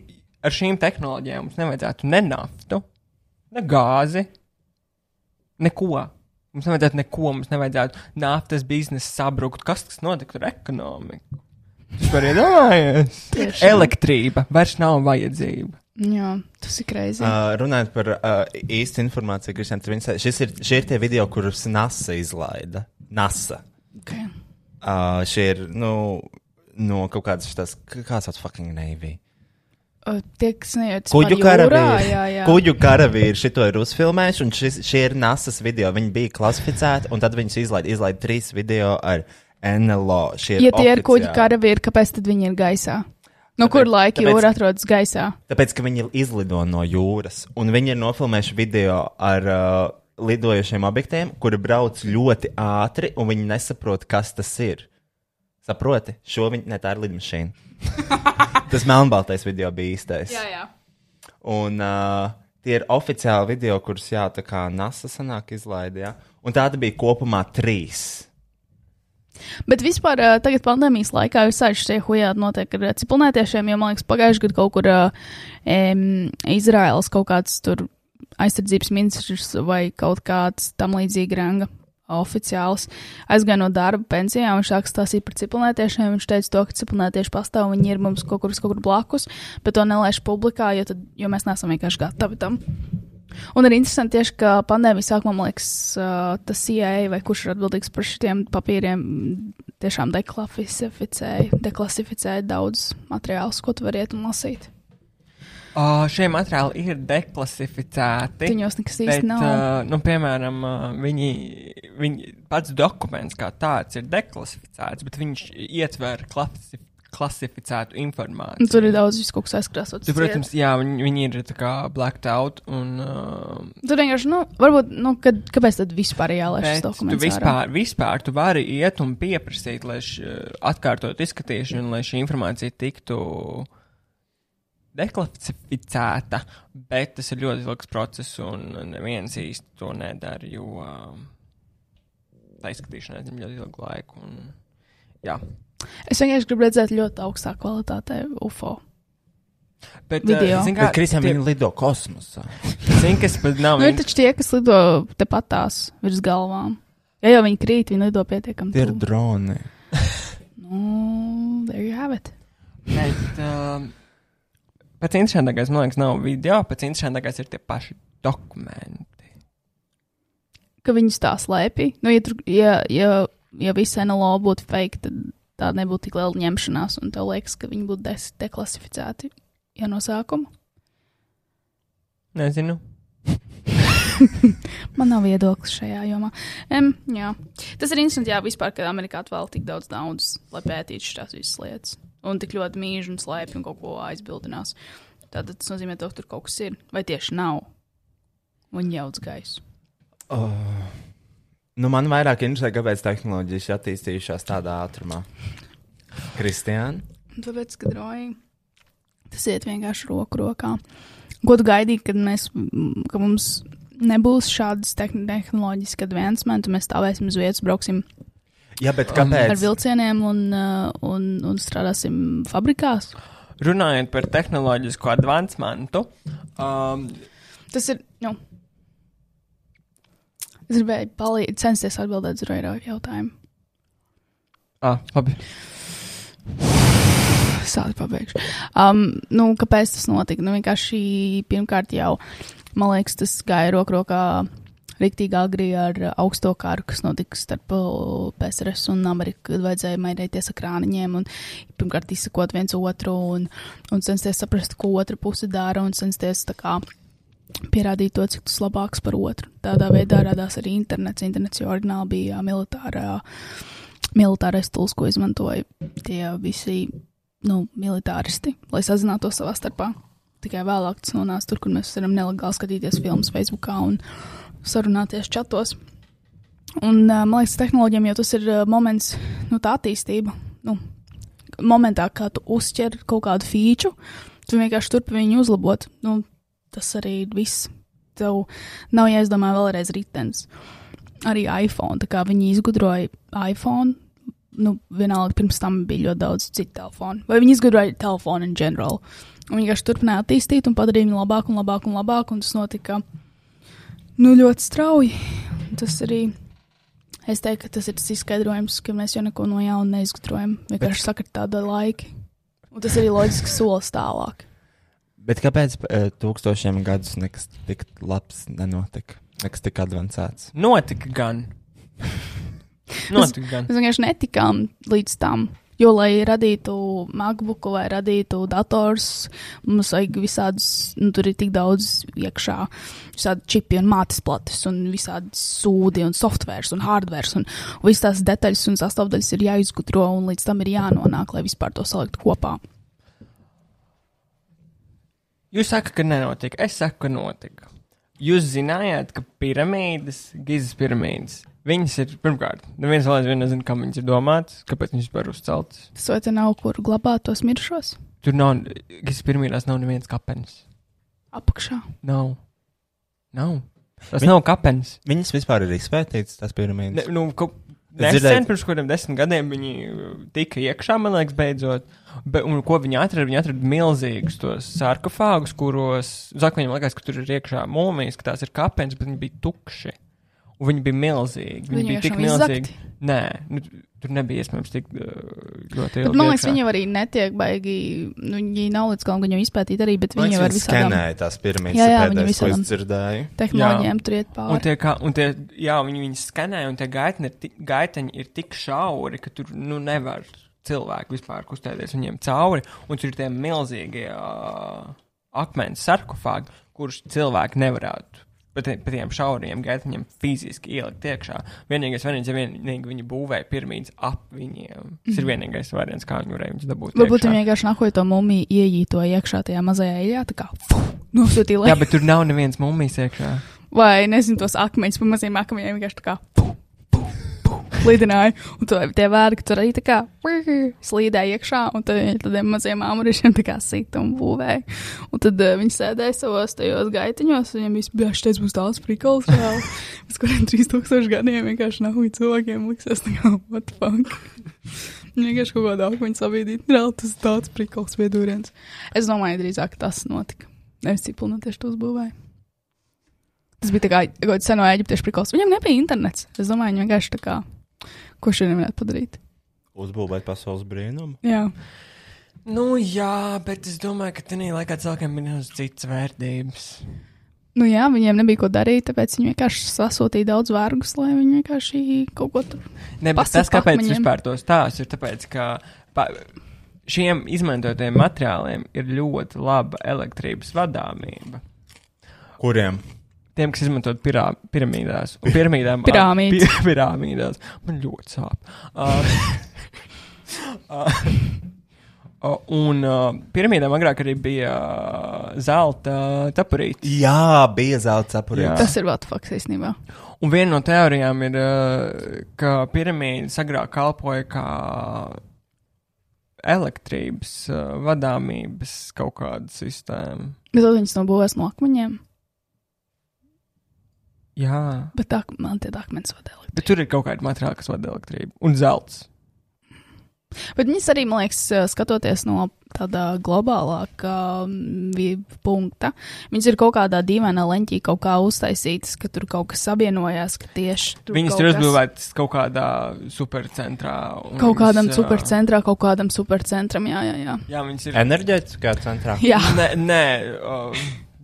ar šīm tehnoloģijām mums nevajadzētu ne naftu, ne gāzi, neko. Mums nevajadzētu neko, mums nevajadzētu naftas biznesa sabrukt. Kas tas notiktu ar ekonomiku? Tas var iedomājies. Elektrība vairs nav vajadzība. Jā, tas ir greizi. Uh, runājot par uh, īstu informāciju, Kristian, šis ir, šie ir tie video, kurus NASA izlaida. NASA. Okay. Uh, šie ir, nu, no kaut kādas šīs, kāds tāds fucking Navy. Uh, tie, kas nejauc Kuģu karavīri. Kuģu karavīri šito ir uzfilmējuši, un šis, šie ir NASA's video. Viņi bija klasificēti, un tad viņus izlaida izlaid trīs video ar NLO. Šie ir Ja tie ir oficiāli. karavīri, kāpēc tad viņi ir gaisā? No Tāpēc- kur laika tāpēc- jūra atrodas gaisā? Tāpēc, ka viņi izlido no jūras, un viņi ir nofilmējuši video ar uh, lidojošiem objektiem, kuri brauc ļoti ātri, un viņi nesaprot, kas tas ir. Saproti? Šo viņi, ne tā ir lidmašīna. tas melnbaltais video bija īstais. Jā, jā. Un uh, tie ir oficiāli video, kurus, jā, tā kā NASA sanāk izlaida, jā. Un tāda bija kopumā trīs. Bet vispār ā, tagad pandēmijas laikā visādi šie hujādi notiek ar ciprunētiešiem, jo, man liekas, pagājušajā gadā kaut kur um, Izraels kaut kāds tur aizsardzības ministrs vai kaut kāds tam līdzīgi ranga oficiāls aizgāja no darba pensijā un sāk stāstīt par ciprunētiešiem. Viņš teica to, ka ciprunētieši pastāv, viņi ir mums kaut kur, kaut kur blakus, bet to nelaiž publikā, jo, tad, jo mēs neesam vienkārši gatavi tam. Un ir interesanti tieši, ka pandēmijas sākumā, man liekas, tas CIA vai kurš ir atbildīgs par šiem papīriem, tiešām deklasificēja, deklasificēja daudz materiālus, ko tu vari iet un lasīt. Uh, šie materiāli ir deklasificēti. Viņos nekas īsti nav. Uh, nu, piemēram, uh, viņi, viņi pats dokuments kā tāds ir deklasificēts, bet viņš ietver klasif klasificētu informāciju. Tur ir daudz visu kaut kas aizkrāsots. Tu, protams, jā, viņi, viņi ir tā kā blacked out. Un, uh, Tur vienkārši, nu, varbūt, nu, kad, kāpēc tad vispār jālaiž šis Bet tu dokuments? ārā? vispār, vispār tu vari iet un pieprasīt, lai š, atkārtot izskatīšanu, lai šī informācija tiktu deklasificēta, bet tas ir ļoti ilgs process, un neviens īsti to nedara, jo um, tā izskatīšana aizņem ļoti ilgu laiku. Un, jā. Es vienkārši gribu redzēt ļoti augstā kvalitātē UFO. Bet, uh, zini Bet, kā, Kristian, tie- viņi lido kosmosā. Zini, kas pat nav. Nu, ir taču tie, kas lido tepatās virs galvām. Ja jau viņi krīt, viņi lido pietiekami. Tie ir droni. Nu, there you have it. Bet um, pats interesantākais, man liekas, nav video, pats interesantākais ir tie paši dokumenti. Ka viņus tā slēpj. Nu, ja, tur, ja, ja, ja viss NLO būtu fake, tad tā nebūtu tik liela ņemšanās, un tev liekas, ka viņi būtu deklasificēti jau no sākuma. Nezinu. Man nav viedoklis šajā jomā. Um, jā. Tas ir interesanti, jā, vispār, ka Amerikā vēl tik daudz naudas, lai pētītu šīs visas lietas. Un tik ļoti mīž un slēpj un kaut ko aizbildinās. Tātad tas nozīmē, to, ka tur kaut kas ir. Vai tieši nav? Viņi jauc gaisu. Oh. Nu, man vairāk interesē, kāpēc tehnoloģijas attīstījušās tādā ātrumā. Kristiāna? Tāpēc, ka droji tas iet vienkārši roku rokā. Ko tu gaidīji, kad mēs, ka mums nebūs šādas tehn tehnoloģiskas advancement, un mēs stāvēsim uz vietas, brauksim Jā, bet ar kāpēc? vilcieniem un, uh, un, un strādāsim fabrikās? Runājot par tehnoloģisku advancementu, um, Tas ir. Nu, es gribēju palīdzēt, censties atbildēt uz Roja jautājumu. ah, labi. Sādi pabeigšu. Um, nu, kāpēc tas notika? Nu, vienkārši pirmkārt jau, man liekas, tas gāja roku rokā riktīgi agri ar augsto karu, kas notika starp PSRS un Ameriku, kad vajadzēja mainīties ar krāniņiem un pirmkārt izsakot viens otru un, un censties saprast, ko otra puse dara un censties tā kā pierādīt to, cik tas labāks par otru. Tādā veidā radās arī internets. Internets jau oriģināli bija militārā, militārais tools, ko izmantoja tie visi nu, militāristi, lai sazinātos savā starpā. Tikai vēlāk tas nonāca tur, kur mēs varam nelegāli skatīties filmas Facebookā un sarunāties čatos. Un, man liekas, tehnoloģiem jau tas ir moments, nu, tā attīstība. Nu, momentā, kā tu uzķer kaut kādu feature, tu vienkārši turpini viņu uzlabot. Nu, tas arī viss. Tev nav jāizdomā vēlreiz ritenis. Arī iPhone. Viņi izgudroja iPhone, nu, vienalga pirms tam bija ļoti daudz citu telefonu. Vai viņi izgudroja telefonu in general. Un vienkārši turpināja attīstīt un padarīja viņu labāku un labāku un labāku. Un tas notika nu, ļoti strauji. Tas arī. Es teiktu, ka tas ir tas izskaidrojums, ka mēs jau neko no jauna neizgudrojam. Vienkārši sakot, tāda laika. Un tas arī loģiski solis tālāk. Bet kāpēc uh, tūkstošiem gadus nekas tik labs nenotika? Nekas tik advancēts. Notika gan. Notika gan. Mēs vienkārši netikām līdz tam. Jo, lai radītu MacBook vai radītu dators, mums vajag visādus, nu, tur ir tik daudz iekšā, visādi čipi un mātes plates, un visādi sūdi un softvērs un hardvērs, un visas tās detaļas un sastāvdaļas ir jāizgudro, un līdz tam ir jānonāk, lai vispār to saliktu kopā. Jūs sakat, ka nenotika. Es saku, ka notika. Jūs zinājāt, ka piramīdas, Gizas piramīdas, viņas ir pirmkārt, neviens vēl aizvien nezina, kam viņas ir domātas, kāpēc viņas vispār uzceltas. Tas vai te nav kur glabāt tos mirušos? Tur nav, Gizas piramīdās nav nevienas kapenes. Apakšā. Nav. Nav. Tas Vi- nav kapenes. Viņas vispār ir izpētītas, tās piramīdas. Ne, nu, kaut, nesen, pirms kādiem desmit gadiem viņi uh, tika iekšā, man liekas, beidzot. Be, un ko viņi atrada? Viņi atrada milzīgus tos sarkofāgus, kuros, zaka, viņiem liekas, ka tur ir iekšā mūmijas, ka tās ir kapenes, bet viņi bija tukši. Un viņi bija milzīgi. Viņi, Viņi bija tik milzīgi. Nē, nu, tur nebija iespējams tik uh, ļoti Bet, ilgi. man liekas, viņi arī netiek baigi, nu, viņi nav līdz galam, gan jau izpētīt arī, bet viņi jau ar viņi visādām skenēja tās piramīdas, Jā, jā, ir viņi pēdējais, ko es dzirdēju. tehnoloģijām tur iet Un pāri. tie, kā, un tie, jā, viņi viņus skanēja, un tie gaiteņi ir, tik, gaiteņi ir tik šauri, ka tur nu, nevar cilvēki vispār kustēties viņiem cauri. Un tur ir tie milzīgie uh, akmens sarkofāgi, kurus cilvēki nevarētu. Pa tie- pa tiem šauriem gaiteņiem fiziski ielikt iekšā. Vienīgais variants, ja vienīgi viņi būvēja piramīdas ap viņiem. Tas ir vienīgais variants, kā viņi varēja viņus dabūt. Mhm. Varbūt viņi vienkārši nahoja to mumiju ieīto iekšā tajā mazajā iļā, tā kā nosūtīja. Jā, bet tur nav nevienas mummijas iekšā. Vai nezinu, tos akmeņus pa maziem akmeņiem vienkārši tā kā fu, fu, fu, lidināja. Un to, tie vērgi tur arī tā kā slīdēja iekšā, un tad viņi tādiem maziem āmurišiem tā kā sīta un būvēja. Un tad uh, viņi sēdēja savos tajos gaitiņos, un viņiem viss bija šeit būs tāds prikals, reāli. Pēc kuriem 3000 gadiem vienkārši nav cilvēkiem liksies tā kā what the fuck. Vienkārši kaut kādā akmeņa sabīdīt. Reāli tas tāds prikals viedūriens. Es domāju, drīzāk tas notika. Nevis cik pilnīgi tieši to uzbūvēja. Tas bija tā kā seno eģiptiešu prikals. Viņam nebija internets. Es domāju, viņi vienkārši tā kā, ko šodien varētu padarīt. Uzbūvēt pasaules brīnumu. Jā. Nu, jā, bet es domāju, ka tajā laikā cilvēkiem bija nedaudz citas vērtības. Nu jā, viņiem nebija ko darīt, tāpēc viņi vienkārši sasūtīja daudz vērgus, lai viņi vienkārši kaut ko tur. Ne, bet Pasit tas, kāpēc akmeņiem. vispār to stāstu, ir tāpēc, ka pa, šiem izmantotajiem materiāliem ir ļoti laba elektrības vadāmība. Kuriem? Tiem, kas izmanto pirā, piramīdās, piramīdām, Pirāmīdas. pi, pirāmīdās, man ļoti sāp. Uh, uh, un uh, piramīdām agrāk arī bija uh, zelta tapurītes. Jā, bija zelta Jā. apurīts. Tas ir vēl faks īstenībā. Un viena no teorijām ir, uh, ka piramīdas agrāk kalpoja kā elektrības uh, vadāmības kaut kāda sistēma. Bet viņas nobūvēs no akmeņiem. Jā, Bet tā, man tie akmens vada elektrību. bet tur ir kaut kāda materiāla, kas vada elektrību. Un zelts. Bet viņas arī, man liekas, skatoties no mm, vi- punkta, viņas ir kaut kādā dīvainā leņķī kaut kā uztaisītas, ka tur kaut kas savienojās, ka tieši tur Viņas kaut tur kas- uzbūvētas kaut kādā supercentrā. un Kaut kādam viņas, supercentrā, kaut kādam supercentram, jā, jā, jā. Jā, viņas ir. Enerģētiskā centrā. Jā. Nē, nē uh,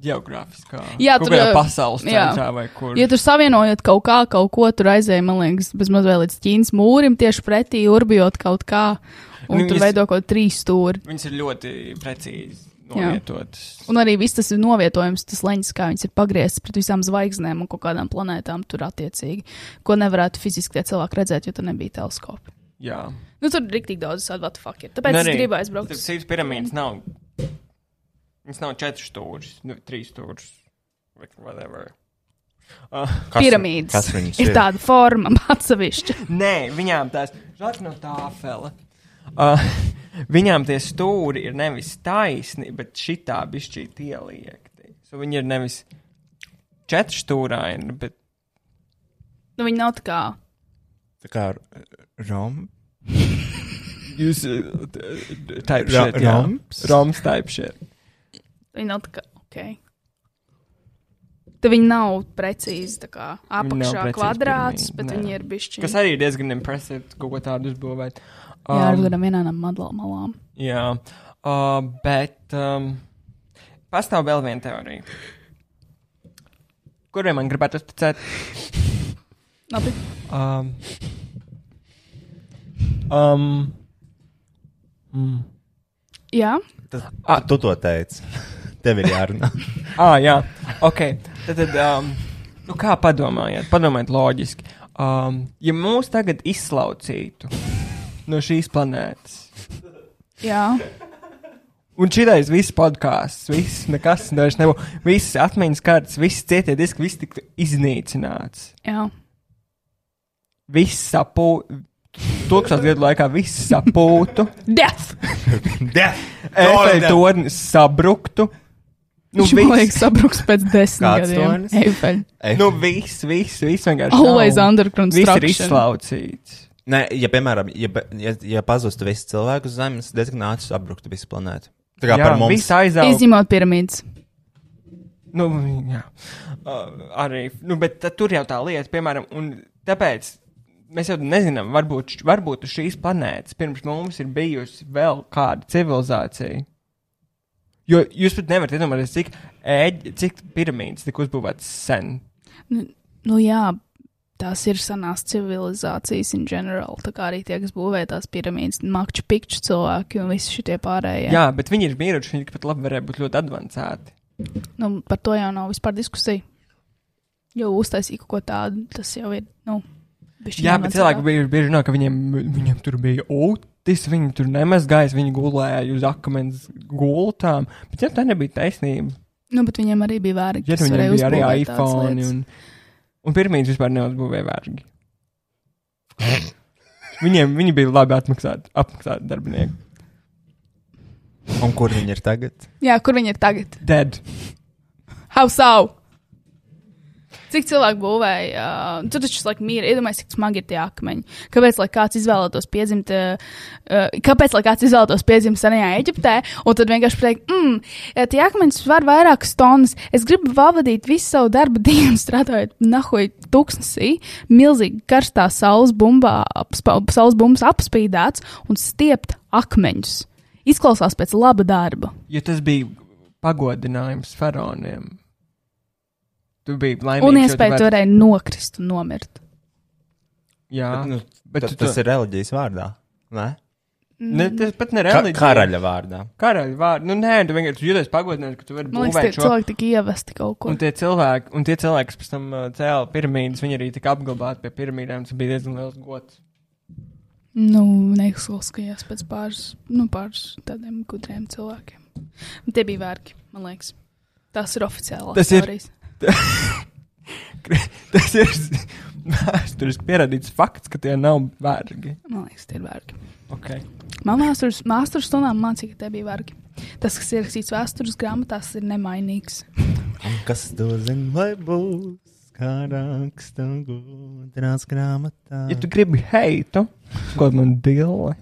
geogrāfiskā. Jā, tur pasaules jā. centrā vai kur. Ja tur savienojot kaut kā, kaut ko tur aizēja, man liekas, bez mazliet līdz Ķīnas mūrim, tieši pretī urbjot kaut kā, un Nu, tur veido kaut trīs stūri. Viņas ir ļoti precīzi Jā. novietotas. Un arī viss tas ir novietojums, tas leņķis, kā viņas ir pagrieztas pret visām zvaigznēm un kaut kādām planētām tur attiecīgi, ko nevarētu fiziski tie cilvēki redzēt, jo tur nebija teleskopi. Jā. Nu, tur ir rīktīgi daudz tādu ir. Tāpēc Un es arī gribu aizbraukt. starp Citu piramīdas nav. Viņas nav četras stūris, nu, trīs Whatever. Uh, Kas- Piramīdas kas viņas ir ir? tāda forma, atsevišķa. Nē, viņām tās žāds no tāfela. Uh, viņām tie stūri ir nevis taisni, bet šitā bišķīt ieliekti. So viņi ir nevis četrstūraini, bet Nu, viņi nav tā kā. Tā kā rom. jūs uh, type shit, roms? Roms type shit. Viņi nav tā kā. Okay. Tad viņi nav precīzi tā kā apakšā kvadrāts, piramīda, bet nē. viņi ir bišķi. Kas arī ir diezgan impresīvi, kaut ko tādu uzbūvēt. Jā, ar Um, kādām madlām malām. Jā, uh, bet um, pastāv vēl viena teorija. Kurai man gribētu uzticēt? Labi. Um, um, mm. Jā, Ah, tu to teici. Tev ir jārunā. Ah, jā, ok. Tad, tad um, nu kā padomājiet, padomājiet loģiski. Um, ja mūs tagad izslaucītu no šīs planētas, jā. un šitais viss podkāsts, viss nekas vairs nebūtu, visas atmiņas kārtas, viss cietie diski, viss tiktu iznīcināts. jā. Viss sapūtu. Tūkstoš gadu laikā viss sapūtu. Death! Death! Efeļu tornis sabruktu. Nu, Viņš man viss. liekas, sabruks pēc desmit Kāds gadiem. Eiffel. Nu, viss, viss, viss vienkārši. Always nav. under Viss ir construction. izslaucīts. Nē, ja, piemēram, ja, ja, ja pazustu visi cilvēki uz Zemes, diezgan ātri sabruktu visu planētu. Tā kā Jā, par mums. viss aizaug. Izņemot piramīdas. Nu, jā. Uh, arī, nu, bet tad tur jau tā lieta, piemēram, un tāpēc mēs jau nezinām, varbūt, varbūt uz šīs planētas pirms mums ir bijusi vēl kāda civilizācija. Jo jūs pat nevarat iedomāties, cik, ēģ, cik piramīdas tika uzbūvētas sen. Nu, nu jā, tās ir senās civilizācijas in general. Tā kā arī tie, kas būvēja tās piramīdas, makču pikču cilvēki un visi šie pārējie. Jā, bet viņi ir miruši, viņi pat labi varēja būt ļoti avansēti. Nu, par to jau nav vispār diskusija. Jo uztaisīt kaut ko tādu, tas jau ir. Nu, Jā, bet cilvēki bieži, bieži runā, ka viņiem, viņiem tur bija ūtis, viņi tur nemazgājas, viņi gulēja uz akmens gultām. Bet ja tā nebija taisnība, Nu, bet viņiem arī bija vērīgi. ja viņiem bija arī iPhone un, un piramīdas vispār neuzbūvēja vērgi. Viņiem viņi bija labi atmaksāti, apmaksāti darbinieki. Un kur viņi ir tagad? Jā, kur viņi ir tagad? Dead. How so? Cik cilvēku būvēja? Uh, tur taču laikam ir. Iedomājieties, cik smagi ir tie akmeņi. Kāpēc, lai kāds izvēlētos piedzimt, uh, uh, kāpēc, lai kāds izvēlētos piedzimt senajā Eģiptē, un tad vienkārši pateikt, mm, ja tie akmeņi svar vairākas tonnas, es gribu pavadīt visu savu darba dienu strādājot nahoj tūkstnesī, milzīgi karstā saules bumbā, apspa, saules bumbas apspīdēts un stiept akmeņus. Izklausās pēc laba darba. Jo tas bija pagodinājums faraoniem. Tu biji laimīgs. Un iespēja tu varēja nokrist un nomirt. Jā, Bet, nu, bet ta, tu tas to- ir reliģijas vārdā. Ne? Ne, tas pat ne Ka reliģija. karaļa vārdā. Karaļa vārdu. Nu, nē, tu vienkārši jūties pagodināts, ka tu vari liekas, tie šo. cilvēki tika ievesti kaut ko. Un tie cilvēki, un tie cilvēki, kas pēc tam uh, cēla piramīdas, viņi arī tika apglabāti pie piramīdām. Tas bija diezgan liels gods. Nu, neizklausījās pēc pāris, nu, pāris tādiem gudriem cilvēkiem. Un tie bija vērki, man liekas. Tas ir oficiāli. Tas ir- Tas ir vēsturiski pierādīts fakts, ka tie nav vergi. Man liekas, tie ir vergi. Okay. Man mākslinieks mākslinieks stundām mācīja, ka tie bija vergi. Tas, kas ir rakstīts vēstures grāmatās, ir nemainīgs. Kas to zina, vai būs? Kā raksta gudrās grāmatā. Ja tu gribi heitu, ko man dīlē?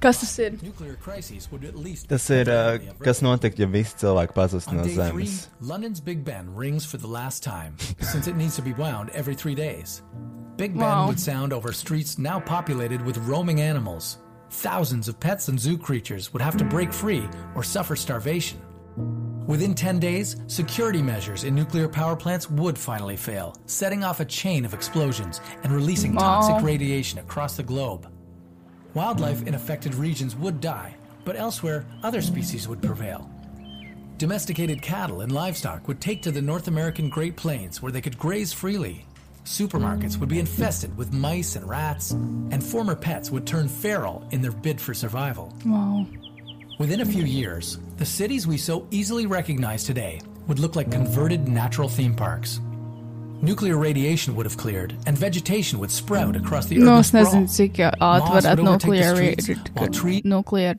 Kas tas ir? Nuclear crises would at least Tas ir, uh, kas notiek, ja visi cilvēki pazust no day three, zemes. London's Big Ben rings for the last time, since it needs to be wound every three days. Big Ben Wow. would sound over streets now populated with roaming animals. Thousands of pets and zoo creatures would have to break free or suffer starvation. Within 10 days, security measures in nuclear power plants would finally fail, setting off a chain of explosions and releasing toxic radiation across the globe. Wildlife in affected regions would die, but elsewhere, other species would prevail. Domesticated cattle and livestock would take to the North American Great Plains where they could graze freely. Supermarkets would be infested with mice and rats, and former pets would turn feral in their bid for survival. Wow. Within a few years, the cities we so easily recognize today would look like converted natural theme parks. Nuclear radiation would have cleared, and vegetation would sprout across the Nu, urban es nezinu, sprawl. cik ātri Moss varētu would overtake the nukleāri streets, while tree- nukleāri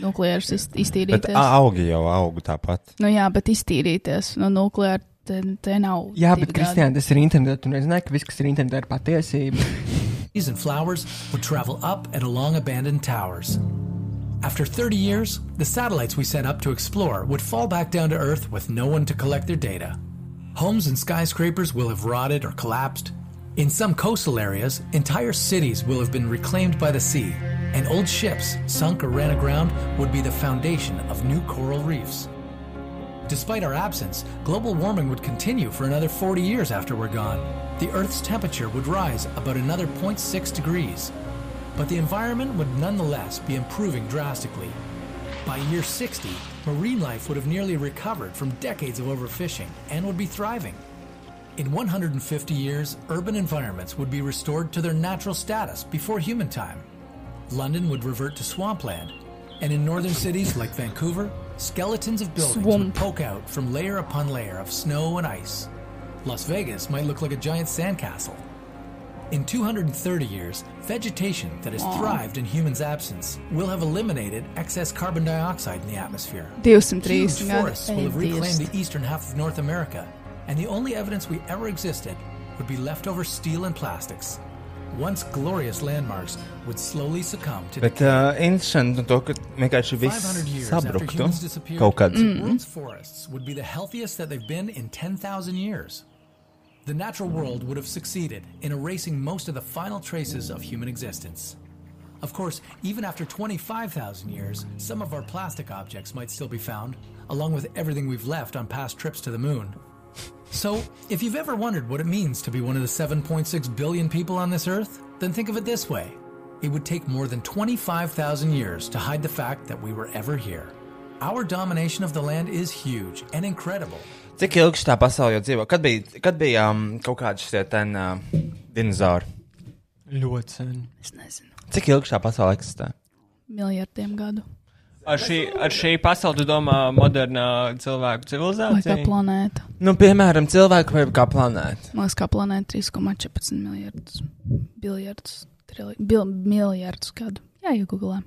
nukleārs iz- Bet iztīrīties. augi jau aug tāpat. Nu jā, bet iztīrīties no nukleāra te, te nav. Jā, divi bet, grādi. Kristija, tas ir internetā. Tu nezināji, ka viss, kas ir internetā, ir patiesība. Trees and flowers would travel up and along abandoned towers. After 30 years, the satellites we sent up to explore would fall back down to Earth with no one to collect their data. Homes and skyscrapers will have rotted or collapsed. In some coastal areas, entire cities will have been reclaimed by the sea, and old ships sunk or ran aground would be the foundation of new coral reefs. Despite our absence, global warming would continue for another 40 years after we're gone. The Earth's temperature would rise about another 0.6 degrees. But the environment would nonetheless be improving drastically. By year 60, marine life would have nearly recovered from decades of overfishing and would be thriving. In 150 years, urban environments would be restored to their natural status before human time. London would revert to swampland, and in northern cities like Vancouver, skeletons of buildings would poke out from layer upon layer of snow and ice. Las Vegas might look like a giant sandcastle. In 230 years, vegetation that has Aw. thrived in humans' absence will have eliminated excess carbon dioxide in the atmosphere. 230 Huge forests will have reclaimed the eastern half of North America, and the only evidence we ever existed would be leftover steel and plastics. Once glorious landmarks would slowly succumb to Bet uh, interesanti to, ka vienkārši 500 viss years after sabruktu. humans disappeared, Kaut kad. the world's forests would be the healthiest that they've been in 10,000 years. The natural world would have succeeded in erasing most of the final traces of human existence. Of course, even after 25,000 years, some of our plastic objects might still be found, along with everything we've left on past trips to the moon. So, if you've ever wondered what it means to be one of the 7.6 billion people on this earth, then think of it this way. It would take more than 25,000 years to hide the fact that we were ever here. Our domination of the land is huge and incredible. Cik ilgi šī pasaule jau dzīvo? Kad bija, kad bija um, kaut kādi šie ten uh, dinozauri? Ļoti sen. Es nezinu. Cik ilgi šī pasaule eksistē? Miljardiem gadu. Ar šī, ar šī pasauli, domā, modernā cilvēku Vai kā civilizācija? planēta? Nu, piemēram, cilvēku vai kā planēta. Man liekas, kā planēta 3,14 miljardus. Biljardus. Bil, miljardus gadu. Jā, iegūlē.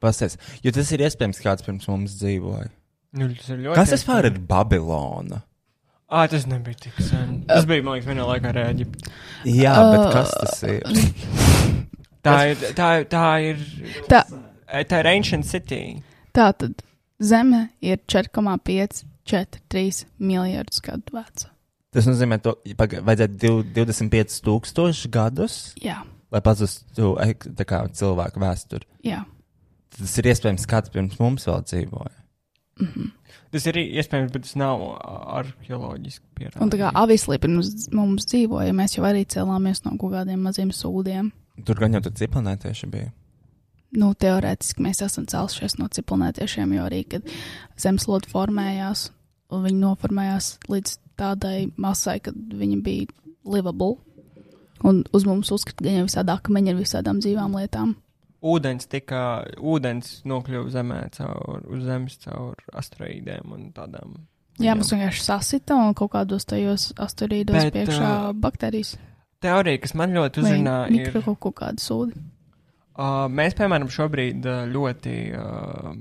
Pasties, jo tas ir iespējams, kāds pirms mums dzīvoja. Nu, tas ir ļoti Kas tas vispār ir Babilona? Ā, tas nebija tik sen. Tas bija, man liekas, vienā laikā ar Eģipti. Jā, Uh, bet kas tas ir? Tā ir, tā, ir- tā ir, Tā, tā ir Ancient City. tā tad Zeme ir 4,543 miljardus gadu veca. Tas nozīmē, ka vajadzētu div- 25 tūkstoši gadus, Jā, lai pazustu kā cilvēku vēsturi. jā. Tas ir iespējams, kāds pirms mums vēl dzīvoja. Tas ir iespējams, bet tas nav arheoloģiski pierādīts. Un tā kā avislī pirms mums dzīvoja, mēs jau arī cēlāmies no kaut kādiem maziem sūdiem. Tur gan jau tur cipelnētieši bija. Nu, teorētiski mēs esam celšies no cipelnētiešiem, jo arī, kad zemeslode formējās, un viņi noformējās līdz tādai masai, kad viņi bija livable. Un uz mums viņiem visādi akmeņi ar visādām dzīvām lietām. Ūdens tika, ūdens nokļuva zemē caur, uz zemes caur asteroīdiem un tādām Jā, mums vienkārši sasita un kaut kādos tajos asteroīdos Bet, priekšā ā, baktērijas. Teorija, kas man ļoti Vai uzrunā, ir. mikro kaut, kaut kāda sūdi. Uh, mēs, piemēram, šobrīd uh, ļoti uh,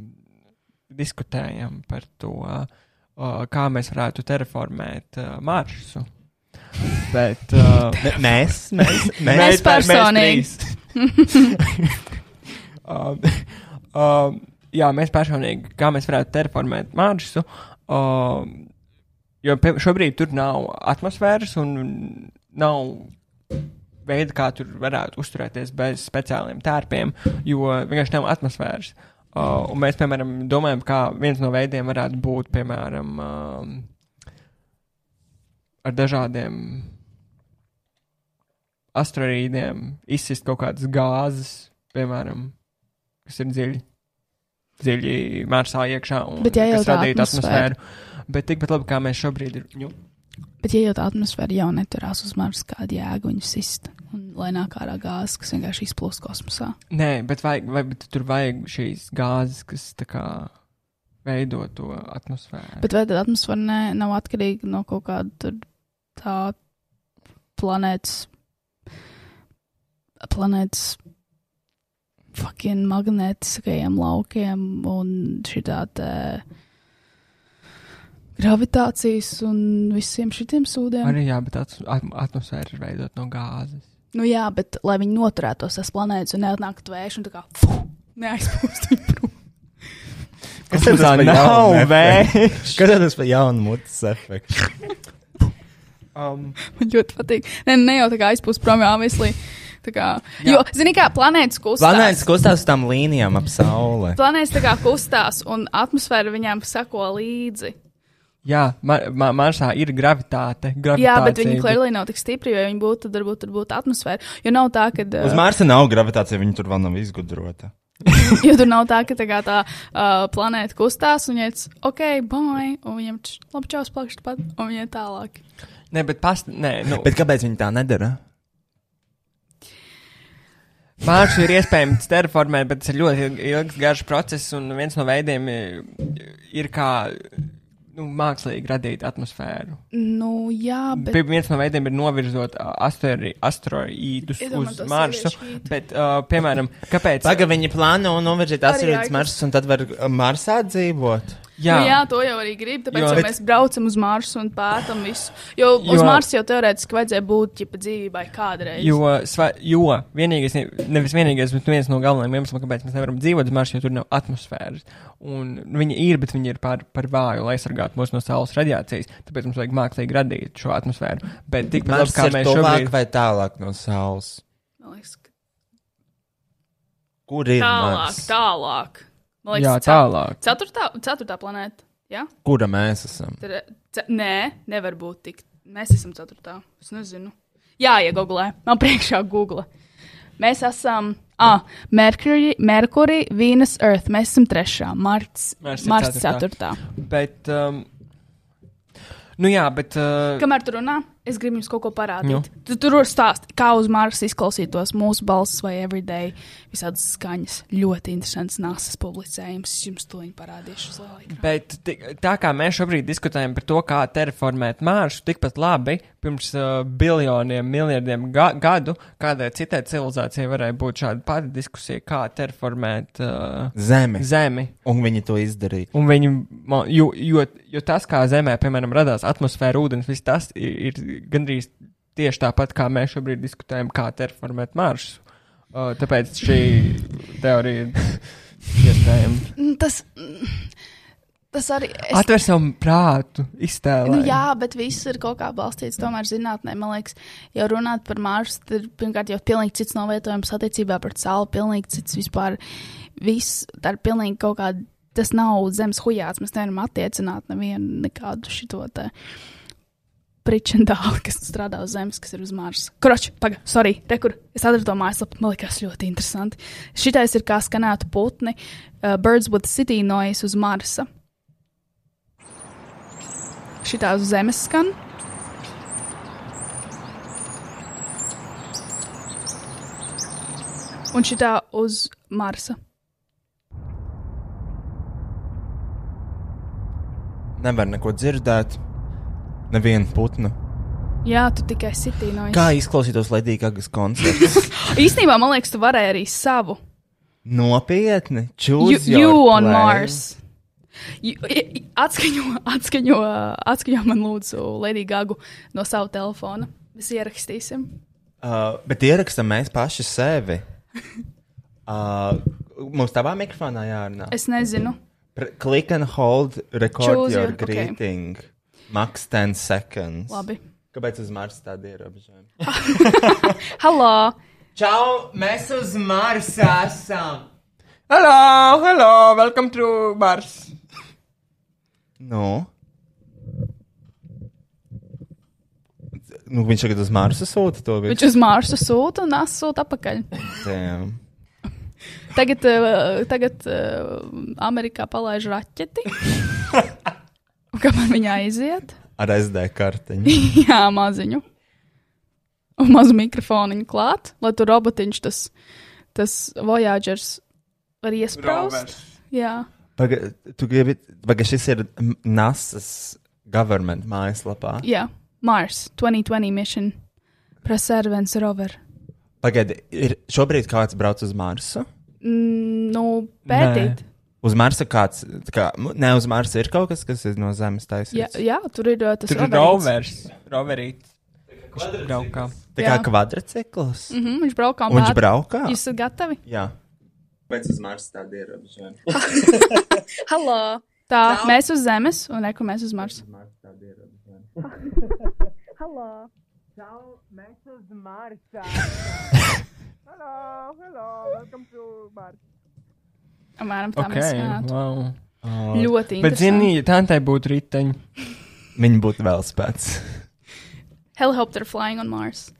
diskutējam par to, uh, kā mēs varētu terraformēt uh, Marsu. Bet, uh, mēs, mēs, mēs. Mēs personīgi. um, um, jā, mēs personīgi, kā mēs varētu terraformēt Marsu. Um, jo šobrīd tur nav atmosfēras un nav veida, kā tur varētu uzturēties bez speciāliem tērpiem, jo vienkārši nav atmosfēras. Uh, mēs, piemēram, domājam, kā viens no veidiem varētu būt, piemēram, um, ar dažādiem asteroīdiem izsist kaut kādas gāzes, piemēram, kas ir dziļi, dziļi Marsā iekšā un Bet ja kas radītu atmosfēra- atmosfēru. Bet tikpat labi, kā mēs šobrīd ir. Nu, Bet, ja jau tā atmosfēra jau neturās uz Marsa, kāda jēga viņu sist, un lai nāk ārā gāzes, kas vienkārši izplūst kosmosā. Nē, bet, vajag, vai, bet tur vajag šīs gāzes, kas tā kā veido to atmosfēru. Bet vai tad atmosfēra ne, nav atkarīga no kaut kāda tur tā planētas, planētas fucking magnētiskajiem laukiem un šitā te gravitācijas un visiem šitiem sūdiem? Arī jā, bet at, at, atmosfēra ir veidot no gāzes. Nu jā, bet lai viņi noturētos tas planētas un neatnāktu vējš un tā kā fu, neaizpūst viņu prom. Kas tad tas nav vējš. Kas tad tas par jaunu mutes efektu? Um, Man ļoti patīk. Ne, ne jau tā kā aizpūst prom, jā, obviously. Kā, jo, zini, kā planētas kustās. Planētas kustās tām līnijām ap sauli. Planētas tā kā kustās, un atmosfēra viņām sako līdzi. jā, Mar Ma Marsā ir gravitāte. Jā, bet viņi klērlī nav tik stipri, jo viņi būtu, tad varbūt tur būtu atmosfēra. Jo nav tā, ka. Uz Marsa nav gravitācija, viņa tur vēl nav izgudrota. jo tur nav tā, ka tā, tā uh, planēta kustās, un viņiem ir ok, bye, un viņiem ir labi čaus plakšķi pat, un viņiem ir tālāk. Nē, bet past, nē, nu, Bet kāpēc viņi tā nedara? Mārsu ir iespējams terraformēt, bet tas ir ļoti ilg- ilgs, garš process, un viens no veidiem ir, ir kā nu, mākslīgi radīt atmosfēru. Nu, jā, bet. Bet... Viens no veidiem ir novirzot asteroīdus uz Marsu, bet, uh, piemēram, kāpēc? Tagad viņi plāno novirzīt asteroīdus. Marsus, un tad var Marsā dzīvot. Jā. Nu, jā, to jau arī grib, tāpēc Jo- Bet- mēs braucam uz Marsu un pētām visu. Jo, jo uz Jo- Marsa jau teorētiski vajadzēja būt ģipa dzīvībai kādreiz. Jo, sva, jo vienīgais, nevis vienīgais, bet viens no galvenajiem iemesliem, kāpēc mēs nevaram dzīvot uz Marsa, jo tur nav atmosfēras. Un viņi ir, bet viņi ir par, par vāju, lai aizsargātu mūs no saules radiācijas. Tāpēc mums vajag mākslīgi radīt šo atmosfēru. Bet tikpat labi, kā mēs šobrīd. vai tālāk no Saules? Man liekas, ka Kur ir tālāk, Mars? tālāk. Man Jā, cet- tālāk. Ceturtā, ceturtā planēta. Jā? Kura mēs esam? Tad, ce, nē, nevar būt tik. Mēs esam ceturtā. Es nezinu. Jā, iegooglē. Man priekšā Google. Mēs esam. Ah, Mercury, Mercury, Venus, Earth. Mēs esam trešā. Marts, Mars ceturtā. ceturtā. Bet, um, nu jā, bet. Uh, Kamēr tur runā, es gribu jums kaut ko parādīt. Nu. Tu tur var stāstīt, kā uz Marsa izklausītos mūsu balss vai everyday visādas skaņas. Ļoti interesants nāsas publicējums. Es jums to parādīšu uz laiku. Bet tā kā mēs šobrīd diskutējam par to, kā terraformēt Mārsu, tikpat labi pirms uh, biljoniem, miljardiem ga gadu kādai citai civilizācijai varēja būt šāda pati diskusija, kā terraformēt uh, Zemi. Zemi. Un viņi to izdarīja. Un viņi, ma- jo, jo, jo tas, kā Zemē, piemēram, radās atmosfēra, ūdens, viss tas ir, ir gandrīz tieši tāpat, kā mēs šobrīd diskutējam, kā terraformēt Marsu. Uh, tāpēc šī teorija ir iespējama. Tas, tas arī. Es, Atver savu prātu, iztēlē. Nu, jā, bet viss ir kaut kā balstīts tomēr zinātnē. Man liekas, jau runāt par Marsu, tad ir pirmkārt jau pilnīgi cits novietojums attiecībā pret Sauli, pilnīgi cits vispār. Viss tā ir pilnīgi kaut kāda. Tas nav zemes hujāts. Mēs nevaram attiecināt nevienu nekādu šito te pričendāli, kas strādā uz zemes, kas ir uz Marsa. Kroči, pagaidi, sorry, rekur, es atradu to mājaslapu, man liekas ļoti interesanti. Šitais ir kā skanētu putni, uh, Birds with City Noise uz Marsa. Šitā uz zemes skan. Un šitā uz Marsa. Nevar neko dzirdēt. Nevienu putnu. Jā, tu tikai sitī no Kā izklausītos Ledīgas koncerts? Īstenībā, man liekas, tu varēji arī savu. Nopietni. You, Choose you your on. Mars. Atskaņo, atskaņo, atskaņo man lūdzu Lady Gagu no sava telefona. Mēs ierakstīsim. Uh, bet ierakstam mēs paši sevi. Uh, mums tavā mikrofonā jārunā. Es nezinu. Pr click and hold, record Choose your your- okay. greeting. Max 10 seconds. Labi. Kāpēc uz Marsa tāda ierobežojuma? Halo! Čau, mēs uz Marsa esam! Hello, hello, welcome to Mars. Nu? Nu, viņš tagad uz Marsa sūta to visu. Viņš uz Marsu sūta un es sūtu atpakaļ. Damn. Tagad, uh, tagad uh, Amerikā palaiž raķeti. Kamēr viņa aiziet? Ar SD kartiņu. Jā, maziņu. Un mazu mikrofonu klāt, lai tur robotiņš tas, tas Voyagers var iesprāst. Rovers. Jā. Paga, tu gribi, paga šis ir NASA's government mājaslapā. Jā, Mars 2020 mission. Perseverance rover. Pagaidi, ir šobrīd kāds brauc uz Marsu? Mm, nu, pētīt. Uz Marsa kāds, tā kā, ne uz Marsa ir kaut kas, kas ir no Zemes Jā, taisīts. jā, tur ir uh, tas Tur ir roverīts. rovers, roverīts. Braukā. Tā kā Jā. kvadrcikls. Mm -hmm, viņš braukā un viņš braukā? Jūs esat gatavi? Jā. Pēc uz Marsa tāda ierobežojuma. Halo! Tā, Čau. mēs uz Zemes un neko mēs uz Marsa. Halo! Čau, mēs uz Marsa. hello, hello, welcome to Mars. Apmēram tā Ok, mēs skanētu. wow. Ļoti Bet, interesanti. zini, ja tā būtu riteņi. Viņi būtu vēl spēc. Helicopter flying on Mars.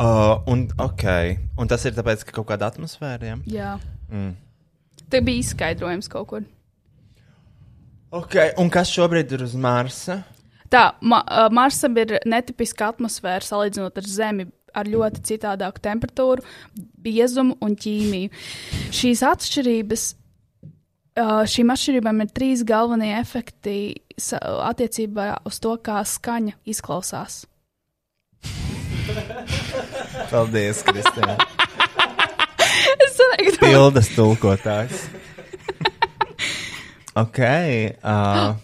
Uh, un, ok. Un tas ir tāpēc, ka kaut kāda atmosfēra. Ja? Jā. Mm. Te bija izskaidrojums kaut kur. Ok, un kas šobrīd ir uz Marsa? Tā, ma uh, Marsam ir netipiska atmosfēra salīdzinot ar Zemi. Ar ļoti citādāku temperatūru, biezumu un ķīmiju. Šīs atšķirības, uh, šīm atšķirībām ir trīs galvenie efekti attiecībā uz to, kā skaņa izklausās. Paldies, Kristija. Es domāju, ka Pildas tulkotājs. ok. Uh,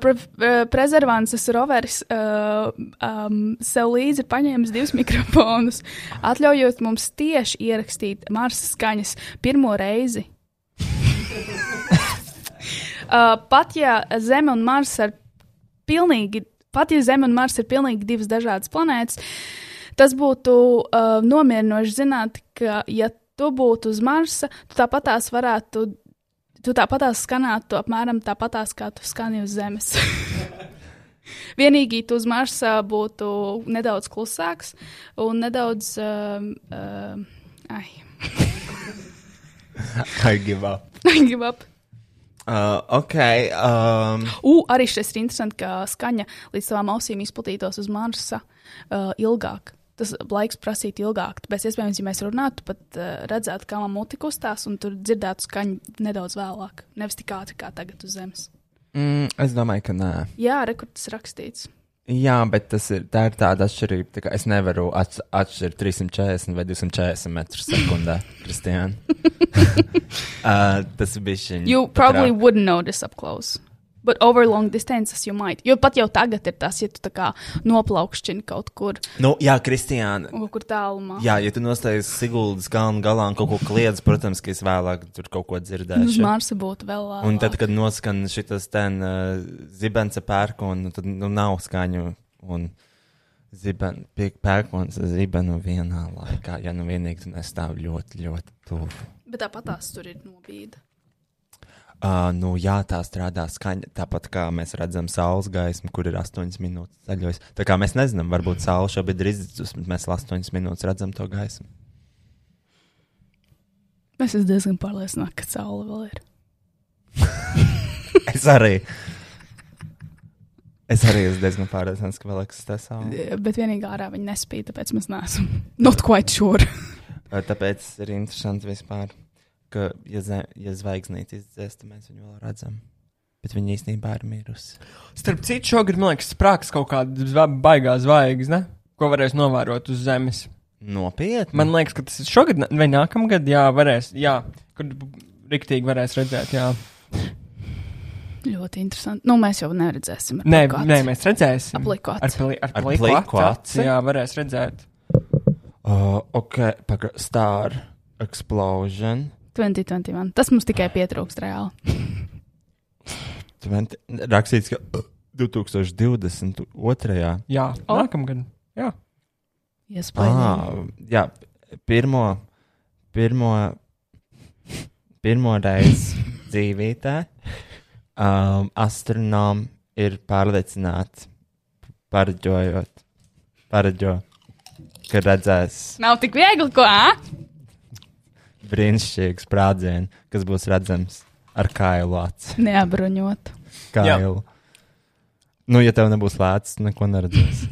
pre uh, prezervants roveris uh, um, sev līdzi ir paņēmis divus mikrofonus, atļaujot mums tieši ierakstīt Marsa skaņas pirmo reizi. uh, pat ja Zeme un Mars ir pilnīgi, pat ja Zeme un Mars ir pilnīgi divas dažādas planētas, tas būtu uh, nomierinoši zināt, ka ja tu būtu uz Marsa, tu tāpatās varētu tu tāpatās skanētu apmēram tāpatās, kā tu skani uz Zemes. Vienīgi tu uz Marsa būtu nedaudz klusāks un nedaudz. Um, um, ai, I give up. I give up. Uh, ok. Um, U, arī šis ir interesanti, ka skaņa līdz tavām ausīm izplatītos uz Marsa uh, ilgāk. Tas laiks prasītu ilgāk. Tāpēc, iespējams, ja mēs runātu, pat uh, redzētu, kā man muti kustās, un tur dzirdētu skaņu nedaudz vēlāk. Nevis tik ātri kā tagad uz Zemes. mm, es domāju, ka nē. Jā, rekords rakstīts. Jā, bet tas ir, tā ir tāda atšķirība. Tā es nevaru atš atšķirt 340 vai 240 metrus sekundē, Kristiāna. uh, tas bija šī. You probably wouldn't notice up close. But over long distances you might. Jo pat jau tagad ir tas, ja tu noplaukšķini kaut kur, Nu, jā, Kristiāna. kaut kur tālumā. Jā, ja tu nostājies Siguldas kalnu galā un kaut ko kliedz, protams, ka es vēlāk tur kaut ko Uz dzirdēšu. Marsa būtu vēl labāk. Un tad, kad noskan šis ten uh, zibens ar pērkonu, tad nu, nav skaņu. Un ziben, pie- pērkons ar zibenu vienā laikā, ja nu vienīgi tu nestāv ļoti, ļoti tuvu. Bet tāpat tās tur ir nobīde. Uh, nu, jā, tā strādā skaņa. Tāpat kā mēs redzam saules gaismu, kur ir 8 minūtes ceļojis. Tā kā mēs nezinām, varbūt saule šobrīd ir izdzis, bet mēs 8 minūtes redzam to gaismu. Es esmu diezgan pārliecināta, ka saule vēl ir. Es arī. Es arī esmu diezgan pārliecināts, ka vēl eksistē saule. Bet vienīgi ārā viņi nespīd, tāpēc mēs neesam. Not quite sure. Tāpēc ir interesanti vispār. Ka, ja, zem, ja zvaigznīte izdzēs, tad mēs viņu vēl redzam. Bet viņa īstenībā ir mirusi. Starp citu, šogad, man liekas, sprāgs kaut kāda baigā zvaigzne, ko varēs novērot uz Zemes. Nopietni. Man liekas, ka tas ir šogad vai nākamgad, jā, varēs, jā, kad riktīgi varēs redzēt, jā. Ļoti interesanti. Nu, mēs jau neredzēsim. Nē, nē, mēs redzēsim. Aci. Ar, pli, ar, Ar pliku aci. Jā, varēs redzēt. Uh, ok, paga, Star Explosion. 2021. Tas mums tikai pietrūkst reāli. 20, rakstīts, ka uh, 2022. Jā, O. nākamgad. Jā. Iespējams. Ah, jā, pirmo, pirmo, pirmo reizi dzīvītē um, astronomi ir pārliecināti, pareģojot, pareģo, ka redzēs Nav tik viegli, ko? ā? Brīnišķīgu sprādzienu, kas būs redzams ar kailu aci. Neapbruņot. Kailu. Nu, ja tev nebūs lēts, neko neredzēs.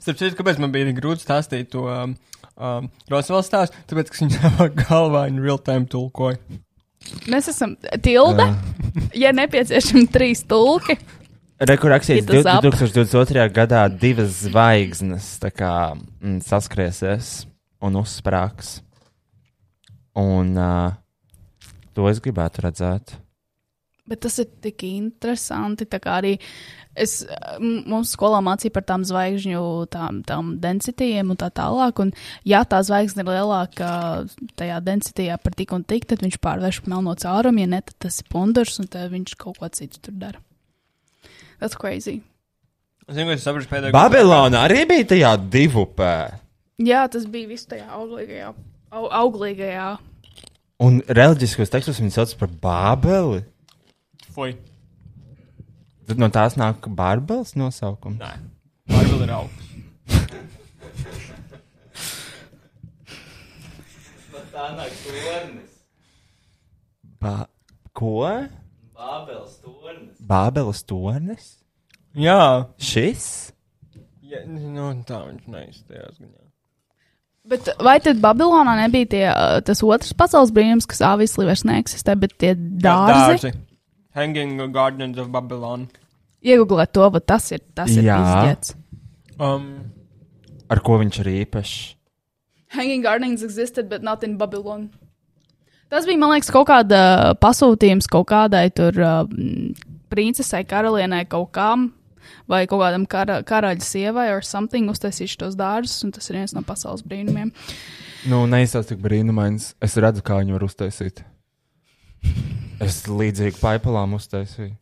Starp citu, kāpēc man bija grūti stāstīt to um, um, Rosvela stāstu? Tāpēc, ka viņš savā galvā in real time tulkoja. Mēs esam tilde. ja nepieciešami trīs tulki, Rekur rakstīts, Hit us up. 2022. gadā divas zvaigznes tā kā, mm, saskriesies un uzsprāgs. Un uh, to es gribētu redzēt. bet tas ir tik interesanti. Arī es, mums skolā mācīja par tām zvaigžņu tām, tām densitīm un tā tālāk. Un, ja tā zvaigzne ir lielāka tajā densitijā par tik un tik, tad viņš pārvērš melno caurumu. Ja ne, tad tas ir pundurs un tad viņš kaut ko citu tur dara. Tas crazy. Es zinu, ka es saprotu pēdējo. Babilona arī bija tajā divupē. Jā, tas bija viss tajā auglīgajā. Au, auglīgajā. Un reliģiskos tekstos viņi sauc par Bābeli. Foi. Tad no tās nāk Bārbels nosaukums. Nē, Bārbeli ir augsts. No tā nāk tornis. Ba ko? Bābels tornis. Bābeles tornis? Jā. Šis? Ja, nu, tā viņš neizstājās. gan. Bet vai tad Babilonā nebija tie, uh, tas otrs pasaules brīnums, kas avisli vairs neeksistē, bet tie dārzi? Dārzi. Hanging Gardens of Babylon. Iegūlēt to, va tas ir, tas ir izģēts. Um, Ar ko viņš ir īpašs? Hanging Gardens existed, but not in Babylon. Tas bija, man liekas, kaut kāda pasūtījums kaut kādai tur uh, mm, princesei, karalienei kaut kam, vai kaut kādam kara, karaļa sievai or something uztaisījuši tos dārzus, un tas ir viens no pasaules brīnumiem. Nu, neizsauc tik brīnumains. Es redzu, kā viņu var uztaisīt. Es līdzīgi paipalām uztaisīju.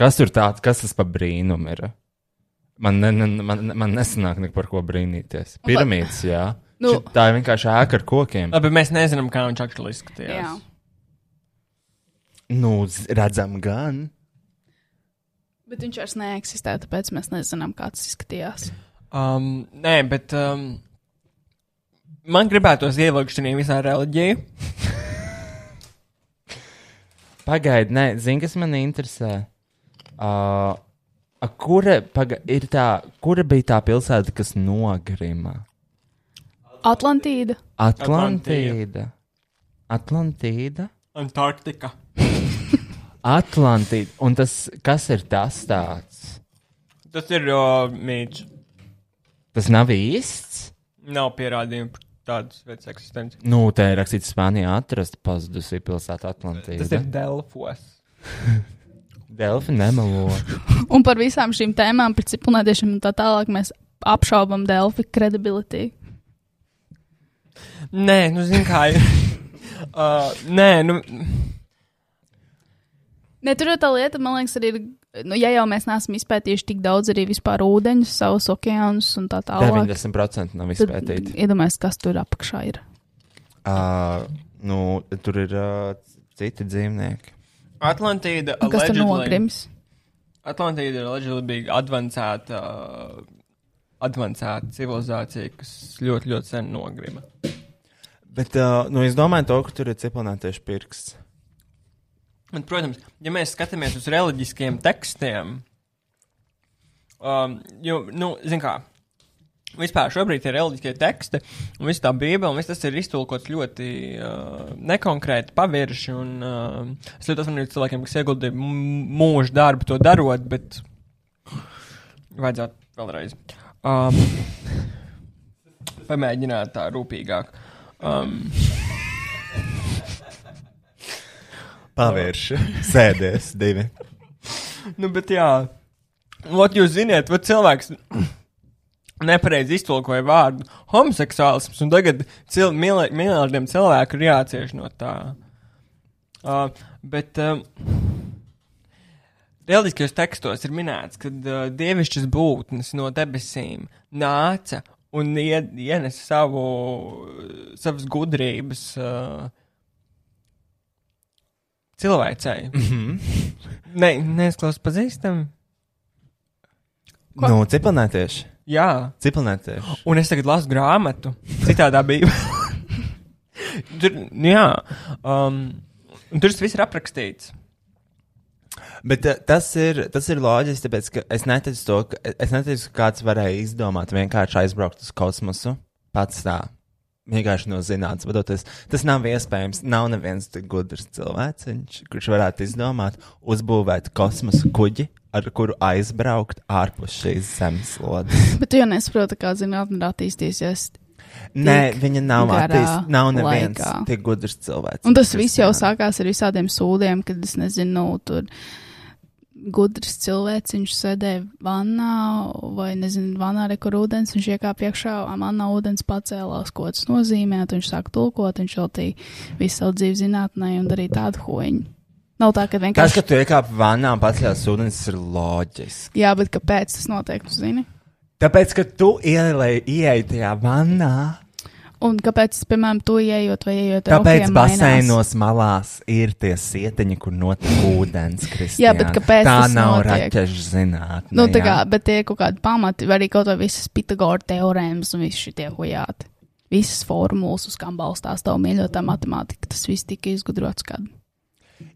Kas tur tāds, kas tas par brīnumu ir? Man, ne, ne, man, man nesanāk neko par ko brīnīties. Piramīdas, jā. Nu- Nu, tā ir vienkārši ēka ar kokiem. labi, mēs nezinām, kā viņš aktuāli izskatījās. Jā. Nu, redzam, gan. Bet viņš vairs neeksistē, tāpēc mēs nezinām, kā tas izskatījās. Um, nē, bet um, man gribētos ievilkt šajā visā reliģijā. Pagaidi, nē, zini, kas man interesē. Uh, a, kura, paga, ir tā, kura bija tā pilsēta, kas nogrima? Atlantīda. Atlantīda. Atlantīda. Antarktika. Atlantīda. Un tas, kas ir tas tāds? Tas ir uh, mīts. Tas nav īsts. Nav pierādījumu par tādas vietas eksistenci. Nu, te ir rakstīts, Spānijā atrast pazudusī pilsēta Atlantīda. Tas ir Delfos. Delfi nemelo. Un par visām šīm tēmām, par ciprunētiešiem un tā tālāk, mēs apšaubam Delfi credibility. Nē, nu, zini, kā ir. uh, nē, nu. Ne, tur jau tā lieta, man liekas, arī ir, nu, ja jau mēs neesam izpētījuši tik daudz arī vispār ūdeņus, savus okeānus un tā tālāk. 90% nav izpētīti. Iedomājieties, kas tur apakšā ir. Uh, nu, tur ir uh, citi dzīvnieki. Atlantīda. Kas tur allegedly- nogrims? Atlantīda ir allegedly bija advancēta, uh, advancēta civilizācija, kas ļoti, ļoti sen nogrima. Bet, uh, nu, es domāju, to, ka tur ir ciprunētieši pirksts. Un, protams, ja mēs skatāmies uz reliģiskiem tekstiem, um, jo, nu, zin kā, Vispār šobrīd ir reliģiskie teksti, un viss tā bībele, un viss tas ir iztulkots ļoti uh, nekonkrēti, pavirši, un uh, es ļoti esmu cilvēkiem, kas ieguldīja mūžu darbu to darot, bet vajadzētu vēlreiz. Um, pamēģināt tā rūpīgāk. Um, Pavērši, sēdies divi. nu, bet jā, Ot, jūs ziniet, vai cilvēks nepareizi iztulkoja vārdu homoseksuālisms, un tagad cil miljardiem cilvēku ir jācieš no tā. Uh, bet um, reliģiskajos tekstos ir minēts, ka uh, dievišķas būtnes no debesīm nāca un ie, ienesa savu, savas gudrības uh, cilvēcei. Mm -hmm. ne, neizklausās pazīstami. Ko? Nu, cipelnētieši. Jā, Cipelnētieši. un es tagad lasu grāmatu, citādā bija. tur, nu jā, um, tur tas viss ir aprakstīts. Bet uh, tas ir, tas ir loģiski, tāpēc, ka es neticu to, ka, es neticu, ka kāds varēja izdomāt vienkārši aizbraukt uz kosmosu pats tā. Vienkārši no zinātnes vadoties. Tas nav iespējams. Nav neviens gudrs cilvēks, kurš varētu izdomāt, uzbūvēt kosmosa kuģi, ar kuru aizbraukt ārpus šīs zemeslodes. Bet tu jau nesaproti, kā zinātnē ir attīstījusies. Nē, viņa nav attīstīta. Nav neviens tik gudrs cilvēks. Un tas viss jau sākās ar visādiem sūdiem, kad es nezinu, tur gudrs cilvēks, viņš sēdēja vannā, vai nezinu, vannā re, kur ūdens, viņš iekāpa iekšā, vannā ūdens pacēlās, ko tas nozīmē, tad viņš sāk tulkot, viņš veltīja visu savu dzīvi zinātnē un darīja tādu hoņu. Nav tā, ka Tas, vienkārši. ka tu iekāpi vannā un pacēlies ūdens, ir loģiski. Jā, bet kāpēc tas notiek, tu zini? Tāpēc, ka tu ielēji tajā vannā, Un kāpēc, piemēram, tu ieejot vai ejot tāpēc raukiem mainās? baseinos malās ir tie sietiņi, kur notiek ūdens. Jā, bet kāpēc tā nav raķešu zinātne? Nu, tā kā, bet tie ir kaut kādi pamati, vai arī kaut vai visas Pitagora teorēmas un viss šitie hujāti. Visas formulas, uz kām balstās tava mīļotā matemātika, tas viss tika izgudrots kad.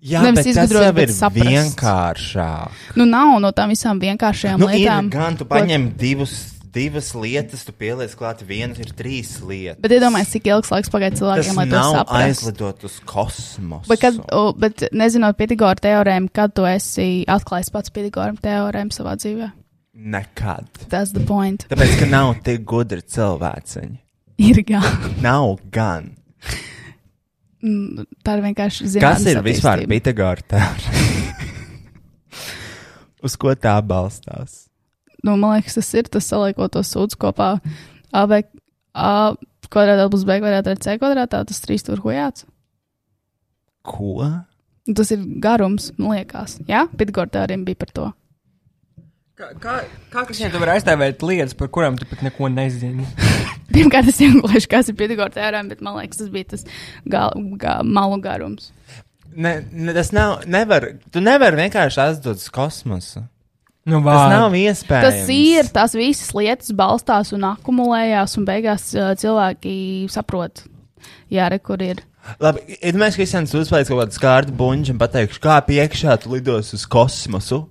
Jā, Nevis bet tas jau ir saprasts. vienkāršāk. Nu, nav no tām visām vienkāršajām Nu, lietām. ir gan tu ko- paņem divus, divas lietas, tu pieliec klāt vienu, ir trīs lietas. Bet iedomājieties, cik ilgs laiks Tas cilvēkiem, lai to saprastu. aizlidot uz kosmosu. Bet, kad, o, bet nezinot Pitagora teorēmu, kad tu esi atklājis pats Pitagora teorēmu savā dzīvē? Nekad. Tas the point. Tāpēc, ka nav tik gudri cilvēciņi. Ir gan. Nav gan. Mm, Tā ir vienkārši Kas zinātnes ir vispār. Pitagora teorēma? Uz ko tā balstās? Nu, man liekas, tas ir tas saliekot to sūdzu kopā. A, B, A kvadrātā plus B kvadrātā ir C kvadrātā, tas trīs tur hujāts. Ko? Tas ir garums, man liekas. Jā, Pitagora teorēma bija par to. Kā, kā, kā kas viņam var aizstāvēt lietas, par kurām tu pat neko nezini? Pirmkārt, es iegūšu, kas ir Pitagora teorēma, bet man liekas, tas bija tas gal, ga, malu garums. Ne, ne, tas nav. Nevar, tu nevari vienkārši aizdot uz kosmosu. Nu, tas var. nav iespējams. Tas ir, tās visas lietas balstās un akumulējās, un beigās uh, cilvēki saprot, jā, re, kur ir. Labi, iedomājieties, ka Kristians uzspēlēs kaut kādu skārdu buļbuļsu un pateiks, kā piekšā tu lidos uz kosmosu,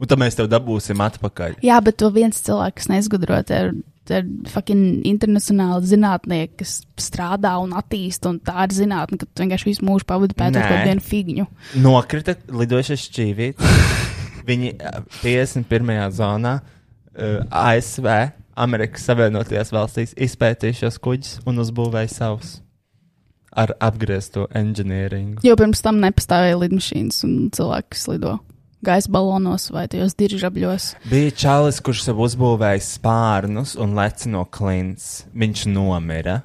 un tad mēs tev dabūsim atpakaļ. Jā, bet to viens cilvēks, kas nezgudro, te ir, fucking internacionāli zinātnieki, kas strādā un attīsta, un tā ir zinātne, ka tu vienkārši visu mūžu pavadi pētot kaut kādu vienu figņu. Nokrita lidošais šķīvītis. Viņi ā, 51. zonā uh, ASV, Amerikas Savienotajās valstīs, izpētīja šos kuģus un uzbūvēja savus ar apgriezto inženieringu. Jo pirms tam nepastāvēja lidmašīnas un cilvēki, kas lido gaisa balonos vai tajos diržabļos. Bija čalis, kurš sev uzbūvēja spārnus un leci no klints. Viņš nomira.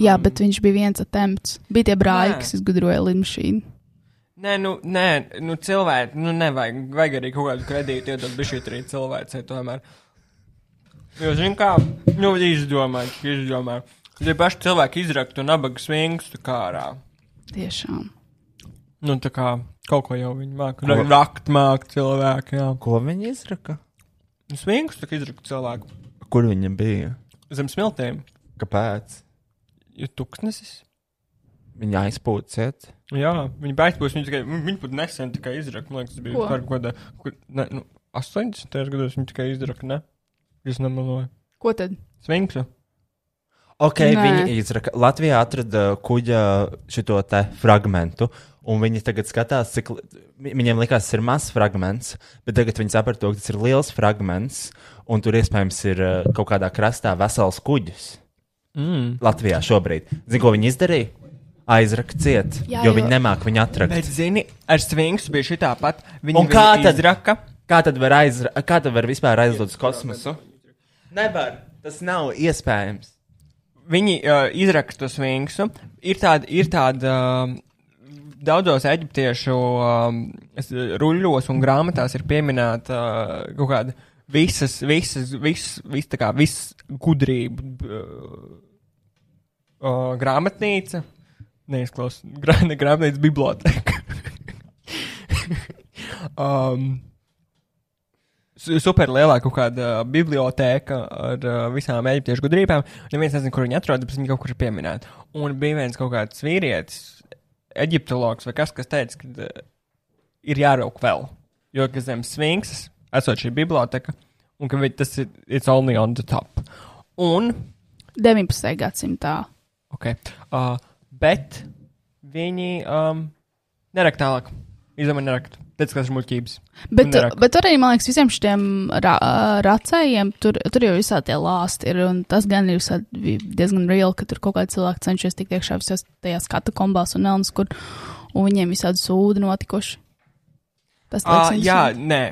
Jā, bet viņš bija viens attempts. Bija tie brāļi, Nē. kas izgudroja lidmašīnu. Nē, nu, nē, nu cilvēki, nu nevajag, vajag arī kaut kādu kredītu iedot, bet šī arī cilvēcei tomēr. Jo, zin kā, nu, izdomāt, izdomāt. Tie paši cilvēki izrakt un nabaga svingstu kārā. Tiešām. Nu, tā kā kaut ko jau viņi māk. Ko? Rakt māk cilvēki, jā. Ko viņi izraka? Svingstu tā kā izrakt cilvēku. Kur viņa bija? Zem smiltēm. Kāpēc? Jo tuksnesis. Viņa aizpūciet. Jā, viņi beidzot, viņi tikai, viņi pat nesen tikai izraka. Man liekas, tas bija kaut kādā, ko- ne, nu, 80. gados viņi tikai izraka, ne? Es nemeloju. Ko tad? Svinksu. Ok, Nē. viņi izraka. Latvijā atrada kuģa šito te fragmentu, un viņi tagad skatās, cik viņiem likās, tas ir mazs fragments, bet tagad viņi saprot, ka tas ir liels fragments, un tur iespējams ir uh, kaut kādā krastā vesels kuģis. Mm. Latvijā šobrīd. Zini, ko viņi izdarīja? Aizraka ciet, Jā, jo jo- viņi nemāk viņu atrast. Bet, zini, ar Svinksu bija šī tāpat. Viņi Un kā tad, izraka? kā tad var, aizra, kā tad var vispār aizlidot uz kosmosu? Nevar. Tas nav iespējams. Viņi uh, izraksta to svinksu. Ir tāda, ir tāda uh, daudzos eģiptiešu um, es- ruļļos un grāmatās ir pieminēta uh, kaut kāda visas, visas, visas, vis, tā kā viss gudrība uh, uh, grāmatnīca. Neizklaus, grā, ne grāmatnīca, biblioteka. um, su- super lielā kaut kāda biblioteka ar uh, visām eģiptiešu gudrībām. Neviens nezina, kur viņi atrodas, bet viņi kaut kur ir pieminēti. Un bija viens kaut kāds vīrietis, eģiptologs vai kas, kas teica, ka uh, ir jārauk vēl. Jo, zem sfinksas esot šī biblioteka, un ka vi- tas ir it's only on the top. Un 19. gadsimtā. Okay. Uh, bet viņi um, nerak tālāk. Izdomāja nerakt. Tas ir muļķības. Bet, bet arī, man liekas, visiem šiem ra racējiem, tur, tur jau visā tie lāsti ir, un tas gan ir diezgan reāli, ka tur kaut kādi cilvēki cenšas tikt iekšā visās tajās katakombās un nelnas, kur, un viņiem visādi sūdi notikuši. Tas Uh, liekas, jā, interesanti. nē.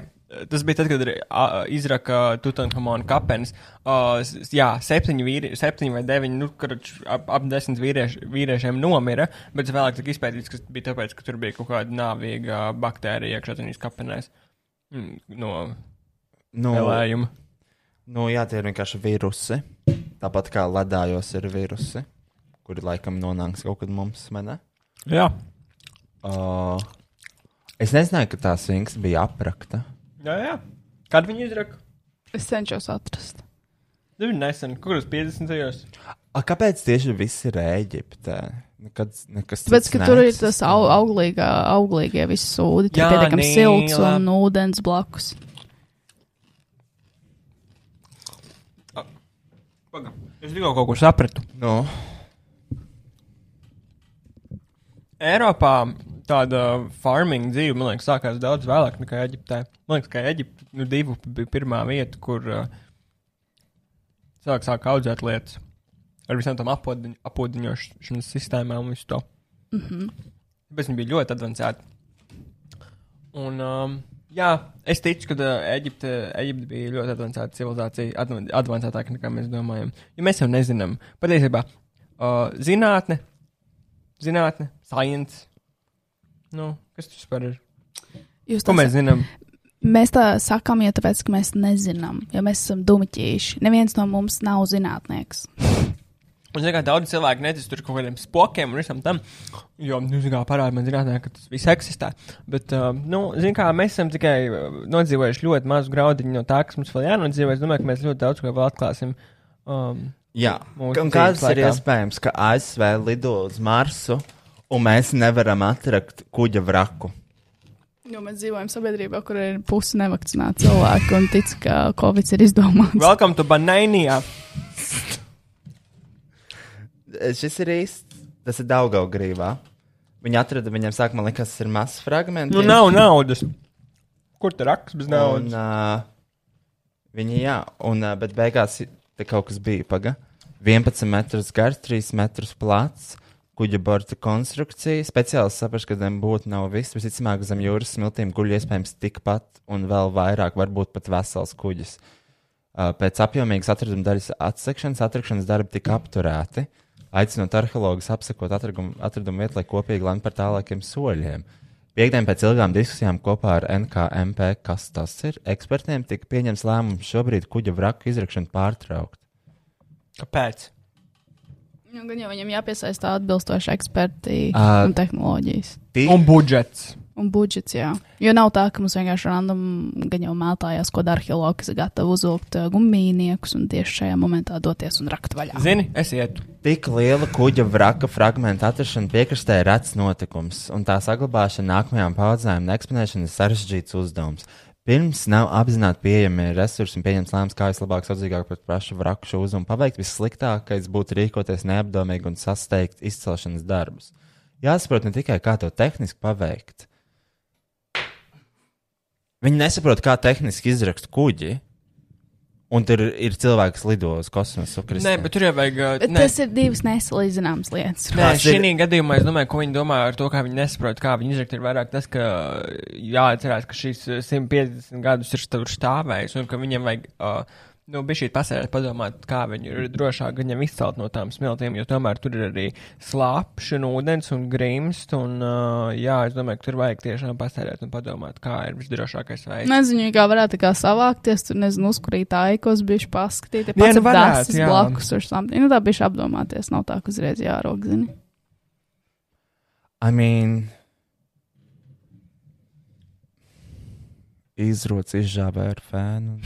Tas bija tad, kad uh, izraka Tutanhamona kapenes. Uh, jā, septiņi, vīri, septiņi vai deviņi, nu, karuč, ap, ap desmit vīrieši, vīriešiem nomira, bet vēlāk tika izpētīts, ka bija tāpēc, ka tur bija kaut kāda nāvīga baktērija iekšā tajās kapenēs. Mm, No Nu, vēlējuma. Nu, jā, tie ir vienkārši vīrusi. Tāpat kā ledājos ir vīrusi, kuri laikam nonāks kaut kad mums, vai ne? Jā. Uh, es nezināju, ka tā svinks bija aprakta. Jā, jā. Kad viņi izraka? Es cenšos atrast. Nu, viņi nesen, kuras 50. gados. A, kāpēc tieši viss ir Eģiptē? Nekad, nekas Tāpēc, ka tur ir tas au, auglīgā, auglīgie visi sūdi, tur ir pietiekami silts un ūdens blakus. Paga. Es tikko kaut ko sapratu. Nu. Eiropā tāda farming dzīve, man liekas, sākās daudz vēlāk nekā Eģiptē. Man liekas, ka Eģipte nu, divu bija pirmā vieta, kur uh, cilvēki sāk audzēt lietas ar visām tām apodiņ, apodiņošanas sistēmām un visu to. Mhm. Bet viņi bija ļoti advancēti. Un, um, jā, es ticu, ka uh, Eģipte, Eģipte bija ļoti advancēta civilizācija, advan- advancētāka nekā mēs domājam. Jo mēs jau nezinām. Patiesībā uh, zinātne, zinātne, science. Nu, kas tas par ir? Jūs tā mēs zinām? Mēs tā sakām, jo tāpēc, ka mēs nezinām, jo mēs esam dumiķīši. Neviens no mums nav zinātnieks. Un, zināmā mērā, daudz cilvēku netic tur kaut kādiem spokiem un visam tam, jo, nu, zināmā mērā, parāda man zinātnē, ka tas viss eksistē. Bet, uh, nu, zināmā mērā, mēs esam tikai uh, nodzīvojuši ļoti mazu graudiņu no tā, kas mums vēl jānodzīvo. Es domāju, ka mēs ļoti daudz ko vēl atklāsim. Um, Jā, un dzīves ir iespējams, ka ASV lido uz Marsu, un mēs nevaram atrast kuģa vraku? Jo mēs dzīvojam sabiedrībā, kur ir pusi nevakcinēti cilvēki un tic, ka Covid ir izdomāts. Welcome to Banānijā! Šis ir īsts, tas ir Daugaugrībā. Viņi atrada, viņiem sākumā likās, tas ir mazs fragments. Nu, nav naudas. Kur tur raksts bez naudas? Un, uh, viņi, jā, un, uh, bet beigās te kaut kas bija, paga. 11 metrus garš, 3 metrus plats, kuģa borta konstrukcija. Speciāli saprastu, ka zem būtu nav viss. Visticamāk, zem jūras smiltīm guļ iespējams tikpat un vēl vairāk, varbūt pat vesels kuģis. Pēc apjomīgas atraduma daļas atsekšanas, atrakšanas darbi tika apturēti, aicinot arheologus apsekot atradumu, atradumu vietu, lai kopīgi lemtu par tālākiem soļiem. Piektdien pēc ilgām diskusijām kopā ar NKMP, kas tas ir, ekspertiem tika pieņemts lēmums šobrīd kuģa vraku izrakšanu pārtraukt. Kāpēc? Nu, gan jau viņam jāpiesaista atbilstoši eksperti Ā, un tehnoloģijas. Ti- Un budžets. Un budžets, jā. Jo nav tā, ka mums vienkārši random gan jau mētājās, ko kas ir gatavi uzvilkt uh, gumijniekus un tieši šajā momentā doties un rakt vaļā. Zini, es ietu. Tik liela kuģa vraka fragmenta atrašana piekrastē ir rets notikums, un tā saglabāšana nākamajām paudzēm un eksponēšana ir sarežģīts uzdevums. Pirms nav apzināti pieejami resursi un pieņems lēmums, kā vislabāk, sadzīgāk pret pašu vraku šo uzdevumu paveikt. Vissliktākais būtu rīkoties neapdomīgi un sasteigt izcelšanas darbus. Jāsaprot ne tikai, kā to tehniski paveikt. Viņi nesaprot, kā tehniski izrakst kuģi. Un tur ir cilvēki, kas lido uz kosmosu. Nē, bet tur jau vajag. uh, tas ir divas nesalīdzināmas lietas. Nē, šī gadījumā es domāju, ko viņi domā ar to, kā viņi nesaprot, kā viņi izrakt, ir vairāk tas, ka jāatcerās, ka šīs uh, 150 gadus ir stāvējis un ka viņiem vajag, uh, nu, bija šī pasērēt padomāt, kā viņi ir drošāk viņam izcelt no tām smiltīm, jo tomēr tur ir arī slāpš un ūdens un grimst un, uh, jā, es domāju, ka tur vajag tiešām pasērēt un padomāt, kā ir visdrošākais veids. Nezinu, kā varētu tā kā savākties, tur nezinu, uzkurīt aikos, bišķi paskatīt, Nē, pats nu varētu, jā. blakus ar something. Nu, tā bišķi apdomāties, nav tā, ka uzreiz jārok, zini. I mean, izrots izžābē ar fēnu.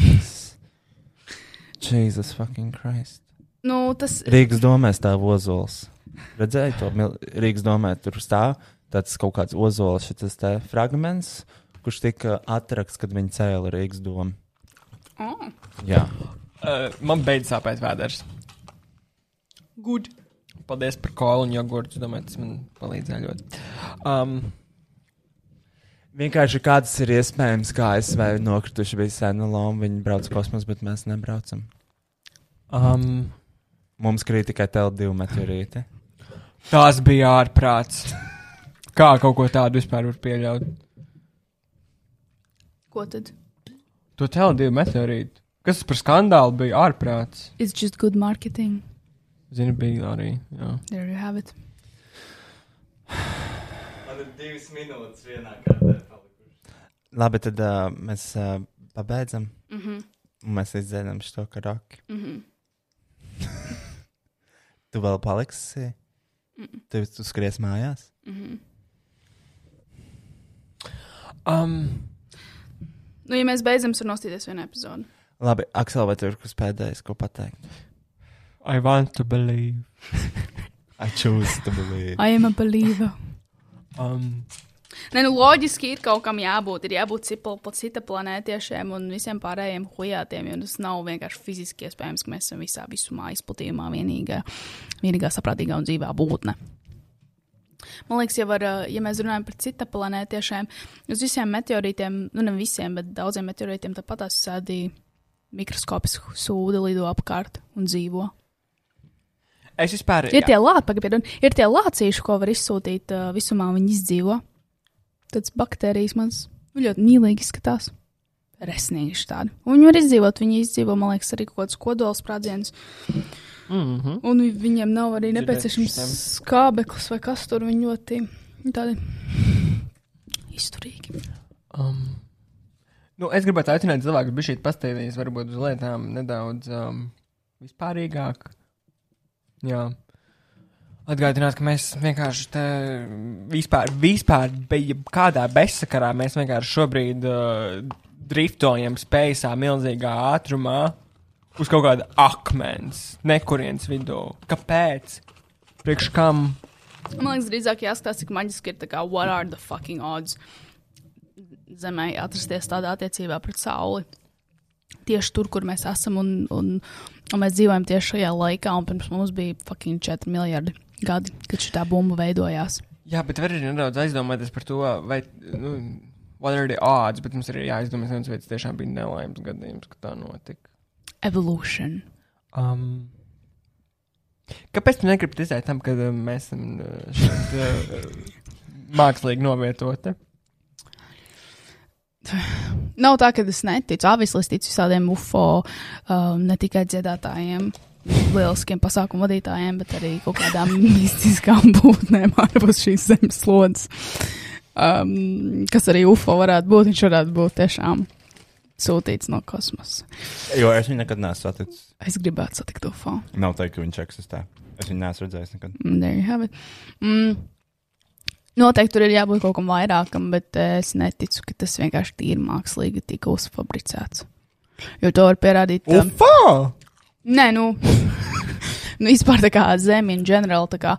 Jesus fucking Christ. Nu, tas Rīgas domē stāv ozols. Redzēju to mil... Rīgas domē tur stāv tāds kaut kāds ozols, šis te fragments, kurš tika atrakts, kad viņi cēla Rīgas domu. Oh. Jā. Uh, man beidz sāpēt vēders. Good. Paldies par kolu un jogurtu. Domāju, tas man palīdzēja ļoti. Um, Vienkārši kāds ir iespējams, kā ASV nokrituši bija sena loma, viņi brauc kosmosā, bet mēs nebraucam. Um, Mums krīt tikai TLD meteorīti. Tas bija ārprāts. Kā kaut ko tādu vispār var pieļaut? Ko tad? To TLD meteorītu. Kas tas par skandālu bija ārprāts? It's just good marketing. Zini, bija arī. Jā. There you have it. Man ir divas minūtes vienā kārtā. Labi, tad uh, mēs uh, pabeidzam. Mhm. Un mēs izdzēram šo karaoke. Mhm. tu vēl paliksi? Mm. Tu, tu skries mājās? Mhm. Um, Nu, ja mēs beidzam, tad nostīties vienu epizodi. Labi, Aksel, vai tev ir kas pēdējais, ko pateikt? I want to believe. I choose to believe. I am a believer. Um, Nē, nu, loģiski ir kaut kam jābūt. Ir jābūt cita planētiešiem un visiem pārējiem hujātiem, jo tas nav vienkārši fiziski iespējams, ka mēs esam visā visumā izplatījumā vienīgā, vienīgā saprātīgā un dzīvā būtne. Man liekas, jau var, ja mēs runājam par cita planētiešiem, uz visiem meteorītiem, nu ne visiem, bet daudziem meteorītiem tāpat tās sēdi mikroskopisku sūdi lido apkārt un dzīvo. Es vispār. Ir tie lāci, pagaidām, ir tie lācīši, ko var izsūtīt uh, visumā, viņi izdzīvo. Tāds baktērijas man ļoti mīlīgi izskatās. Resnīgi tādi. Un viņi var izdzīvot, viņi izdzīvo, man liekas, arī kaut kāds kodols sprādziens. Mm -hmm. Un vi- viņiem nav arī nepieciešams skābeklis vai kas tur viņi ļoti tādi izturīgi. Um, nu, es gribētu aicināt cilvēkus, bija šī pastāvīgs, varbūt uz lietām nedaudz um, vispārīgāk. Jā. Atgādināt, ka mēs vienkārši te vispār, vispār bija kādā bezsakarā. Mēs vienkārši šobrīd uh, driftojam spējā milzīgā ātrumā uz kaut kāda akmens, nekurienes vidū. Kāpēc? Priekš kam? Man liekas, drīzāk jāskatās, cik maģiski ir tā kā, what are the fucking odds Zemē atrasties tādā attiecībā pret Sauli. Tieši tur, kur mēs esam, un, un, un mēs dzīvojam tieši šajā laikā, un pirms mums bija fucking 4 miljardi gadi, kad šī bumba veidojās. Jā, bet var arī nedaudz aizdomāties par to, vai, nu, what are the odds, bet mums arī jāizdomā, ka viens tiešām bija nelaimes gadījums, ka tā notika. Evolution. Um, kāpēc tu negribi ticēt tam, ka uh, mēs esam uh, šeit uh, mākslīgi novietoti? Nav tā, ka es neticu. Avis, es ticu visādiem UFO, um, ne tikai dziedātājiem, lieliskiem pasākumu vadītājiem, bet arī kaut kādām mistiskām būtnēm ārpus šīs zemes slodzes. Um, kas arī UFO varētu būt, viņš varētu būt tiešām sūtīts no kosmosa. Jo es viņu nekad neesmu saticis. Es gribētu satikt UFO. Nav teikt, ka viņš eksistē. Es viņu neesmu redzējis nekad. Mm, There you have it. Mm. Noteikti tur ir jābūt kaut kam vairākam, bet eh, es neticu, ka tas vienkārši tīri mākslīgi tika uzfabricēts. Jo to var pierādīt. um, UFO! Nē, nu, nu vispār tā kā zeme in general, tā kā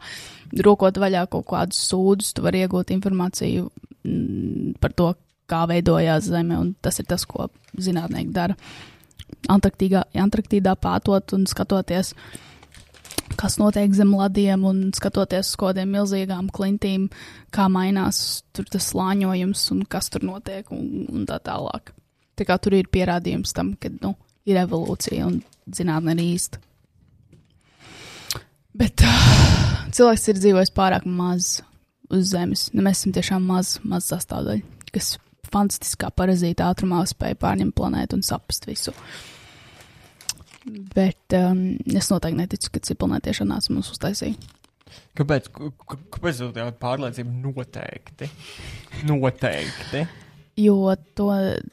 rokot vaļā kaut kādus sūdus, tu vari iegūt informāciju mm, par to, kā veidojās Zeme, un tas ir tas, ko zinātnieki dara. Antarktīgā, Antarktīdā pētot un skatoties, kas notiek zem ladiem, un skatoties uz kādiem milzīgām klintīm, kā mainās tur tas slāņojums un kas tur notiek, un, un tā tālāk. Tā kā tur ir pierādījums tam, ka nu, ir evolūcija un zinātnē ir īsta. Bet uh, cilvēks ir dzīvojis pārāk maz uz Zemes. Nu, mēs esam tiešām maz, maz sastāvdaļa, kas fantastiskā parazīta ātrumā spēja pārņemt planētu un saprast visu. Bet um, es noteikti neticu, ka ciprunētieši nāca mums uztaisīja. Kāpēc? Kāpēc jūs tā pārliecība noteikti? Noteikti. Jo to,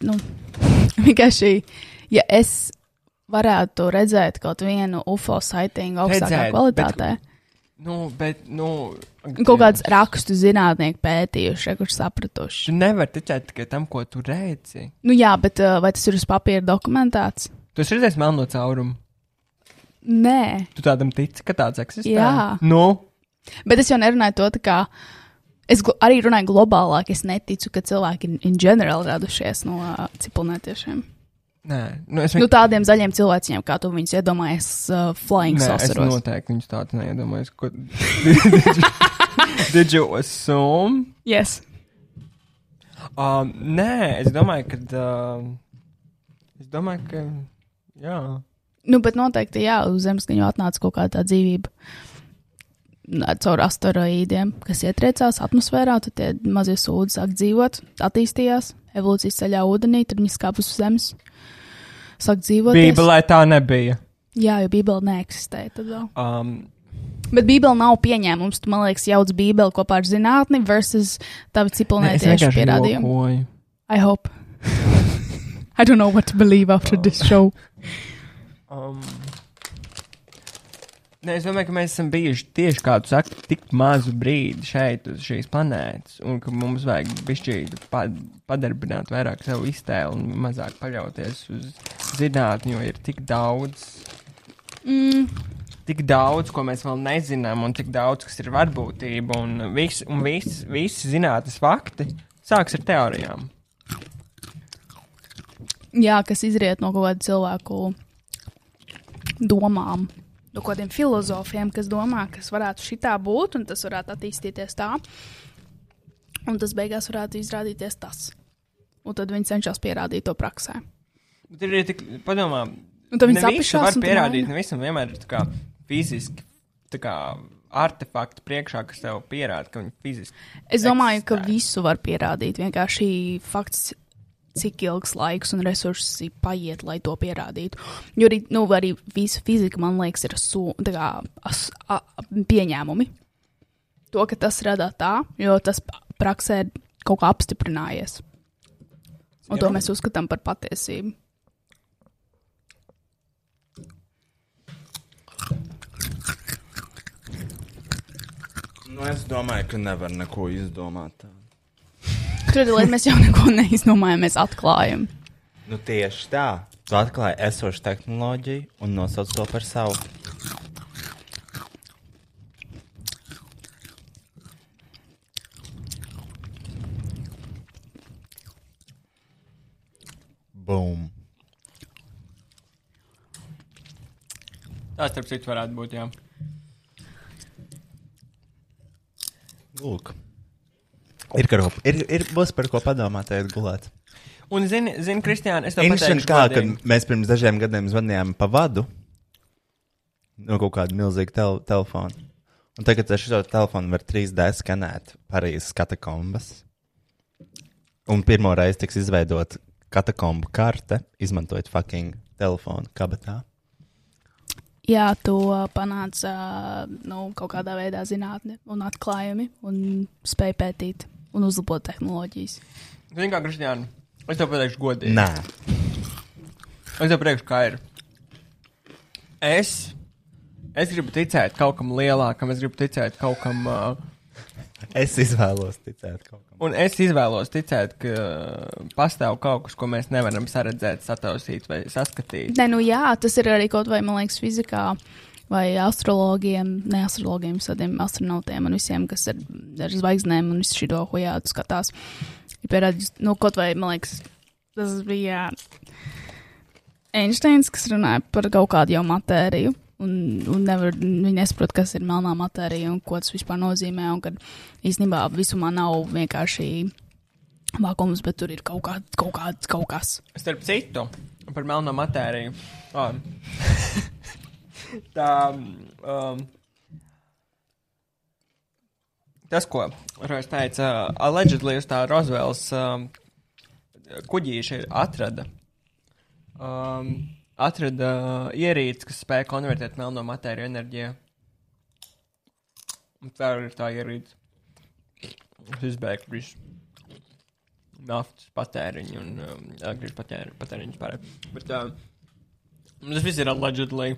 nu, vienkārši, ja es varētu redzēt kaut vienu UFO saitingu augstākā Redzēt, kvalitātē, Bet, nu, bet, nu. kaut kāds rakstu zinātnieki pētījuši, kurš sapratuši. Tu nevari ticēt tikai tam, ko tu redzi. Nu jā, bet uh, vai tas ir uz papīra dokumentēts? Tu esi redzējis melno caurumu. Nē, Tu tādam tici, ka tāds eksistē? Jā. Nu, bet es jau nerunāju to tā kā. Es arī runāju globālāk. Es neticu, ka cilvēki in, general radušies no uh, ciprunētiešiem. nē. Nu, es Nu, tādiem zaļiem cilvēkiem, kā tu viņus iedomājies, uh, flying Nē, es sauceros. noteikti viņus tādu neiedomājos. Ko... did, you, did you assume? Yes. Um, nē, es domāju, ka. Uh, es domāju, ka. Jā. Nu, bet noteikti, jā, uz Zemes viņu atnāca kaut kāda tā dzīvība. Caur asteroīdiem, kas ietriecās atmosfērā, tad tie mazie sūdi sāk dzīvot, attīstījās, evolūcijas ceļā ūdenī, tad viņi skāpjas uz Zemes, sāk dzīvot. Bībelē tā nebija. Jā, jo Bībele neeksistēja tad vēl. Um, Bet Bībele nav pieņēmums. Tu, man liekas, jauc Bībeli kopā ar zinātni versus tavi pierādījumi. jokoju. I hope. I don't know what to believe after this show. Um, Nē, es domāju, ka mēs esam bijuši tieši kā tu saki, tik mazu brīdi šeit, uz šīs planētas, un ka mums vajag bišķīgi pa, padarbināt vairāk savu iztēli un mazāk paļauties uz zinātni, jo ir tik daudz, Mm. tik daudz, ko mēs vēl nezinām, un tik daudz, kas ir varbūtība, un visi, un visi, visi zinātnes fakti sāks ar teorijām. Jā, kas izriet no kaut kāda cilvēku domām. No kādiem filozofiem, kas domā, kas varētu šitā būt, un tas varētu attīstīties tā. Un tas beigās varētu izrādīties tas. Un tad viņi cenšas pierādīt to praksē. Bet ir arī tik, padomā, Un tad viņi sapišās var pierādīt, ne visam vienmēr ir tā kā fiziski, tā kā artefakti priekšā, kas tev pierāda, ka viņi fiziski. Es domāju, ka visu var pierādīt. Vienkārši fakts, cik ilgs laiks un resursi paiet, lai to pierādītu. Jo arī, nu, arī visa fizika, man liekas, ir su, kā, as, a, pieņēmumi. To, ka tas rada tā, jo tas praksē ir kaut kā apstiprinājies. Un to Jā. mēs uzskatām par patiesību. Nu, es domāju, ka nevar neko izdomāt. Tur lieta, mēs jau neko neizdomājam, mēs atklājam. Nu, tieši tā. Tu atklāji esošu tehnoloģiju un nosauc to par savu. Boom. Tā starp citu varētu būt, jā. Lūk. Ir, karo, ir, ir būs par ko padomāt, ejot gulēt. Un, zini, zini Kristiāna, es tev pateikšu, kā, kad mēs pirms dažiem gadiem zvanījām pa vadu no kaut kāda milzīga tel telefona. Un tagad ar šo telefonu var 3D skanēt Parīzes katakombas. Un pirmo reizi tiks izveidot katakombu karte, izmantojot fucking telefonu kabatā. Jā, to panāca nu, kaut kādā veidā zinātne un atklājumi un spēja pētīt un uzlabot tehnoloģijas. Zini, kā Kristiāna, es tev pateikšu godīgi. Nē. Es tev pateikšu, kā ir. Es, es gribu ticēt kaut kam lielākam, es gribu ticēt kaut kam. Uh, Es izvēlos ticēt kaut kam. Un es izvēlos ticēt, ka pastāv kaut kas, ko mēs nevaram saredzēt, satausīt vai saskatīt. Nē, nu jā, tas ir arī kaut vai, man liekas, fizikā vai astrologiem, ne astrologiem, tādiem astronautiem un visiem, kas ir ar zvaigznēm un visu šo hujātu skatās. ir pierādījis, nu, kaut vai, man liekas, tas bija Einsteins, kas runāja par kaut kādu jau matēriju. Un, un nevar, viņi nesaprot, kas ir melnā matērija un ko tas vispār nozīmē. Un ka īstenībā visumā nav vienkārši vakums, bet tur ir kaut, kā, kaut, kā, kaut kas. Starp citu, par melno matēriju. Oh. Tā. Um, tas, ko Rojas teica, allegedly uz tā Rozvēls um, kuģīša atrada. Um, atrada ierīci, kas spēja konvertēt melno matēriju enerģijā. Un tā ir tā ierīce. Tas izbēg visu naftas patēriņu un um, elektrības patēri, patēriņu vispār. Bet uh, tas viss ir allegedly.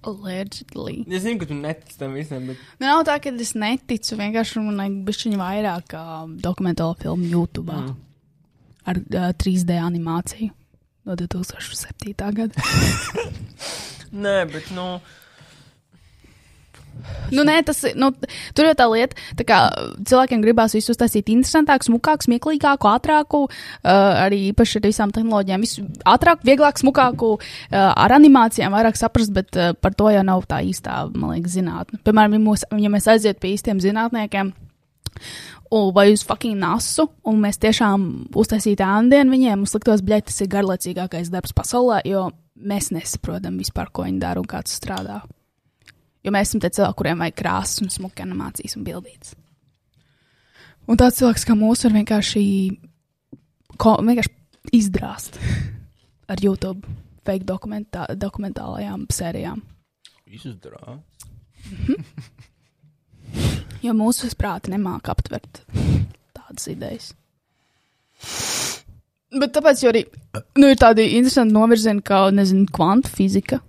Allegedly. Es zinu, ka tu netici tam visam, bet Nav tā, ka es neticu. Vienkārši man vajag bišķiņu vairāk uh, dokumentālo filmu YouTube mm. ar uh, 3D animāciju no 2007. gada. Nē, bet, nu. Nu, nē, tas. Nu, tur jau tā lieta, tā kā cilvēkiem gribās visu uztaisīt interesantāku, smukāku, smieklīgāku, ātrāku, uh, arī īpaši ar visām tehnoloģijām. Visu ātrāku, vieglāku, smukāku, uh, ar animācijām vairāk saprast, bet uh, par to jau nav tā īstā, man liekas, zinātne. Piemēram, ja, mūs, ja mēs aiziet pie īstiem zinātniekiem. Vai uz fucking nasu, un mēs tiešām uztaisītu ēndienu viņiem, mums liktos, bļaigi, tas ir garlaicīgākais darbs pasaulē, jo mēs nesaprotam vispār, ko viņi dara un kā tas strādā. Jo mēs esam tie cilvēki, kuriem vajag krāsas un smuka animācijas un bildītas. Un tāds cilvēks kā mūsu var vienkārši, ko, vienkārši izdrāst ar YouTube fake dokumentā, dokumentālajām sērijām. Izdrāst. Jo mūsu prāti nemāk aptvert tādas idejas. Bet tāpēc arī nu, ir tādi interesanti novirzieni, kā, nezinu, kvantu fizika,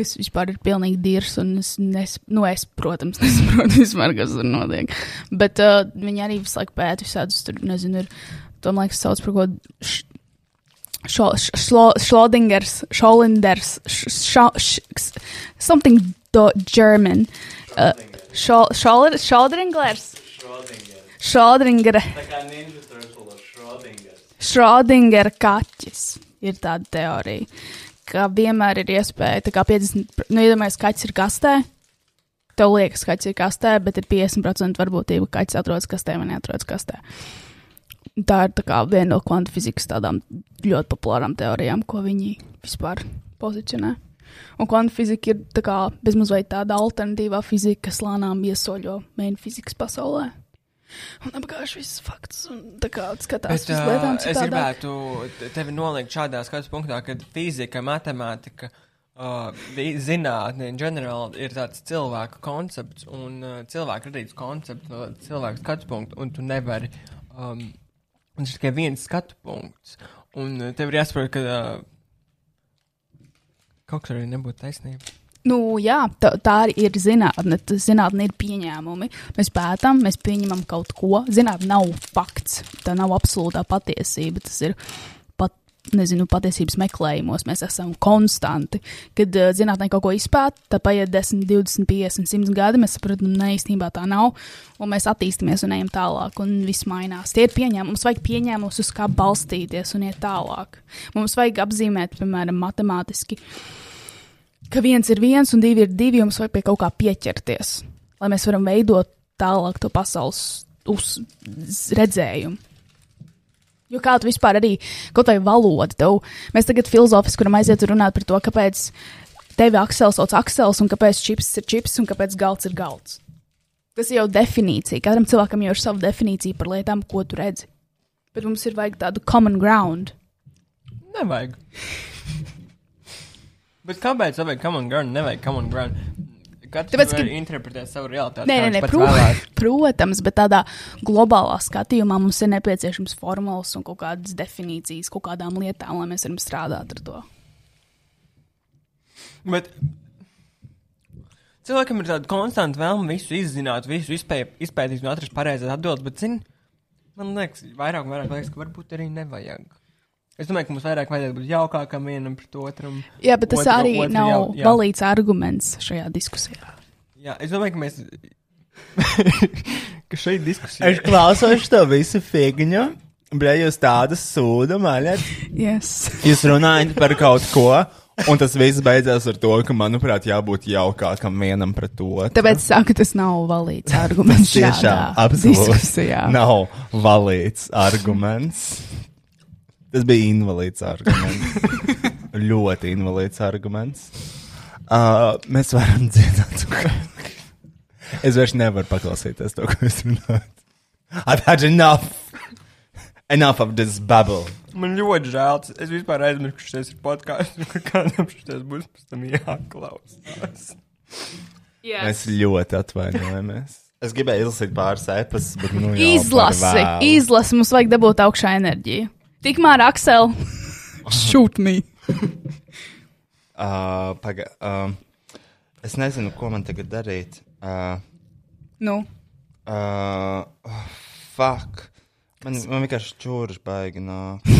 kas vispār ir pilnīgi dirs, un es, nes, nu, es protams, nesaprotu vispār, kas tur notiek. Bet uh, viņi arī visu laiku pēta visādus, tur, nezinu, ir, to, man liekas, sauc par ko. Š, š, something do, German. Uh, ar Schrodingers. Šrodingera kaķis ir tāda teorija, ka vienmēr ir iespēja, tā kā 50, nu, iedomājies, kaķis ir kastē. Tev liekas, ka kaķis ir kastē, bet ir 50% varbūtība, ka kaķis atrodas kastē vai neatrodas kastē. Tā ir tā kā viena no kvantu fizikas tādām ļoti populārām teorijām, ko viņi vispār pozicionē. Un kvantu fizika ir tā kā bezmazliet tāda alternatīvā fizika, kas lēnām iesoļo main fizikas pasaulē. Un apgāž visus faktus, un kā skatās Bet, lietām es citādāk. gribētu te- tevi nolikt šādā skatu punktā, kad fizika, matemātika, uh, in general ir tāds cilvēka koncepts un uh, cilvēka radīts koncepts no cilvēka skatu punkta, un tu nevari, um, un tas ir tikai viens skatu punkts, un uh, tev ir jāsaprot, ka uh, kaut kas arī nebūtu taisnība. Nu, jā, tā, tā arī ir zinātne. Tā Zinātne ir pieņēmumi. Mēs pētām, mēs pieņemam kaut ko. Zinātne nav fakts. Tā nav absolūtā patiesība. Tas ir pat, nezinu, patiesības meklējumos. Mēs esam konstanti. Kad uh, zinātnē kaut ko izpēta, tad paiet 10, 20, 50, 100 gadi. Mēs saprotam, ka īstenībā tā nav. Un mēs attīstāmies un ejam tālāk, un viss mainās. Tie ir pieņēmumi. Mums vajag pieņēmumus, uz kā balstīties un iet tālāk. Mums vajag apzīmēt, piemēram, matemātiski ka viens ir viens un divi ir divi, un mums vajag pie kaut kā pieķerties, lai mēs varam veidot tālāk to pasaules uz redzējumu. Jo kā tu vispār arī kaut vai valoda, tev, mēs tagad filozofiski varam aiziet un runāt par to, kāpēc tevi Aksels sauc Aksels, un kāpēc čips ir čips, un kāpēc galds ir galds. Tas ir jau definīcija. Katram cilvēkam jau ir sava definīcija par lietām, ko tu redzi. Bet mums ir vajag tādu common ground. Nevajag. Bet kāpēc vajag common ground? Nevajag common ground. Katrs Tāpēc, ka- interpretēt savu realitāti. Nē, nē, nē pro, protams, bet tādā globālā skatījumā mums ir nepieciešams formulas un kaut kādas definīcijas kaut kādām lietām, lai mēs varam strādāt ar to. Bet cilvēkam ir tāda konstanta vēlme visu izzināt, visu izpē, izpētīt un atrast pareizās atbildes, bet, zini, man liekas, vairāk un vairāk liekas, ka varbūt arī nevajag. Es domāju, ka mums vairāk vajadzētu būt jaukākam vienam pret otru. Jā, bet tas Otru- arī otru nav jau- jā. valīts arguments šajā diskusijā. Jā, es domāju, ka mēs. ka šeit diskusija. Es klausos to visu figņu. Bre, jūs tādu sūdu maļat. Yes. Jūs runājat par kaut ko, un tas viss beidzās ar to, ka, manuprāt, jābūt jaukākam vienam pret otru. Tāpēc es saku, tas nav valīts arguments. Tiešām, absolūti. diskusijā. Nav valīts arguments. Tas bija invalīds arguments. Ļoti invalīds arguments. Uh, mēs varam dzirdēt, ka. Es vairs nevaru paklausīties to, ko jūs runājat. I've had enough. Enough of this bubble. Man ļoti žēl, es vispār aizmirsu, ka šis ir podkāsts, un kādam šis būs pēc tam jāklausās. Yes. Mēs ļoti atvainojamies. Es gribēju izlasīt pāris ēpas, bet nu Izlasi, par vēlu. izlasi, mums vajag dabūt augšā enerģiju. Tikmēr, Aksel, shoot me. Uh, paga, uh, es nezinu, ko man tagad darīt. Uh, Nu, uh, oh, fuck. Man, man vienkārši čūras baigi nāk.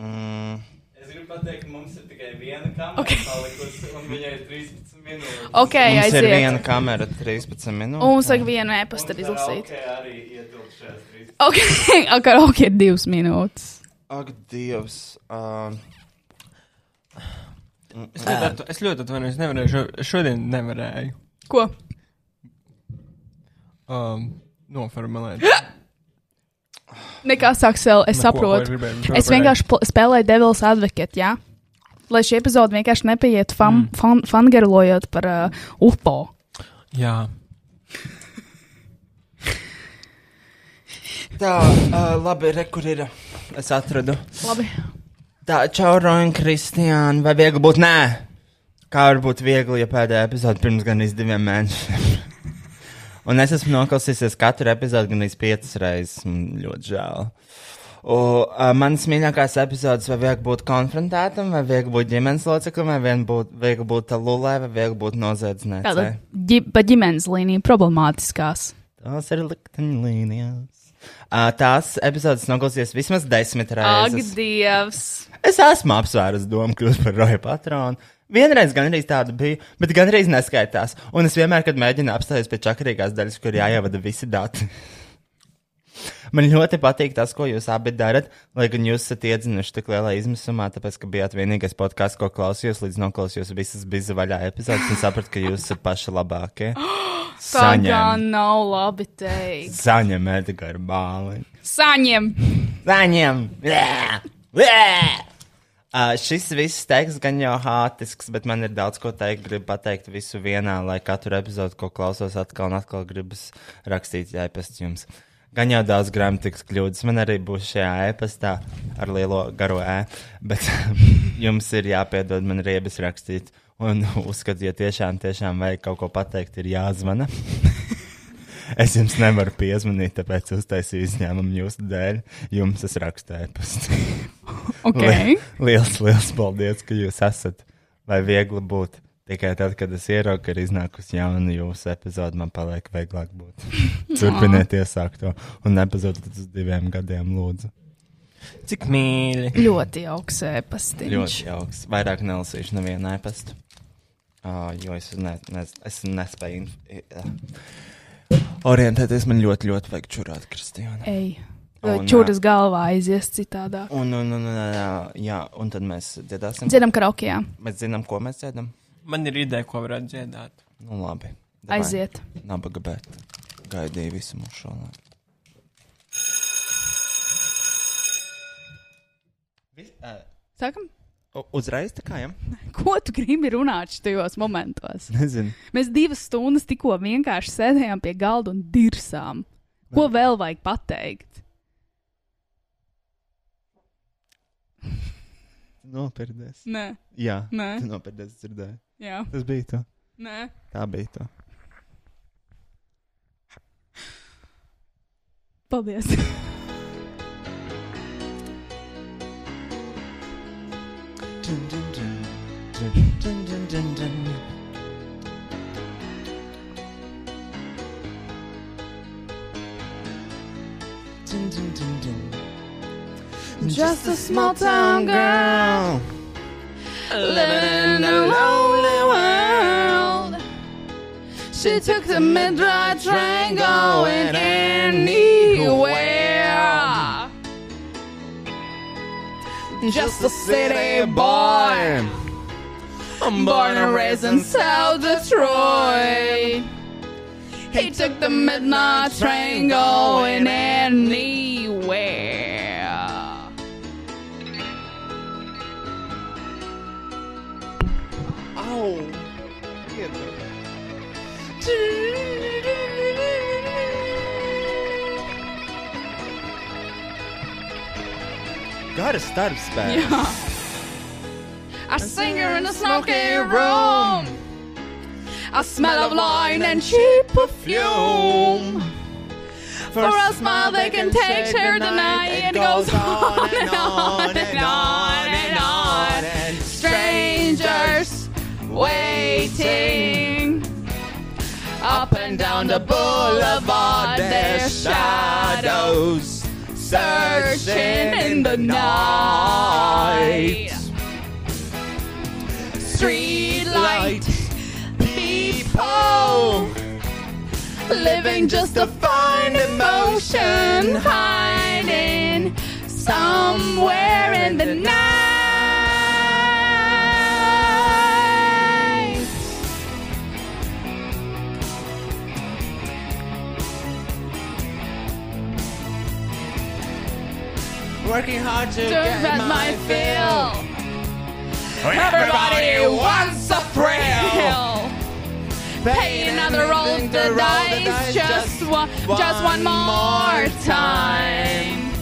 Mm. Es gribu pateikt, mums ir tikai viena kamera okay. palikusi, un viņai ir 13 minūtes. Ok, Mums aiziet. ir viena kamera, 13 un minūtes. mums vajag vienu e-pastu izlasīt. Ok, arī ietilp šajās 13. Ok, ok, ok, divas minūtes. Ak, Dievs. Uh, Es ļoti, es ļoti atvainojos, es nevarēju, šodien nevarēju. Ko? Um, noformulēt. Nekas, Aksel, es Neko, ko saprotu. es vienkārši spēlēju Devils Advocate, jā? Lai šī epizode vienkārši nepaiet fan, mm. fan, fangarlojot par uh, UFO. Jā. Tā, uh, labi, re, kur ir. Es atradu. Labi. Tā, čau, Roņa, Kristiāna. Vai viegli būt? Nē. Kā var būt viegli, ja pēdējā epizode pirms gan iz diviem mēnešiem? Un es esmu noklausījies katru epizodi gan iz piecas reizes. Ļoti žēl. Uh, manas mīļākās epizodes, vai viegli būt konfrontētam, vai viegli būt ģimenes loceklim, vai vien būt, viegli būt lulē, vai viegli būt Tāda noziedzniecei. ģi, pa ģimenes līniju problemātiskās. Tās ir likteņlīnijas. Uh, tās epizodes noklausījos vismaz desmit Ak, reizes. Dievs! Es esmu apsvērs domu kļūt par roja patronu. Vienreiz gan arī tāda bija, bet gan arī neskaitās. Un es vienmēr, kad mēģinu apstāties pie čakarīgās daļas, kur jāievada visi dati. Man ļoti patīk tas, ko jūs abi darat, lai gan jūs esat iedzinuši tik lielā izmisumā, tāpēc, ka bijāt vienīgais podkāsts, ko klausījos, līdz noklausījos visas biza vaļā epizodes un sapratu, ka jūs esat paši labākie. Tā gan nav labi teikt. Saņem Edgars Bāliņu. Saņem! Saņem! Blē! Blē! Uh, šis viss teksts gan jau hātisks, bet man ir daudz ko teikt. Gribu pateikt visu vienā, lai katru epizodu, ko klausos, atkal un atkal gribas rakstīt e-pastu jums. Gan jau daudz gramatikas kļūdas, man arī būs šajā e-pastā ar lielo garo e, bet jums ir jāpiedod man riebas rakstīt. Un uzskatu, ja tiešām, tiešām vajag kaut ko pateikt, ir jāzvana. Es jums nevaru piezvanīt, tāpēc uztaisīju izņēmumu jūsu dēļ. Jums es rakstu e-pastu. Ok. liels, liels paldies, ka jūs esat. Vai viegli būt? Tikai tad, kad es ieraugu, ka ir iznākusi jauna jūsu epizode, man paliek vieglāk būt. Turpiniet iesākt to un nepazūdiet uz diviem gadiem, lūdzu. Cik mīļi. Ļoti jauks ēpastiņš. Ļoti jauks. Vairāk nelasīšu nevienu e-pastu. Uh, jo es, ne, ne, es nespēju uh, orientēties. Man ļoti, ļoti vajag čurāt, Kristiāna. Ej. Un, Čūras galvā aizies citādāk. Un, un, un, un, jā, un tad mēs dziedāsim. Dziedam karaoke, jā. Mēs zinām, ko mēs dziedam. Man ir ideja, ko varētu dziedāt. Nu, labi. Aiziet. Nabaga bet. Gaidīju visu mūsu šo laiku. Sākam? U- Uzreiz tā kā, ja? Ko tu gribi runāt šajos momentos? Nezinu. Mēs divas stundas tikko vienkārši sēdējām pie galda un dirsām. Ko vēl vajag pateikt? Nopērdies. Nē. Jā, Nē. tu nopērdies, dzirdēju. Jā. Tas bija tā. Nē. Tā bija tā. Paldies! Just a small town girl living in a lonely world. She took the midnight train going anywhere. Just a city boy. I'm born and raised in South Detroit. He took the midnight train going anywhere. Oh. Garas starpspēks. Jā. I sing her in a smoky room. A smell of wine and cheap perfume. For a smile they can take her tonight. It goes on and on down the boulevard, their shadows searching in the night. Street light people living just to find emotion hiding somewhere in the night. Working hard to To get get my my fill. fill. Oh, everybody wants a thrill. Pay another roll of the dice, just one, just one more time.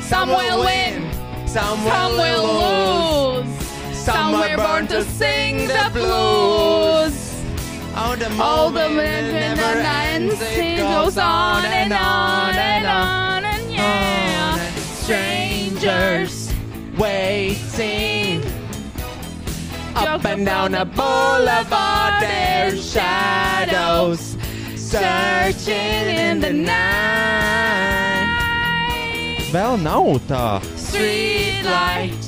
Some will win, some some will lose. Some were born to sing the blues. Oh, the All the men never ends. It goes on and on and on and yeah. Strangers waiting. Up and down the boulevard, their shadows searching in the night. Vēl nav tā. Streetlight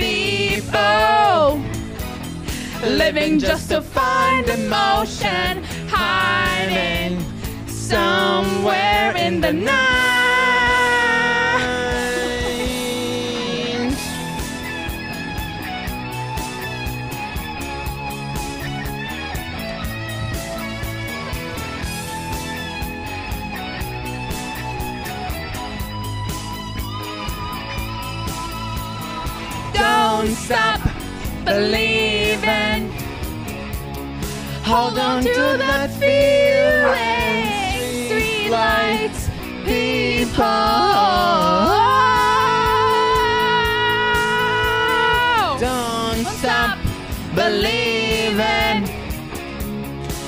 people living just to find emotion, hiding somewhere in the night. Don't stop believing. Hold on to that feeling. Street lights, people. Don't stop believing.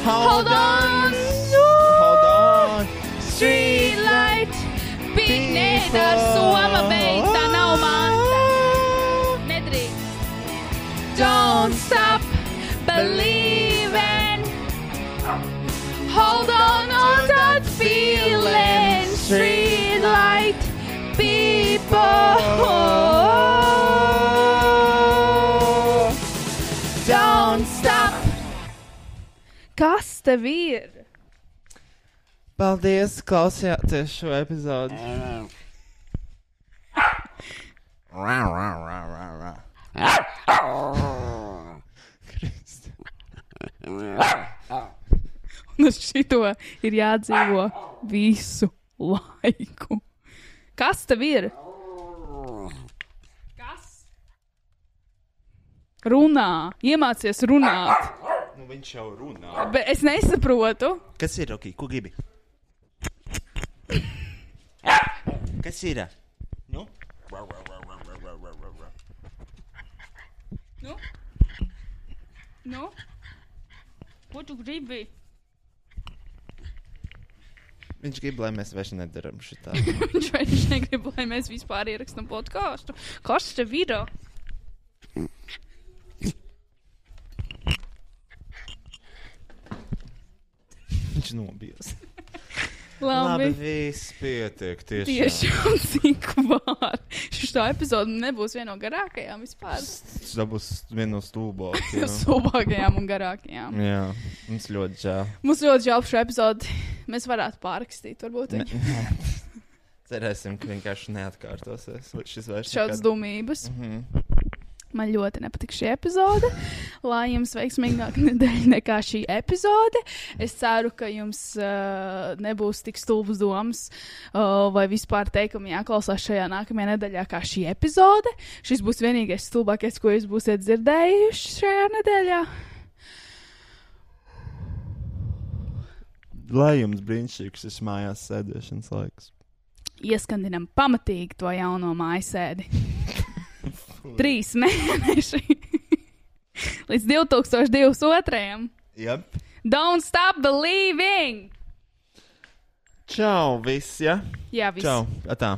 Hold on. Hold on. Street light, pinēt ar feeling. Street light, people. Don't stop. Kas tev ir? Paldies, klausījāties šo epizodi. Rā, rā, rā, rā, rā. Un uz šito ir jādzīvo visu laiku. Kas tev ir? Kas? Runā, iemācies runāt. Nu, viņš jau runā. Bet es nesaprotu. Kas ir, ok, ko gribi? Kas ir? Nu? Nu? Nu? Ko tu gribi? Viņš grib, lai mēs vairs nedaram šitā. Viņš vairs negrib, lai mēs vispār ierakstām podkāstu. Kas tev ir? Viņš nobijās. Labi. Labi, viss pietiek. Tiešām. Tiešām cik var. Tā epizode nebūs viena no garākajām vispār. Tas būs viena no stulbākajām. Stulbākajām un garākajām. Jā, mums ļoti žēl. Mums ļoti žēl šo epizodi. Mēs varētu pārrakstīt, varbūt. Cerēsim, ka vienkārši neatkārtosies vai šis vairs. Šādas nekad. dumības. Mhm. Man ļoti nepatīk šī epizode. Lai jums veiksmīgāka nedēļa nekā šī epizode. Es ceru, ka jums uh, nebūs tik stulbas domas uh, vai vispār teikumi jāklausās šajā nākamajā nedēļā kā šī epizode. Šis būs vienīgais stulbākais, ko jūs būsiet dzirdējuši šajā nedēļā. Lai jums brīnišķīgs šis mājās sēdēšanas laiks. Ieskandinam pamatīgi to jauno mājasēdi. Trīs mēneši. Līdz 2022. Yep. Don't stop believing! Čau, viss, ja? Jā, viss. Čau, atā.